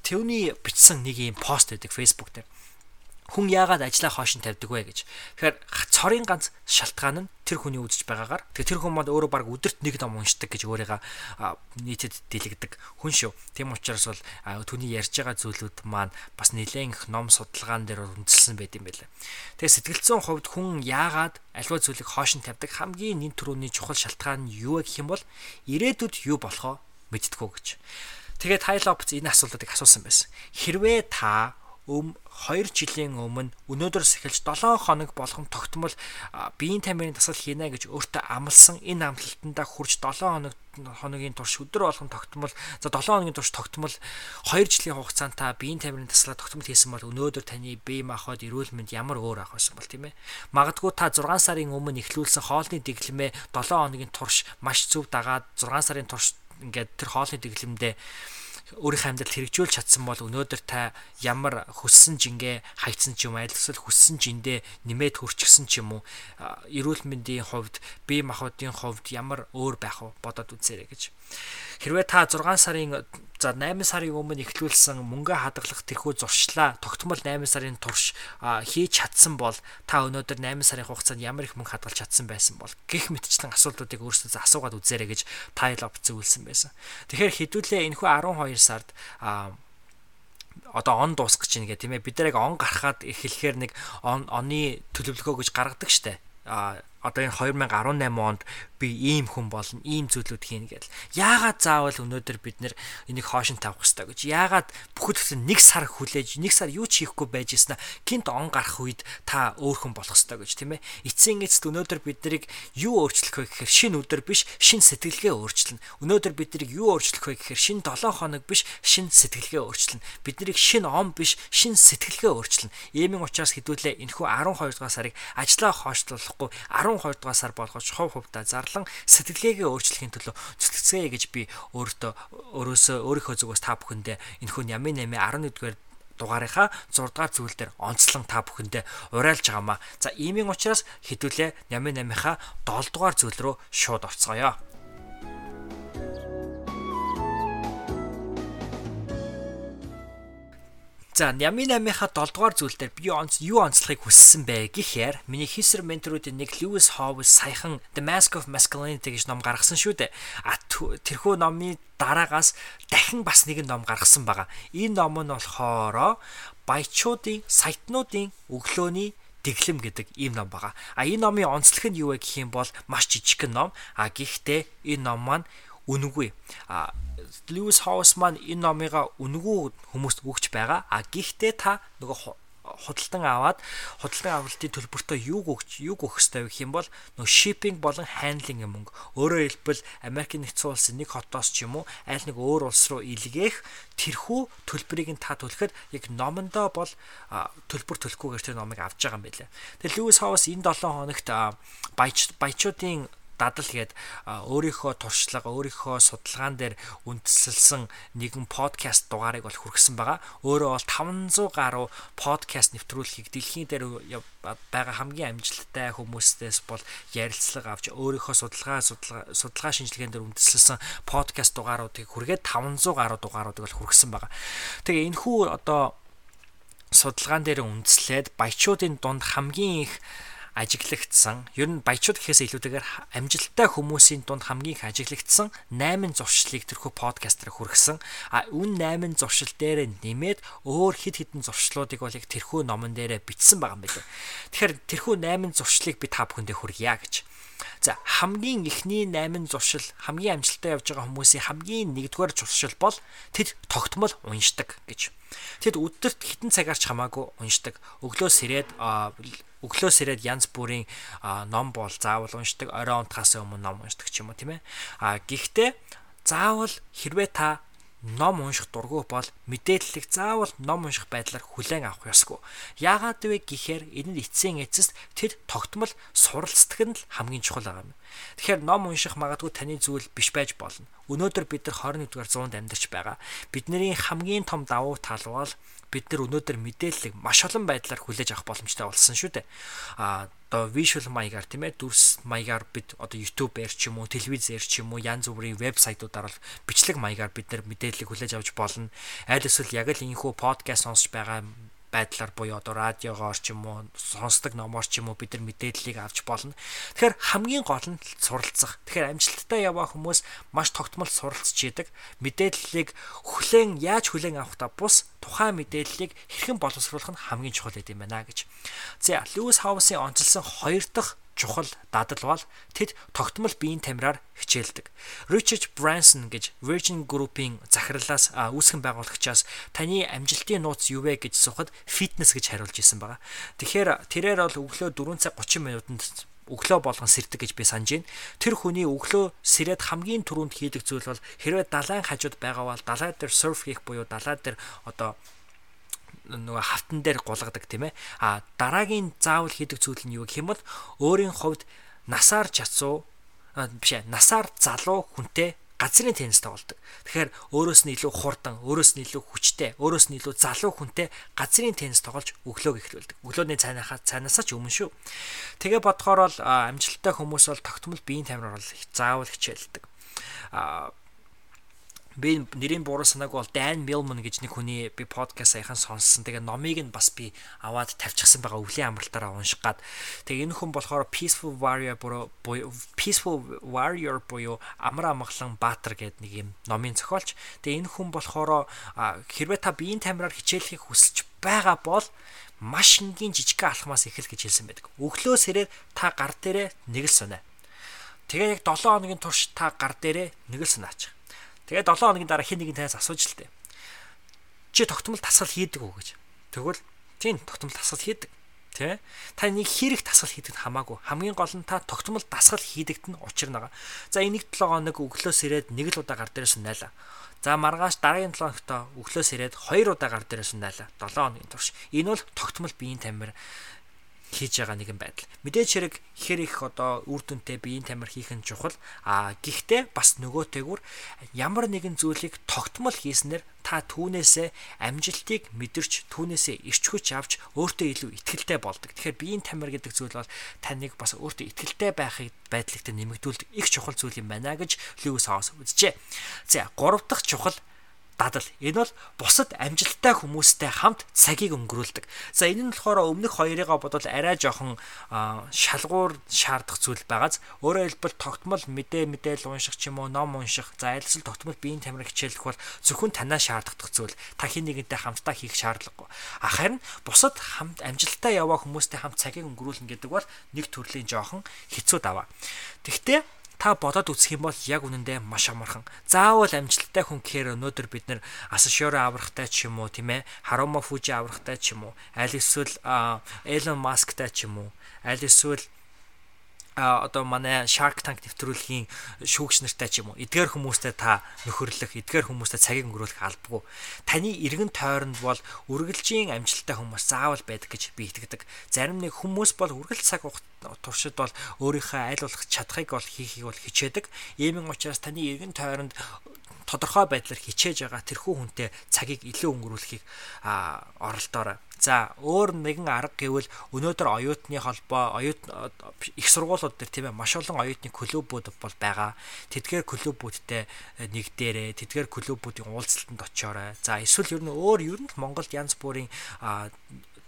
тэрний бичсэн нэг юм пост байдаг Facebook дээр. Хүн яагаад ажлаа хоош нь тавьдаг вэ гэж. Тэгэхээр цорын ганц шалтгаан нь тэр хүний үзэж байгаагаар. Тэгээ тэр хүн мод өөрөө баг өдөрт нэг ном уншдаг гэж өөрийгөө нийтэд дэлгдэг хүн шүү. Тийм учраас бол түүний ярьж байгаа зүйлүүд маань бас нэлээд их ном судалгаан дээр үндэслэн байд юм байлаа. Тэгээ сэтгэлзэн хувьд хүн яагаад аливаа зүйлийг хоош нь тавьдаг хамгийн нэн төрөний чухал шалтгаан нь юу гэх юм бол ирээдүйд юу болохоо мэдтгүү гэж. Тэгээд Хайлопц энэ асуултыг асуусан байсан. Хэрвээ та өм 2 жилийн өмнө өнөөдрөөс эхэлж 7 хоног болгон тогтмол биеийн тамирын дасгал хийнэ гэж өөртөө амласан энэ амлалтандаа хүрч 7 хоног хоногийн турш өдөр болгон тогтмол за 7 хоногийн турш тогтмол 2 жилийн хугацаанд та биеийн тамирын дасгалаа тогтмол хийсэн бол өнөөдөр таны бие махбод эрүүл мэнд ямар өөр ах байсан бол тийм ээ. Магадгүй та 6 сарын өмнө эхлүүлсэн хоолны дэглэмээ 7 хоногийн турш маш зөв дагаад 6 сарын турш ингээд тэр хоолны дэглэмдээ өөрийнхөө амьдралд хэрэгжүүлж чадсан бол өнөөдөр та ямар хөссөн жингээ хайцсан ч юм аль эсвэл хөссөн жиндээ нэмээд хөрчихсөн ч юм уу эрүүл мэндийн хувьд бие махбодын хувьд ямар өөр байх вэ бодоод үзээрэй гэж. Хэрвээ та 6 сарын за 8 сарын өмнө эхлүүлсэн мөнгө хадгалах тэрхүү зуршлаа тогтмол 8 сарын турш хийж чадсан бол та өнөөдөр 8 сарын хугацаанд ямар их мөнгө хадгалж чадсан байсан бол гих мэтчлэн асуултуудыг өөрсдөө асуугаад үзээрэй гэж тайл опц зөвлөсөн байсан. Тэгэхээр хэдүүлээ энэхүү 12 сард одоо он дуусгах чинь гэх тийм ээ бид нар яг он гарахад эхлэхээр нэг он оны төлөвлөгөө гэж гаргадаг штэ а одоо энэ 2018 онд би ийм хүн болно, ийм зүйлүүд хийнэ гэдэл. Яагаад заавал өнөөдөр бид нэр энийг хоошин тавих хэрэгтэй гэж? Яагаад бүхэл бүтэн нэг сар хүлээж, нэг сар юу ч хийхгүй байж ийснэ гинт он гарах үед та өөр хүн болох хэрэгтэй гэж тийм ээ. Эцсийн эцэст өнөөдөр бид нарыг юу өөрчлөх вэ гэхээр шинэ өдөр биш, шинэ сэтгэлгээ өөрчлөнө. Өнөөдөр бид нарыг юу өөрчлөх вэ гэхээр шинэ 7 хоног биш, шинэ сэтгэлгээ өөрчлөнө. Бид нарыг шинэ он биш, шинэ сэтгэлгээ өөрчлөнө. Иймийн учраас хэдүүлээ энэхүү 12 дугаар сарыг ажлаа хойшлуулахгүй 12 дугаар сар болгож хов хувьдаа зарлан сэтгэлгээгээ өөрчлөхийн төлөө зүтгэцгээе гэж би өөртөө өөрөөсөө өөрийнхөө зүгээс та бүхэндээ энэхүү нямын 8 11 дугаар дугаарынхаа 6 дугаар зүйл дээр онцлон та бүхэндээ уриалж байгаамаа. За иймийн учраас хэдүүлээ нямын 8-ынхаа 7 дугаар зүйл рүү шууд орцгоё. За Ями 8-ийнхаа 7 дугаар зүйл дээр би онц юу онцлохыг хүссэн бэ гэхээр миний хийсэр менторуудын нэг Lewis Howes саяхан The Mask of Masculinity гэж ном гаргасан шүү дээ. А тэрхүү номын дараагаас дахин бас нэг ном гаргасан байгаа. Энэ ном нь болохоор баячуудын сайтнуудын өглөөний дэглэм гэдэг ийм ном байгаа. А энэ номын онцлог нь юу вэ гэх юм бол маш жижигхэн ном. А гэхдээ энэ ном маань үнэгүй. А Lewis House маань энэ номыгаа үнэгүй хүмүүст өгч байгаа. А гэхдээ та нөгөө худалдан аваад худалдан авалтын төлбөртөө юу өгч юу өгөх ёстой вэ гэх юм бол нөө shipping болон handling мөнгө. Өөрөөр хэлбэл Америкийн нэгдсэн улсын нэг хотоос ч юм уу аль нэг өөр улс руу илгээх тэрхүү төлбөрийг нь та төлөхөд яг номондоо бол төлбөр төлөхгүйгээр тэр номыг авч байгаа юм байлаа. Тэгээ Льюис Хаус энэ 7 хоногт баяч баячуудын дадал гээд өөрийнхөө туршлага, өөрийнхөө судалгаан дээр үндэслэлсэн нэгэн подкаст дугаарыг бол хүргэсэн байгаа. Өөрөө бол 500 гаруй подкаст нэвтрүүлгийг дэлхийн дээр байгаа хамгийн амжилттай хүмүүстээс бол ярилцлага авч өөрийнхөө судалгаа судалгаа шинжилгээнд дээр үндэслэлсэн подкаст дугааруудыг хүргээд 500 гаруй дугааруудыг бол хүргэсэн байгаа. Тэгээ энэ хүү одоо судалгаан дээр үндэслээд баячуудын дунд хамгийн их ажиглагдсан ер нь баячууд гэхээс илүүтэйгээр амжилттай хүмүүсийн дунд хамгийн их ажиглагдсан 8 зуршлыг тэрхүү подкастаар хүргэсэн. А үн 8 зуршил дээр нэмээд өөр хид хідэн зуршлуудыг бол яг тэрхүү номон дээр бичсэн байгаа юм байна. Тэгэхээр тэрхүү 8 зуршлыг би та бүхэндээ хүргье гэж. За хамгийн ихний 8 зуршил хамгийн амжилттай явж байгаа хүмүүсийн хамгийн нэгдүгээр зуршил бол тэд тогтмол уншдаг гэж. Тэд өдөрт хитэн цагаарч хамаагүй уншдаг. Өглөөс ирээд өглөөс ирээд янз бүрийн ном бол заавал уншдаг, орой унтахаас өмнө ном уншдаг ч юм уу тийм ээ. А гэхдээ заавал хэрвээ та ном унших дургүй бол мэдээллийг заавал ном унших байдлаар хүлээн авах ёсгүй. Яагаад вэ гэхээр энэ эцсийн эцэст тэр тогтмол суралцдаг нь л хамгийн чухал юм. Тэгэхээр ном унших магадгүй таны зүйл биш байж болно. Өнөөдөр бид нар 21-р зуунд амьдарч байгаа. Бидний хамгийн том давуу тал бол бид нар өнөөдөр мэдээллийг маш олон байдлаар хүлээж авах боломжтой болсон шүү дээ. А одоо visual маягаар тийм ээ дүрс маягаар бид одоо YouTube-ээр ч юм уу телевизээр ч юм уу янз бүрийн вебсайтуудаар бичлэг маягаар бид нар мэдээллийг хүлээж авч болно. Аль эсвэл яг л инхүү подкаст сонсож байгаа байдлаар буюу одоо радиогоор ч юм уу сонсдог номоор ч юм уу бид нар мэдээллийг авч болно. Тэгэхээр хамгийн гол нь суралцах. Тэгэхээр амжилттай яваа хүмүүс маш тогтмол суралцж идэг. Мэдээллийг хүлээн яаж хүлээн авах та бус тухайн мэдээллийг хэрхэн боловсруулах нь хамгийн чухал гэдэг юм байна гэж. За Льюис Хаусын онцлсан хоёр дахь чухал дадал бол тэд тогтмол биеийн тамираар хичээлдэг. Richard Branson гэж Virgin Group-ийн захирлаас үүсгэн байгуулагчаас таны амжилтын нууц юу вэ гэж сухад фитнес гэж хариулж исэн байгаа. Тэгэхээр тэрээр бол өглөө 4 цаг 30 минутанд өглөө болгон сэрдэг гэж би санаж байна. Тэр хүний өглөө сэрээд хамгийн түрүүнд хийдэг зүйл бол хэрвээ далайн хажууд байгаа бол далай дээр surf хийх буюу далай дээр одоо нөгөө хавтан дээр гулгадаг тийм ээ. А дараагийн заавал хийдэг зүйл нь юу гэх юм бол өөрийн хувьд насаар чацуу биш ээ насаар залуу хүнтэй газрын теннис тоглодог. Тэгэхээр өөрөөс нь илүү хурдан, өөрөөс нь илүү хүчтэй, өөрөөс нь илүү залуу хүнтэй газрын теннис тоглож өглөөг эхлүүлдэг. Өглөөний цайнахаа цайнасаа ч өмнө шүү. Тэгээ бодохоор бол амжилттай хүмүүс бол тогтмол биеийн тамираар бол заавал хичээлдэг. А би нэрийн буруу санааг бол Dan Millman гэж нэг хүний би подкаст саяхан сонссон. Тэгээ номыг нь бас би аваад тавьчихсан байгаа өвлийн амралтаараа унших гад. Тэгээ энэ хүн болохоор Peaceful Warrior буюу Peaceful Warrior буюу амар амгалан баатар гэдэг нэг юм номын зохиолч. Тэгээ энэ хүн болохоор хэрвээ та биеийн тамираар хичээлхийг хүсэж байгаа бол маш энгийн жижигхэн алхмаас эхэл гэж хэлсэн байдаг. Өглөөс ирээд та гар дээрээ нэг л сунаа. Тэгээ яг 7 хоногийн турш та гар дээрээ нэг л сунаач Тэгээд 7 хоногийн дараа хин нэгэн танаас асууж л тээ. Чи тогтмол тасгал хийдэг үү гэж. Тэгвэл тийм тогтмол тасгал хийдэг. Тэ? Та нэг хэрэг тасгал хийдэг нь хамаагүй. Хамгийн гол нь та тогтмол дасгал хийдэгт нь учир байгаа. За энийг 7 хоног өглөөс ирээд нэг л удаа гар дээрээс найлаа. За маргааш дараагийн 7 хоногт өглөөс ирээд 2 удаа гар дээрээс найлаа. 7 хоногийн турш. Энэ бол тогтмол биеийн тамир хийж байгаа нэгэн байдал. Мэдээж хэрэг хэр их одоо үр дүнтэй биеийн тамир хийх нь чухал. А гэхдээ бас нөгөөтэйгүр ямар нэгэн зүйлийг тогтмол хийснээр та түүнээсээ амжилтыг мэдэрч түүнээсээ ирч хүч авч өөртөө илүү ихтгэлтэй болдог. Тэгэхээр биеийн тамир гэдэг зүйл бол таныг бас өөртөө ихтгэлтэй байхыг байдлыг нэмэгдүүлдэг их чухал зүйл юм байна гэж Льюис Хаус үзжээ. За гурав дахь чухал дадал. Энэ бол бусад амжилттай хүмүүстэй хамт цагийг өнгөрүүлдэг. За энэ нь болохоор өмнөх хоёрыгаа бодвол арай жоохон шалгуур шаардах зүйл байгааз өөрөөр хэлбэл тогтмол мэдээ мэдээл унших ч юм уу ном унших за айлсэл тогтмол биеийн тамир хичээлэх бол зөвхөн танаа шаарддаг зүйл. Та хин нэгэнтэй хамтдаа хийх шаардлагагүй. Харин бусад хамт амжилттай яваа хүмүүстэй хамт цагийг өнгөрүүлнэ гэдэг бол нэг төрлийн жоохон хэцүү даваа. Тэгвэл та бодоод үзэх юм бол яг үнэндээ маш амархан. Заавал амжилттай хүн гэхээр өнөөдөр бид нэр Асашиоро аврахтай ч юм уу тийм ээ, Харума Фужи аврахтай ч юм уу, аль эсвэл Элон Масктай ч юм уу, аль эсвэл а одоо манай Shark Tank нэвтрүүлгийн шүүгч нартай ч юм уу эдгээр хүмүүстэй та нөхөрлөх эдгээр хүмүүстэй цагийг өнгөрүүлэх албагүй таны эргэн тойронд бол үргэлжийн амжилттай хүмүүс заавал байдаг гэж би итгэдэг зарим нэг хүмүүс бол үргэлж цаг туршид бол өөрийнхөө айл болох чадхыг бол хийхийг бол хичээдэг иймэн учраас таны эргэн тойронд тодорхой байдлаар хичээж байгаа тэрхүү хүнтэй цагийг илүү өнгөрүүлэхийг оролдоорой За өөр нэгэн арга гэвэл өнөөдөр оюутны холбоо, оюут их сургуулиуд дээр тийм ээ маш олон оюутны клубүүд бол байгаа. Тэдгээр клубүүдтэй нэгдээрээ, тэдгээр клубүүдийн уулзалтанд очиорой. За эсвэл ер нь өөр ер нь Монголд янз бүрийн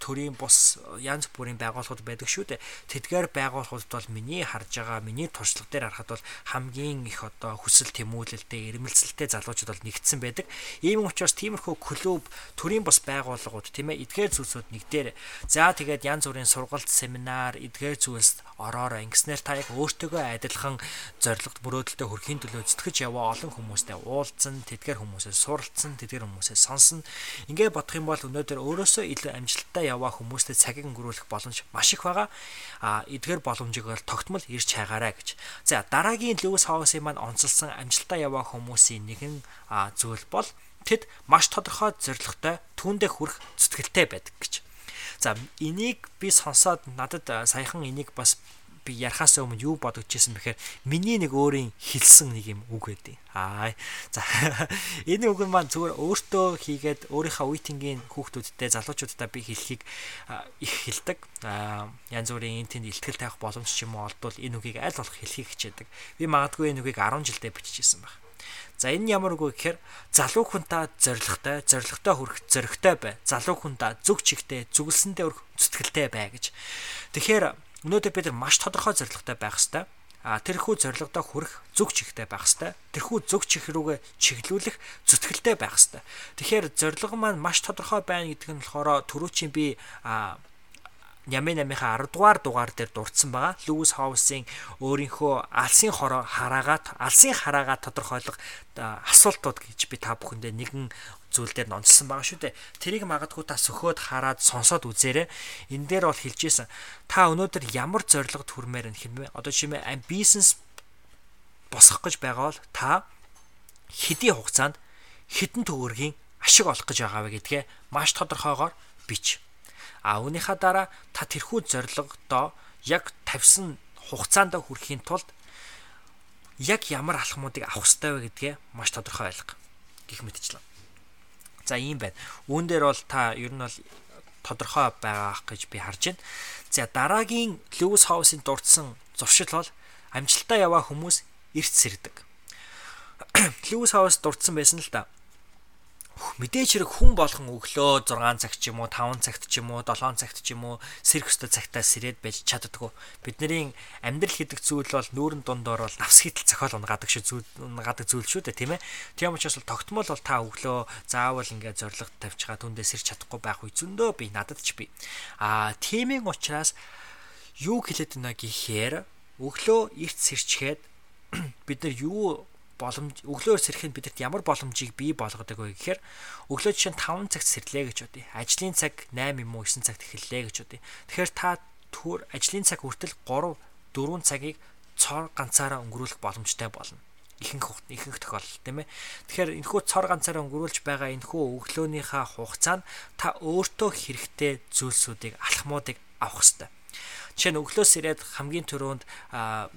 төрийн бус янз бүрийн байгууллагууд байдаг шүү дээ. Тэдгээр байгууллагуудад бол миний харж байгаа миний туршлага дээр харахад бол хамгийн их одоо хүсэл тэмүүлэлтэй, ирмэлцэлтэй залуучууд бол нэгдсэн байдаг. Ийм учраас тиймэрхүү клуб, төрийн бус байгууллагууд тийм ээ эдгээр зүйлсүүд нэгдээр. За тэгээд янз бүрийн сургалт, семинар, эдгээр зүйлс ороорой. Ингэснээр та яг өөртөөгөө адилхан зорилгот мөрөөдөлтөд хүрэхийн төлөө зүтгэж яваа олон хүмүүстэй уулзсан, тэдгээр хүмүүсээс суралцсан, тэдгээр хүмүүсээс сонсон. Ингээ бодох юм бол өнөөдөр өөрөөсөө илүү амжилттай яваа хүмүүстэй цагийг өнгөрүүлэх боломж маш их байгаа. А эдгээр боломжийг бол тогтмол ирж хайгаарай гэж. За дараагийн Лewis Howes-ийн маань онцлсан амжилттай яваа хүмүүсийн нэгэн зүйл бол тэд маш тодорхой зорилготой түүндээ хүрэх зүтгэлтэй байдаг гэж. За энийг би сонсоод надад саяхан энийг бас би ярахаас өмнө юу бодож ирсэн бэхээр миний нэг өөрийн хэлсэн нэг юм үг байдیں۔ Аа. За энэ үг маань зүгээр өөртөө хийгээд өөрийнхөө үеийнгийн хүүхдүүдтэй залуучуудтай би хэлхийг их хэлдэг. Аа янз бүрийн энэ тэнд ихтгэл тавих боломж ч юм уу олдвол энэ үгийг аль болох хэлхийг хичээдэг. Би магадгүй энэ үгийг 10 жилдээ бичижсэн байна. За энэ ямар үг вэ гэхээр залуу хүн та зоригтой, зоригтой хүрэх зоригтой бай. Залуу хүн та зүг чигтэй, зүгэлсэндээ өрх зүтгэлтэй бай гэж. Тэгэхээр өнөөдөр бид нар маш тодорхой зоригтой байх хэрэгтэй. А тэрхүү зоригтой хүрэх зүг чигтэй байх хэрэгтэй. Тэрхүү зүг чих рүүгээ чиглүүлэх зүтгэлтэй байх хэрэгтэй. Тэгэхээр зорилго маань маш тодорхой байна гэдэг нь болохоор түрүүчийн би Нями намынхаа 10 дугаар дугаар дээр дурдсан байгаа. Лүүс Хаусын өөрийнхөө алсын хороо хараагаад алсын хараагаа тодорхойлох асуултууд гэж би та бүхэндээ нэгэн зүйл дээр нонцсон байгаа шүү дээ. Тэрийг магадгүй та сөхөөд хараад сонсоод үзээрэй. Энэ дээр бол хэлж исэн. Та өнөөдөр ямар зорилгод хүрмээр нь хэмээн. Одоо жишээ бизнес босгох гэж байгаа бол та хэдийн хугацаанд хэдэн төгрөгийн ашиг олох гэж байгаа вэ гэдгээ маш тодорхойгоор бич. А үүнийхаа дараа та тэрхүү зорилгодоо яг тавьсан хугацаанд хүрэхийн тулд яг ямар алхмуудыг авах ёстой вэ гэдгээ маш тодорхой байлга гих мэтчлээ. За ийм байна. Үүн дээр бол та ер нь бол тодорхой байгаа гэж би харж байна. За дараагийн Lewis House-ийн дурдсан зуршил бол амжилтаа яваа хүмүүс эрт сэрдэг. Lewis House дурдсан байсан л да мэдээж хэрэг хүн болгон өглөө 6 цаг ч юм уу 5 цагт ч юм уу 7 цагт ч юм уу сэрэх өстө цагтаа сэрээд байж чаддгүй. Бидний амьдрал гэдэг зүйл бол нүүрэн дундор бол навс хитл цохол унгаадаг шүү зүйл унгаадаг зүйл шүү дээ тийм ээ. Тийм учраас бол тогтмол бол та өглөө заавал ингээд зориг тавьчихаа түндээ сэрч чадахгүй байх үе зөндөө би надад ч би. Аа тиймийн учраас юу хэлээд байна гэхээр өглөө эрт сэрчгээд бид нар юу боломж өглөөр сэрхэд бидэрт ямар боломжийг бий болгодог вэ гэхээр өглөө жишээ нь 5 цагт сэрлээ гэж бодъё. Ажлын цаг 8 юм уу 9 цагт эхэллээ гэж бодъё. Тэгэхээр та түр ажлын цаг хүртэл 3 4 цагийг цор ганцаараа өнгөрүүлэх боломжтой болно ихэнх ихэнх тохиолдолд тийм ээ. Тэгэхээр энэхүү цор ганцаараа өнгөрүүлж байгаа энэхүү өглөөнийхөө хугацаанд та өөртөө хэрэгтэй зүйлсүүдийг алхмуудыг авах хэрэгтэй. Жишээ нь өглөөс ирээд хамгийн түрүүнд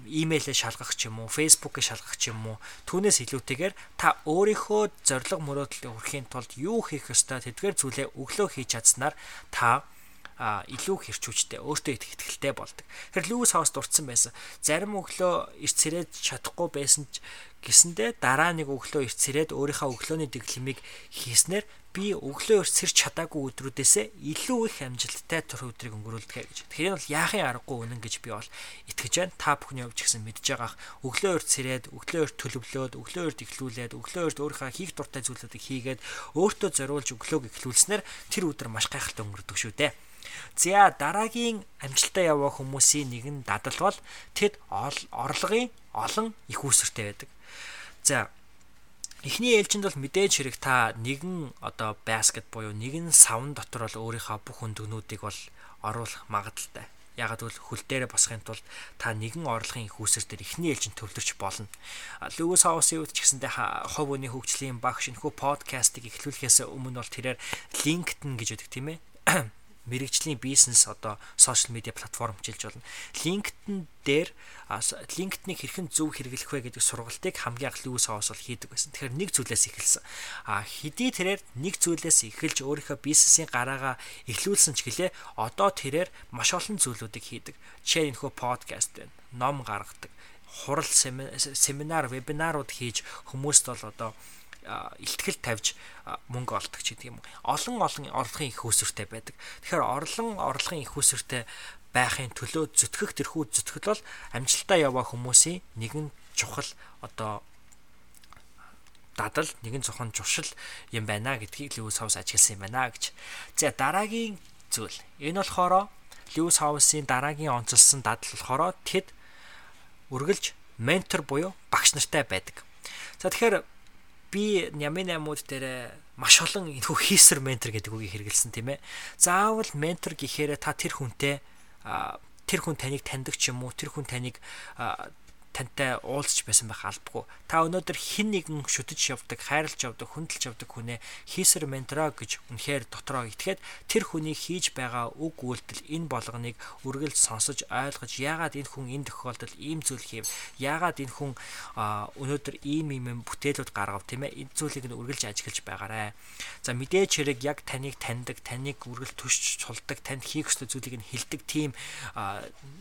имэйлээ шалгах ч юм уу, фейсбુકээ шалгах ч юм уу, түүнээс илүүтэйгээр та өөрийнхөө зориг мөрөөдөлд хүрэхийн тулд юу хийх ёстой тэдгээр зүйлээ өглөө хийж чадсанаар та а илүү хэрчүүчтэй өөртөө их ихтэй болдог. Тэгэхээр Лүүс хаус дурдсан байсан. Зарим өглөө эрт цэрээд чадахгүй байсан ч гэсэндээ дараа нэг өглөө эрт цэрээд өөрийнхөө өглөөний дэглэмийг хийснээр би өглөө сэрч чадаагүй өдрүүдээсээ илүү их амжилттай төр өдрийг өнгөрүүлдэг гэж. Тэгэхээр энэ бол яахын аргагүй үнэн гэж би бол итгэж байна. Та бүхний хувьд ч гэсэн мэдж байгаах өглөө эрт сэрээд, өглөө эрт төлөвлөөд, өглөө эрт эхлүүлээд, өглөө эрт өөрийнхөө хийх дуртай зүйлүүдийг хийгээд өөртөө зориулж өглөөг эхлүүлснээр тэр өдөр маш гайхалтай өнгөрдөг шүү дээ. За дараагийн амжилттай яваа хүмүүсийн нэгэн дадал бол тэд орлогын олон их үүсвэртэй байдаг. За Эхний ээлжинд бол мэдээж хэрэг та нэгэн одоо баскет буюу нэгэн савн дотор бол өөрийнхөө бүх өндөгнүүдийг бол оруулах магадaltaй. Ягаад гэвэл хөл дээрээ босхын тулд та нэгэн орлогын их үүсэр дээр эхний ээлжинд төвлөрч болно. Лүгс хаусны үед ч гэсэндээ хов өний хөгжлийн багш энэхүү подкастыг эхлүүлэхээс өмнө бол тэрээр LinkedIn гэж үүдэг тийм ээ мэрэгжлийн бизнес одоо сошиал медиа платформ хэмжилж болно. LinkedIn дээр LinkedIn-ийг хэрхэн зөв хэрэглэх вэ гэдэг сургалтыг хамгийн анх Льюис Хаус бол хийдэг байсан. Тэгэхээр нэг зүйлээс эхэлсэн. А хэдий тэрээр нэг зүйлээс эхэлж өөрийнхөө бизнесийн гараагаа эхлүүлсэн ч гэлээ одоо тэрээр маш олон зүйлүүдийг хийдэг. Жишээ нь нөхөө подкаст байна. Ном гаргадаг. Хурал семинар, вебинарууд хийж хүмүүст бол одоо илтгэл тавьж мөнгө олдог ч гэдэг юм. Олон олон орлогын их үүсвэртэй байдаг. Тэгэхээр орлон орлогын их үүсвэртэй байхын төлөө зүтгэх тэрхүү зүтгэл бол амжилтаа яваа хүмүүсийн нэгэн чухал одоо дадал нэгэн зохон журшил юм байна гэдгийг Льюис Хаус ажигласан юм байна гэж. За дараагийн зүйл. Энэ болохоор Льюис Хаусын дараагийн онцлсан дадал болохоор тэд үргэлж ментор буюу багш нартай байдаг. За тэгэхээр би нямын аймууд дээр маш олон энэхүү хийсэр ментор гэдэг үгийг хэрэгэлсэн тийм ээ. Заавал ментор гэхээр та тэр хүнтэй тэр хүн таныг таньдаг ч юм уу тэр хүн таныг тантай уулзч байсан байх албагүй. Та өнөөдөр хин нэгэн шүтэж явдаг, хайрлж явдаг, хүндэлж явдаг хүнээ хийсэр ментора гэж үнэхээр дотроо итгээд тэр хүний хийж байгаа үг үйлдэл энэ болгоныг үргэлж сонсож ойлгож яагаад энэ хүн энэ тохиолдолд ийм зүйл хийв, яагаад энэ хүн өнөөдөр ийм ийм бүтээлүүд гаргав тийм ээ. Энэ зүйлийг нь үргэлж ажиглаж байгаарэ. За мэдээж хэрэг яг таныг таньдаг, таныг үргэлж төшч чулдаг, танд хийх ёстой зүйлийг нь хэлдэг тийм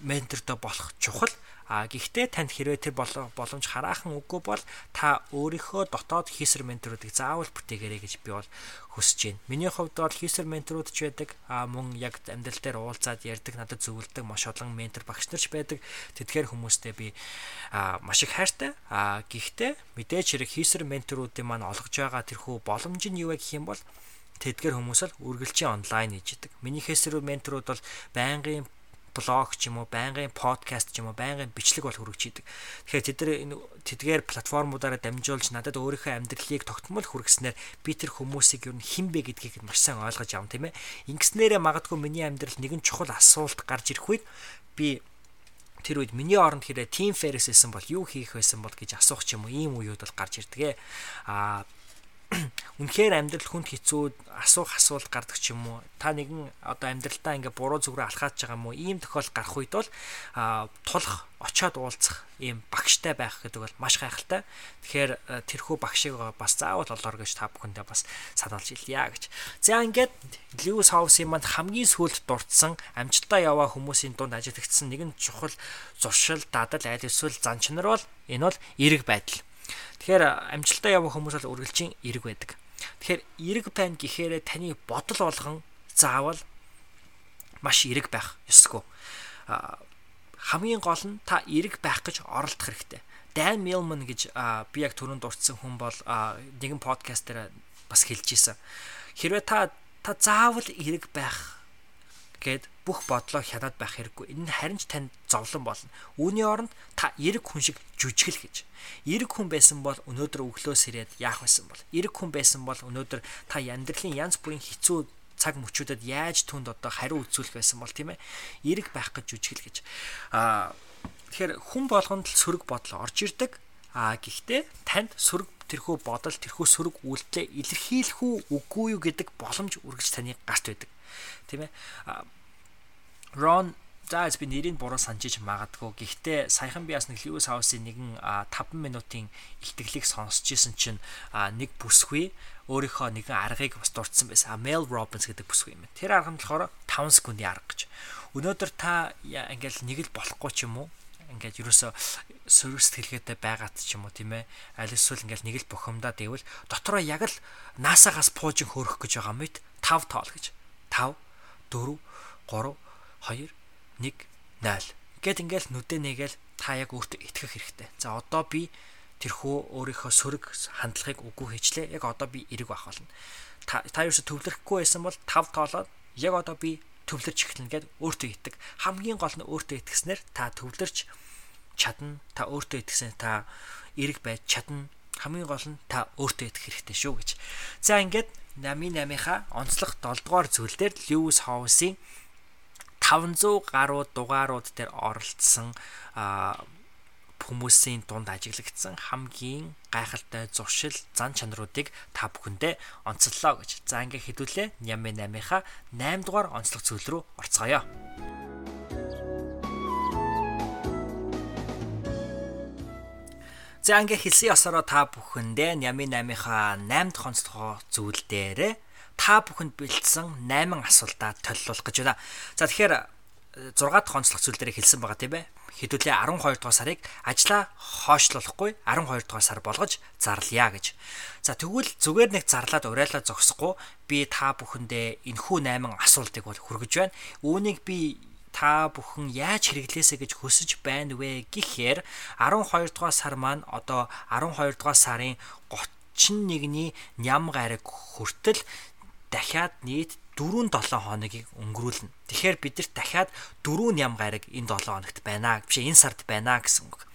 ментортой болох чухал А гэхдээ танд хэрвээ тэр боломж хараахан үгүй бол та өөрийнхөө дотоод хийсэр менторуудыг заавал бүтээгээрэй гэж би бол хүсэж байна. Миний хувьд бол хийсэр менторууд ч байдаг. А мөн яг амьдрал дээр уулзаад ярьдаг, надад зөвлөдөг маш олон ментор багш нарч байдаг. Тэдгээр хүмүүстэй би а маш их хайртай. А гэхдээ мэдээж хэрэг хийсэр менторуудын маань олгож байгаа тэрхүү боломж нь юу вэ гэх юм бол тэдгээр хүмүүс л үргэлжийн онлайн хийж идэг. Миний хийсэр менторууд бол байнгын блог ч юм уу, байнгын подкаст ч юм уу, байнгын бичлэг бол хүргэж идэг. Тэгэхээр тэд нар энэ тэдгээр платформудаараа дамжуулж надад өөрийнхөө амьдралыг тогтмол хүргэснээр би тэр хүмүүсийг ер нь хинбэ гэдгийг маш сайн ойлгож авам тийм ээ. Ингэснээрээ магадгүй миний амьдрал нэгэн чухал асуулт гарч ирэх үед би тэр үед миний оронд хэрэг team fair хийсэн бол юу хийх байсан бол гэж асуух ч юм уу ийм үеуд бол гарч ирдэг ээ. Аа үнэхээр амьдрал хүнд хэцүү асуух асуулт гардаг ч юм уу та нэгэн одоо амьдралтаа ингээ буруу зүгрээ алхаач байгаа юм уу ийм тохиол гарах үед бол тулах очиод уулзах ийм багштай байх гэдэг бол маш гайхалтай. Тэгэхээр тэрхүү багшийг бас заавал олоор гэж та бүхэндээ бас сануулж илъя гэж. За ингээд Lewis House-ийн манд хамгийн сүүлд дурдсан амжилтаа яваа хүмүүсийн дунд ажиллагдсан нэгэн чухал зуршил, дадал, айл эсвэл зан чанар бол энэ бол эерэг байдал. Тэгэхээр амжилтаа явах хүмүүс бол үргэлжийн эрг байдаг. Тэгэхээр эрг байна гэхээр таны бодол болгон заавал маш эрг байх ёсгүй. Хамгийн гол нь та эрг байх гэж оролдох хэрэгтэй. Dan Millman гэж би яг түрүүнд дурдсан хүн бол нэгэн подкаст дээр бас хэлж исэн. Хэрвээ та та заавал эрг байх гэд бүх бодлоо хянаад байх хэрэггүй. Энэ харин ч танд зовлон болно. Үүний оронд та эрэг хүн шиг жүжигл гэж. Эрэг хүн байсан бол өнөөдөр өглөөс ирээд яах байсан бол? Эрэг хүн байсан бол өнөөдөр та амьдралын янз бүрийн хэцүү цаг мөчүүдэд яаж түнд одоо хариу үзүүлэх байсан бол тийм ээ. Эрэг байх гэж жүжигл гэж. Аа тэгэхээр хүн болгонд л сөрөг бодол орж ирдэг. Аа гэхдээ танд сөрөг тэрхүү бодол тэрхүү сөрөг үйлдэлээ илэрхийлэх үү үгүй юу гэдэг боломж үргэлж таны гарт байдаг. Тийм ээ. Ron зааж би нэрийг буруу санджиж магадгүй. Гэхдээ саяхан би бас нэг Lewis House-ийн нэгэн 5 минутын илтгэлийг сонсч исэн чинь нэг бүсгүй өөрийнхөө нэгэн аргыг бас дурдсан байсан. Mel Robbins гэдэг бүсгүй юм. Тэр арга нь болохоор 5 секундын арга гэж. Өнөөдөр та ингээл нэг л болохгүй ч юм уу? Ингээд ерөөсө сөрөг сэтгэлгээтэй байгаад ч юм уу тийм ээ. Аль эсвэл ингээл нэг л бухимдаад ивэл дотроо яг л наасаагаас пуужин хөөрөх гэж байгаа мэт 5 тоол гэж. 5 4 3 2 1 0 гэт ингээл нүдэ нэгээл та яг өөртөө итгэх хэрэгтэй. За одоо би тэрхүү өөрийнхөө сөрөг хандлагыг үгүй хийчлээ. Яг одоо би эрэг байх болно. Та та юусе төвлөрөхгүй байсан бол 5 тоолоод яг одоо би төвлөрч эхэлнэ гэд өөртөө итэг. Хамгийн гол нь өөртөө итгэснээр та төвлөрч чадна. Та өөртөө итгэсэн та эрэг байж чадна. Хамгийн гол нь та өөртөө итгэх хэрэгтэй шүү гэж. За ингээд 88-ийнхаа онцлог 7 дугаар зүйл дээр Lewis Howes-ийн 500 гаруй дугаарууд дээр оролцсон хүмүүсийн дунд ажиглагдсан хамгийн гайхалтай зуршил зан чанаруудыг та бүхэндээ онцллоо гэж. За ингээ хэдүүлээ Нями 8-ийнхаа 8 дугаар онцлог зүйл рүү орцгоё. За ингээ хэлсэн ёсороо та бүхэндээ Нями 8-ийнхаа 8 дахь онцлогоо зүйл дээр та бүхэнд бэлдсэн 8 асуултаа толилуулах гэж байна. За тэгэхээр 6 дахь онцлог зүйл дээр хэлсэн байгаа тийм ээ хэдүүлээ 12 дугаар сарыг ажлаа хойшлуулахгүй 12 дугаар сар болгож зарлая гэж. За тэгвэл зүгээр нэг зарлаад уриалаа зогсохгүй би та бүхэндээ энхүү 8 асуултыг бол хүргэж байна. Үүнийг би та бүхэн яаж хэрэглээсэ гэж хөсөж байна вэ гэхээр 12 дугаар сар маань одоо 12 дугаар сарын 31-ний ням гараг хүртэл дахиад нийт 4-7 хоногийг өнгөрүүлнэ. Тэгэхээр бид нар дахиад 4 ням гараг энэ 7 хоногт байна. Биш энэ сард байна гэсэн үг.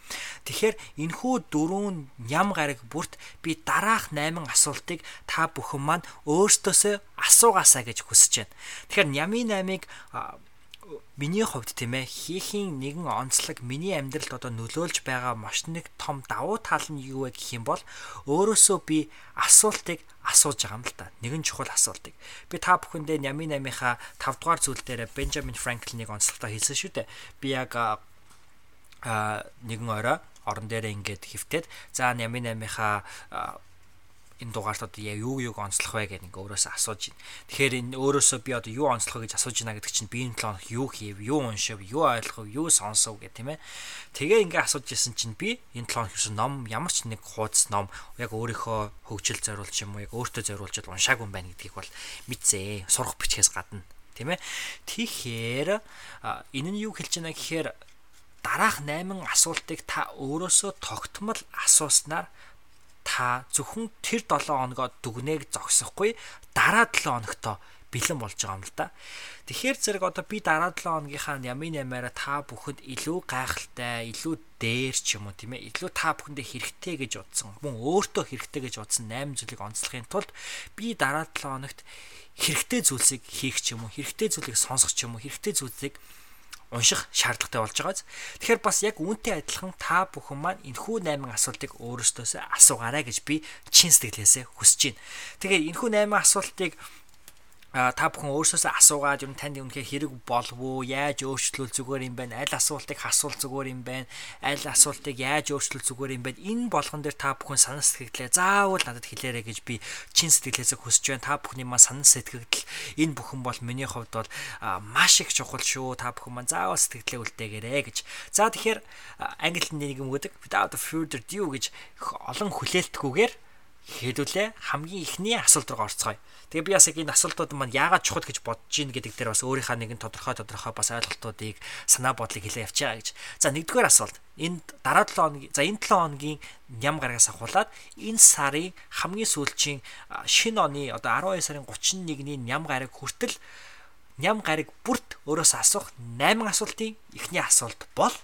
Тэгэхээр энэхүү 4 ням гараг бүрт би дараах 8 асуултыг та бүхэн маань өөртөөсөө асуугаасаа гэж хүсэж байна. Тэгэхээр нямын 8-ыг миний хувьд тийм ээ хийхийн нэгэн онцлог миний амьдралд одоо нөлөөлж байгаа маш нэг том давуу тал нь юу вэ гэх юм бол өөрөөсөө би асуултыг асууж байгаа юм л та. Нэгэн чухал асуултыг. Би та бүхэндээ Нями 8-ийнхаа 5 дугаар зүйл дээр Бенджамин Франклиныг онцлогтой хэлсэн шүү дээ. Би яг а нэгэн орой орон дээрээ ингээд хөвтөд за Нями 8-ийнхаа энэ дугаарт одоо юу юуг онцлох вэ гэдэг ингээ өөрөөсөө асууж байна. Тэгэхээр энэ өөрөөсөө би одоо юу онцлох гэж асууж байна гэдэг чинь би энэ 7 хоног юу хийв, юу уншив, юу ойлгов, юу сонсов гэх тийм ээ. Тэгээ ингээ асууж исэн чинь би энэ 7 хоног гэсэн ном ямар ч нэг хуудас ном яг өөрийнхөө хөгжил зориулж юм уу, яг өөртөө зориулж уншаагүй юм байна гэдгийг бол мэдзээ. Сурах бичгээс гадна тийм ээ. Тэгэхээр энэ нь юу хэлж байна гэхээр дараах 8 асуултыг та өөрөөсөө тогтмол асууснаар та зөвхөн тэр 7 хоногоо дүгнээг зогсохгүй дараа 7 хоногтоо бэлэн болж байгаа юм л да. Тэгэхээр зэрэг одоо би дараа 7 хоногийнхаа ямын ямаараа та бүхэнд илүү гайхалтай, илүү дээр ч юм уу тийм ээ, илүү та бүхэндээ хэрэгтэй гэж утсан, мөн өөртөө хэрэгтэй гэж утсан 8 зүйлийг онцлохын тулд би дараа 7 хоногт хэрэгтэй зүйлсийг хийх ч юм уу, хэрэгтэй зүйлийг сонсох ч юм уу, хэрэгтэй зүйлсийг унших шаардлагатай болж байгааз. Тэгэхээр бас яг үүнтэй адилхан та бүхэн маань энэхүү 8 асуултыг өөрөөсөө асуугаарай гэж би чин сэтгэлээсээ хүсэж байна. Тэгээ энэхүү 8 асуултыг а та бүхэн өөрсөөсөө асуугаад юм танд үнэхээр хэрэг болов уу яаж өөрчлөл зүгээр юм байна аль асуултыг асуул зүгээр юм байна аль асуултыг яаж өөрчлөл зүгээр юм байна энэ болгон дээр та бүхэн санаа сэтгэлдээ заавал надад хэлээрэй гэж би чин сэтгэлээсээ хүсэж байна. Та бүхний маань санаа сэтгэл энэ бүхэн бол миний хувьд бол маш их чухал шүү. Та бүхэн маань заавал сэтгэлээ үлдээгээрэй гэж. За тэгэхээр англи хэлний нэг юм өгдөг. Without further ado гэж олон хүлээлтгүйгээр хэдүүлээ хамгийн ихний асуулт руу орцгоё. Тэгээ би бас яг энэ асуултууд маань яагаад чухал гэж бодож ийн гэдэг дээр бас өөрийнхөө нэгэн тодорхой тодорхой бас ойлголтуудыг санаа бодлыг хэлээ явчаа гэж. За нэгдүгээр асуулт. Энэ дараа 7 хоногийн за энэ 7 хоногийн ням гарагаас ахуулаад энэ сарын хамгийн сүүлчийн шинэ оны одоо 12 сарын 31-ний ням гараг хүртэл ням гараг бүрт өөрөөс асуух 8 асуултын эхний асуулт бол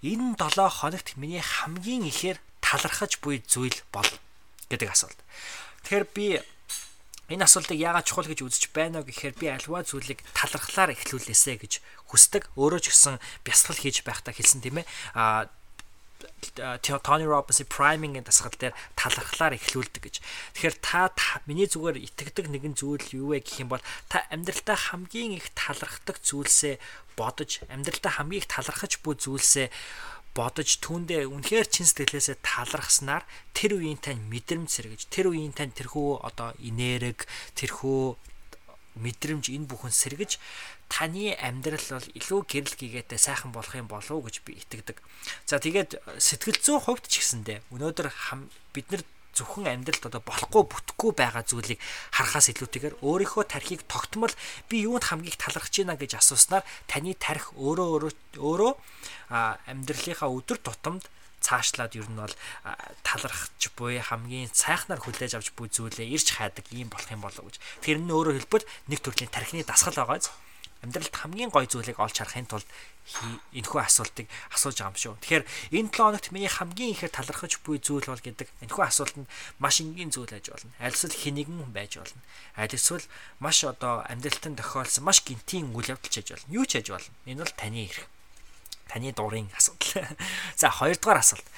энэ 7 хоногт миний хамгийн ихээр талархаж буй зүйл бол гэдэг асуулт. Тэгэхээр би энэ асуултыг яагаад чухал гэж үзэж байна вэ гэхээр би альва зүйлийг талархлаар эхлүүлээсэ гэж хүсдэг. Өөрөө ч гэсэн бясалгал хийж байхдаа хэлсэн тийм ээ. А Tony Robbins-ийн priming-ийн дасгал дээр талархлаар эхлүүлдэг гэж. Тэгэхээр та миний зүгээр итгэдэг нэгэн зүйл юу вэ гэх юм бол та амьдралдаа хамгийн их талархдаг зүйлсээ бодож, амьдралдаа хамгийн их талархаж буй зүйлсээ бодож түүндээ үнэхээр чин сэтгэлээсээ талархснаар тэр үеийн тань мэдрэмж сэргэж тэр үеийн тань тэрхүү одоо инерэг тэрхүү мэдрэмж энэ бүхэн сэргэж таны амьдрал бол илүү гэрэл гээтэй сайхан болох юм болов уу гэж би итгэдэг. За тэгээд сэтгэл зүйн хувьд ч гэсэндээ өнөөдөр бид нар зөвхөн амьдралд одоо болохгүй бүтэхгүй байгаа зүйлийг харахаас илүүтэйгээр өөрийнхөө тархийг тогтмол би юунд хамгийн талархаж байна гэж асууснаар таны тарих өөрөө өөрөө амьдралынхаа өдөр тутамд цаашлаад ер нь бол талархаж буй хамгийн сайхнаар хүлээж авч буй зүйлээ ирж хайдаг юм болох юм болов гэж. Тэр нь өөрөөр хэлбэл нэг төрлийн тархины дасгал байгааз амьдралд хамгийн гоё зүйлийг олж харахын тулд энэхүү асуултыг асууж байгаа юм шүү. Тэгэхээр энэ 7 хоногт миний хамгийн ихээр талархаж буй зүйл бол гэдэг энэхүү асуултанд маш энгийн зүйл байж болно. Аль эсвэл хинэгэн байж болно. Аль эсвэл маш одоо амьдралтанд тохиолсон маш гинтийн үйл явдал ч байж болно. Юу ч байж болно. Энэ бол таны эрх. Таны дурын асуудал. За хоёрдугаар асуулт.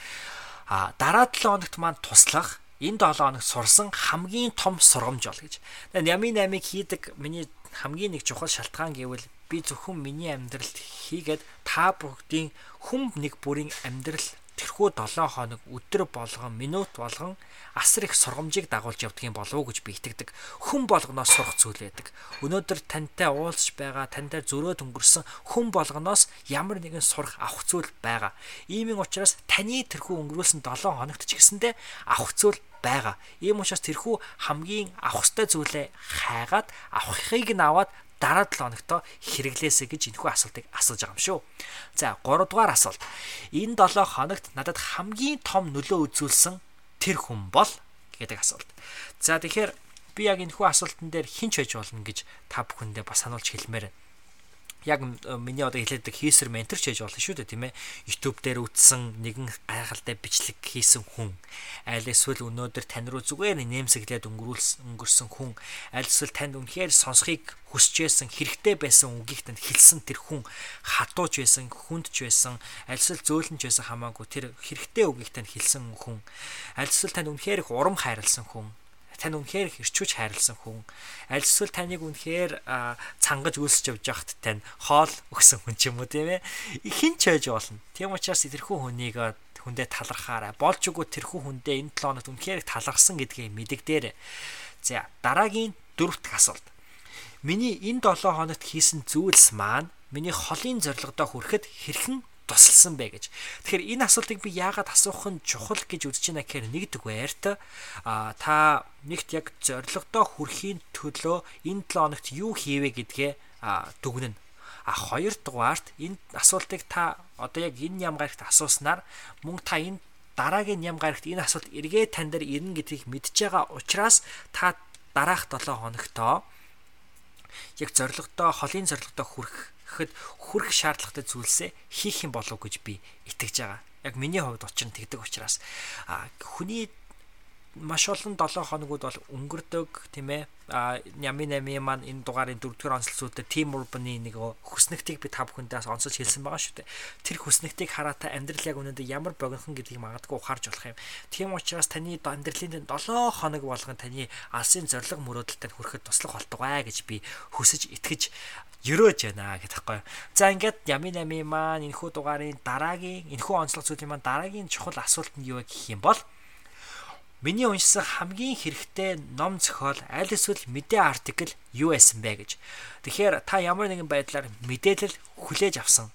А дараа 7 хоногт маань туслах энэ 7 хоногт сурсан хамгийн том сургамж бол гэж. Ями 8-ыг хийдэг миний хамгийн нэг чухал шалтгаан гэвэл би зөвхөн миний амьдралд хийгээд та бүгдийн хүм нэг бүрийн амьдрал тэрхүү 7 хоног өдөр болгон минут болгон асар их сургамжийг дагуулж явдгийн болов уу гэж би итгэдэг. Хүн болгоноос сурах зүйл байдаг. Өнөөдөр тантай уулзж байгаа, тантай зөрөөд өнгөрсөн хүн болгоноос ямар нэгэн сурах авах зүйл байгаа. Иймийн учраас таны тэрхүү өнгөрүүлсэн 7 хоногт ч гэсэндэ авах зүйл байгаа. Ийм учраас тэрхүү хамгийн авах ёстой зүйлээ хайгаад авахыг нь аваад дараа 7 хоногтоо хэрэглээсэ гэж энэхүү асуултыг асууж байгаа юм шүү. За 3 дугаар асуулт. Энэ 7 хоногт надад хамгийн том нөлөө үзүүлсэн тэр хүн бол гэдэг асуулт. За тэгэхээр би яг энэхүү асуултан дээр хинч байж болно гэж та бүхэндээ бас сануулж хэлмээр байна яг миний одоо хэлээдэг хийсэр ментор ч хийж болно шүү дээ тийм ээ. YouTube дээр үтсэн нэгэн гайхалтай бичлэг хийсэн хүн. Аль эсвэл өнөөдөр тань руу зүгээр нэмсэглээд өнгөрүүлсэн өнгөрсөн хүн. Аль эсвэл танд үнэхээр сонсхийг хүсчээсэн хэрэгтэй байсан үгийг танд хэлсэн тэр хүн хатууж байсан, хүндж байсан, аль эсвэл зөөлөнж байсан хамаагүй тэр хэрэгтэй үгийг танд хэлсэн хүн. Аль эсвэл танд үнэхээр их урам хайрлсан хүн тань үнэхээр хэрчүүж хайрлсан хүн. Аль эсвэл таныг үнэхээр цангаж үлсэж явж байхад тань хоол өгсөн хүн ч юм уу тийм ээ. Хин ч байж болно. Тийм учраас тэрхүү хүнийг хүндээ талархаарай. Болж өгөө тэрхүү хүндээ энэ 7 хоногт үнэхээр талархсан гэдгийг мэдэгдээрэй. За дараагийн дөрөвт асуулт. Миний энэ 7 хоногт хийсэн зүйлс маань миний холын зорилгодоо хүрэхэд хэрхэн тусалсан бэ гэж. Тэгэхээр энэ асуултыг би яагаад асуух нь чухал гэж үзэж байна гэхээр нэгдүгээрт а та нэгт яг зорилгодоо хүрэхийн төлөө энэ 7 хоногт юу хийвэ гэдгээ дүгнэнэ. А хоёрдугаарт энэ асуултыг та одоо яг энэ ям гарагт асууснаар мөн та энэ дараагийн ям гарагт энэ асуулт эргээ тань дээр ирнэ гэдгийг мэдж байгаа учраас та дараах 7 хоногтоо яг зорилгодоо холын зорилгодоо хүрэх гэхэд хүрх шаардлагатай зүйлсээ хийх юм болов гэж би итгэж байгаа. Яг миний хувьд учир нь тэгдэг учраас хүний маш олон 7 хоногуд бол өнгөрдөг тийм ээ а ями нами маань энэ дугаарын 4 дугаар онцлогчдод Team Urban-ы нэг хүснэгтийг би та бүхэндээ онцолж хэлсэн байгаа шүү дээ. Тэр хүснэгтийг хараа та амьдрал яг үнэндээ ямар богинохон гэдгийг магадгүй ухаарж болох юм. Тийм учраас таны амьдралын 7 хоног болгон таны алсын зориг мөрөөдөлтөд хүрэхэд туслах болтугай гэж би хүсэж итгэж ерөөж байна гэх таахгүй. За ингээд ями нами маань энэхүү дугаарын дараагийн энэхүү онцлог зүйлийн маань дараагийн чухал асуулт нь юу гэх юм бол Миний уншсан хамгийн хэрэгтэй ном зохиол аль эсвэл мэдээ артикл юу байсан бэ гэж. Тэгэхээр та ямар нэгэн байдлаар мэдээлэл хүлээж авсан.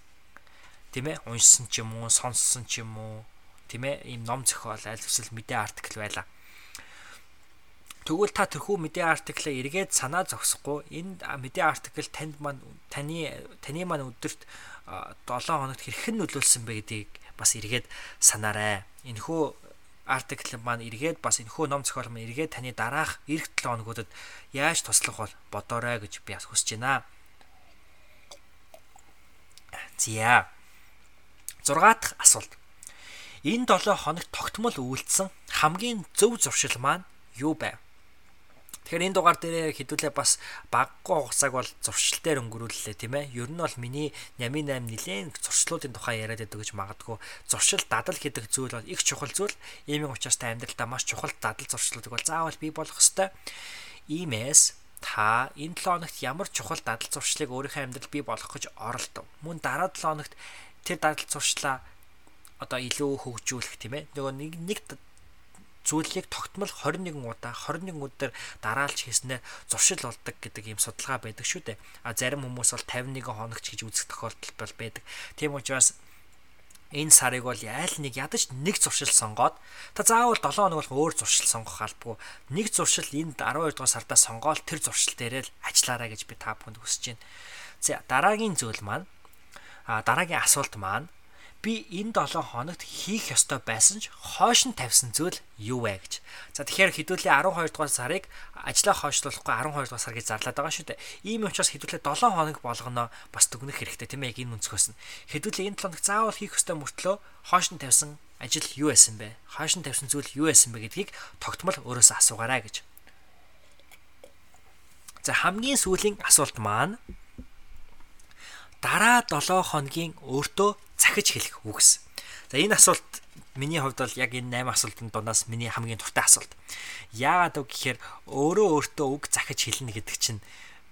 Тийм ээ? Уншсан ч юм уу, сонссон ч юм уу, тийм ээ? Ийм ном зохиол аль эсвэл мэдээ артикл байлаа. Тэгвэл та тэрхүү мэдээ артиклаа эргээд санаа зогсохгүй энэ мэдээ артикл танд маань таны таны маань өдөрт 7 хоногт хэрхэн нөлөөлсөн бэ гэдгийг бас эргээд санаарай. Энэхүү артикл маань эргээд бас энэхүү ном зохиол маань эргээд таны дараах эх 7 хоногудад яаж туслах бол бодоорой гэж би бас хүсэж байна. Зя. 6 дахь асуулт. Энэ 7 хоногт тогтмол үйлдсэн хамгийн зөв зуршил маань юу байв? Тэгэхээр энэ дугаар дээр хэдүүлээ бас баггүй хугацааг бол зуршил дээр өнгөрүүллээ тийм ээ. Ер нь бол миний Нями 8 нилээн зуршлуудын тухай яриад байдаг гэж магадгүй. Зуршил дадал гэдэг зүйл бол их чухал зүйл. Иймийн учраас та амьдралдаа маш чухал дадал зуршлуудыг бол заавал бий болгох ёстой. Иймээс та энэ 7 хоногт ямар чухал дадал зуршлыг өөрийнхөө амьдралд бий болгох гэж оролдов. Мөн дараа 7 хоногт тэр дадал зуршлаа одоо илүү хөгжүүлэх тийм ээ. Нөгөө нэг нэг зүйлийг тогтмол 21 удаа 21 өдөр дараалж хийснээр зуршил болдог гэдэг ийм судалгаа байдаг шүү дээ. А зарим хүмүүс бол 51 хоногч гэж үзэх тохиолдол бол байдаг. Тийм учраас энэ сарыг бол айл нэг ядаж нэг зуршил сонгоод та заавал 7 хоног болох өөр зуршил сонгох албагүй. Нэг зуршил энд 12 дугаар сардаа сонгоод тэр зуршил дээрээ л ажиллаарай гэж би та бүхэнд хүсэж байна. За дараагийн зүйл маань а дараагийн асуулт маань би энэ 7 хоногт хийх ёстой байсан ч хойш нь тавьсан зүйл юу вэ гэж. За тэгэхээр хэдүүлээ 12 дугаар сарыг ажлаа хойшлуулахгүй 12 дугаар сар гэж зарлаад байгаа шүү дээ. Ийм учраас хэдүүлээ 7 хоног болгоно бас дүгнэх хэрэгтэй тийм ээ яг энэ өнцгөөс нь. Хэдүүлээ энэ 7 хоног заавал хийх ёстой мөртлөө хойш нь тавьсан ажил юу байсан бэ? Хойш нь тавьсан зүйл юу байсан бэ гэдгийг тогтмол өөрөөсөө асуугаарай гэж. За хамгийн сүүлийн асуулт маань дараа 7 хоногийн өөртөө захиж хэлэх үгс. За энэ асуулт миний хувьд бол яг энэ 8 асуултын дундаас миний хамгийн дуртай асуулт. Яагаад вэ гэхээр өөрөө өөртөө үг захиж хэлнэ гэдэг чинь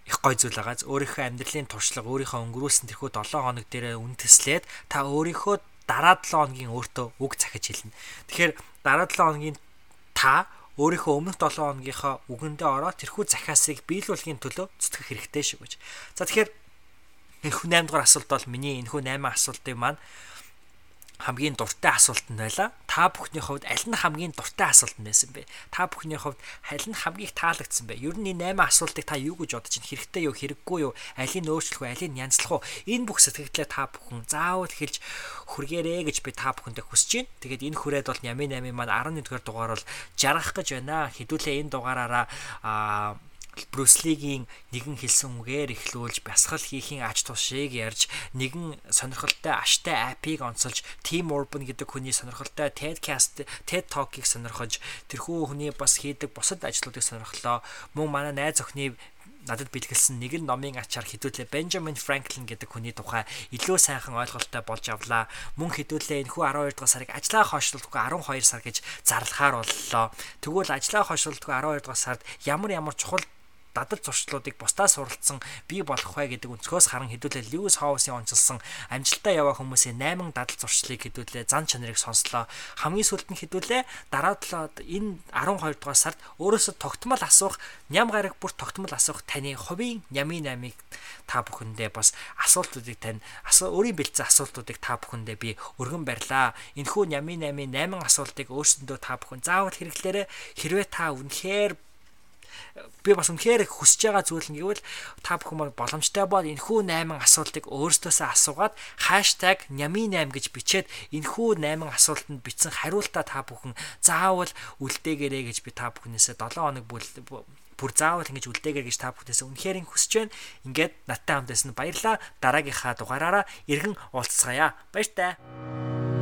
их гой зүйл байгаа. Өөрийнхөө амьдралын туршлага, өөрийнхөө өнгөрүүлсэн тэрхүү 7 хоног дээр үндэслээд та өөрийнхөө дараа 7 хоногийн өөртөө үг захиж хэлнэ. Тэгэхээр дараа 7 хоногийн та өөрийнхөө өмнөх 7 хоногийнхоо үгэндээ ороод тэрхүү захиасыг биелүүлэхийн төлөө зүтгэх хэрэгтэй шүү гэж. За тэгэхээр энэхүү 8 дугаар асуулт бол миний энэхүү 8 асуултыг маань хамгийн дуртай асуулт нь байла. Та бүхний хувьд аль нь хамгийн дуртай асуулт нь байсан бэ? Та бүхний хувьд аль нь хамгийн таалагдсан бэ? Ер нь энэ 8 асуултыг та юу гэж бодож байна? Хэрэгтэй юу, хэрэггүй юу? Алийг өөрчлөх үү, алийг янзлах уу? Энэ бүх сэтгэлдээ та бүхэн заавал хэлж хүргээрэй гэж би та бүхэндээ хүсэж байна. Тэгээд энэ хүрээд бол Ями 8 маань 11 дугаар дугаар бол жаргах гэж байна. Хэдүүлээ энэ дугаараараа аа Брюс Лигийн нэгэн хэлсэн үгээр эхлүүлж бясгал хийхийн ач тушийг ярьж нэгэн сонирхолтой аштай апыг онцолж Team Urban гэдэг хүний сонирхолтой TEDcast TED Talk-ыг сонирхож тэрхүү хүний бас хийдэг бусад ажлуудыг сонирхлоо. Мөн манай найз охины надад бэлгэлсэн нэгэн номын ачаар хэдүүлээ Benjamin Franklin гэдэг хүний тухай илүү сайхан ойлголттой болж авлаа. Мөн хэдүүлээ энэхүү 12 дугаар сарыг ажлаа хойшлуулахгүй 12 сар гэж зарлахаар боллоо. Тэгвэл ажлаа хойшлуулахгүй 12 дугаар сард ямар ямар чухал дадал зуршлуудыг бусдаас суралцсан бий болох бай гэдэг өнцгөөс харан хэдүүлээ Льюис Хоусын онцлсан амжилттай яваа хүмүүсийн 8 дадал зуршлыг хэдүүлээ зан чанарыг сонслоо. Хамгийн сүүлд нь хэдүүлээ дараа талаад энэ 12 дугаар сард өөрөөсөө тогтмол асуух, ням гараг бүр тогтмол асуух таны хувийн нями намыг та бүхэндээ бас асуултуудыг тань өөрийн бэлдсэн асуултуудыг та бүхэндээ би өргөн барьлаа. Энэхүү нями нами 8 асуултыг өөрсөндөө та бүхэн заавал хэрэглээрэй. Хэрвээ та үнэхээр би бас үнэхээр хүсэж байгаа зүйл нь гэвэл та бүхэн боломжтой бол энэхүү 8 асуултыг өөрсдөөсөө асуугаад #nyami8 гэж бичээд энэхүү 8 асуултанд бичсэн хариултаа та бүхэн заавал үлдээгээрэй гэж би та бүхнээсээ 7 хоног бүр заавал ингэж үлдээгээр гэж та бүхнээс үнэхээр хүсэж байна. Ингээд надтай хамт байсан баярлаа. Дараагийнхаа дугаараараа иргэн уулзцаая. Баяр таа.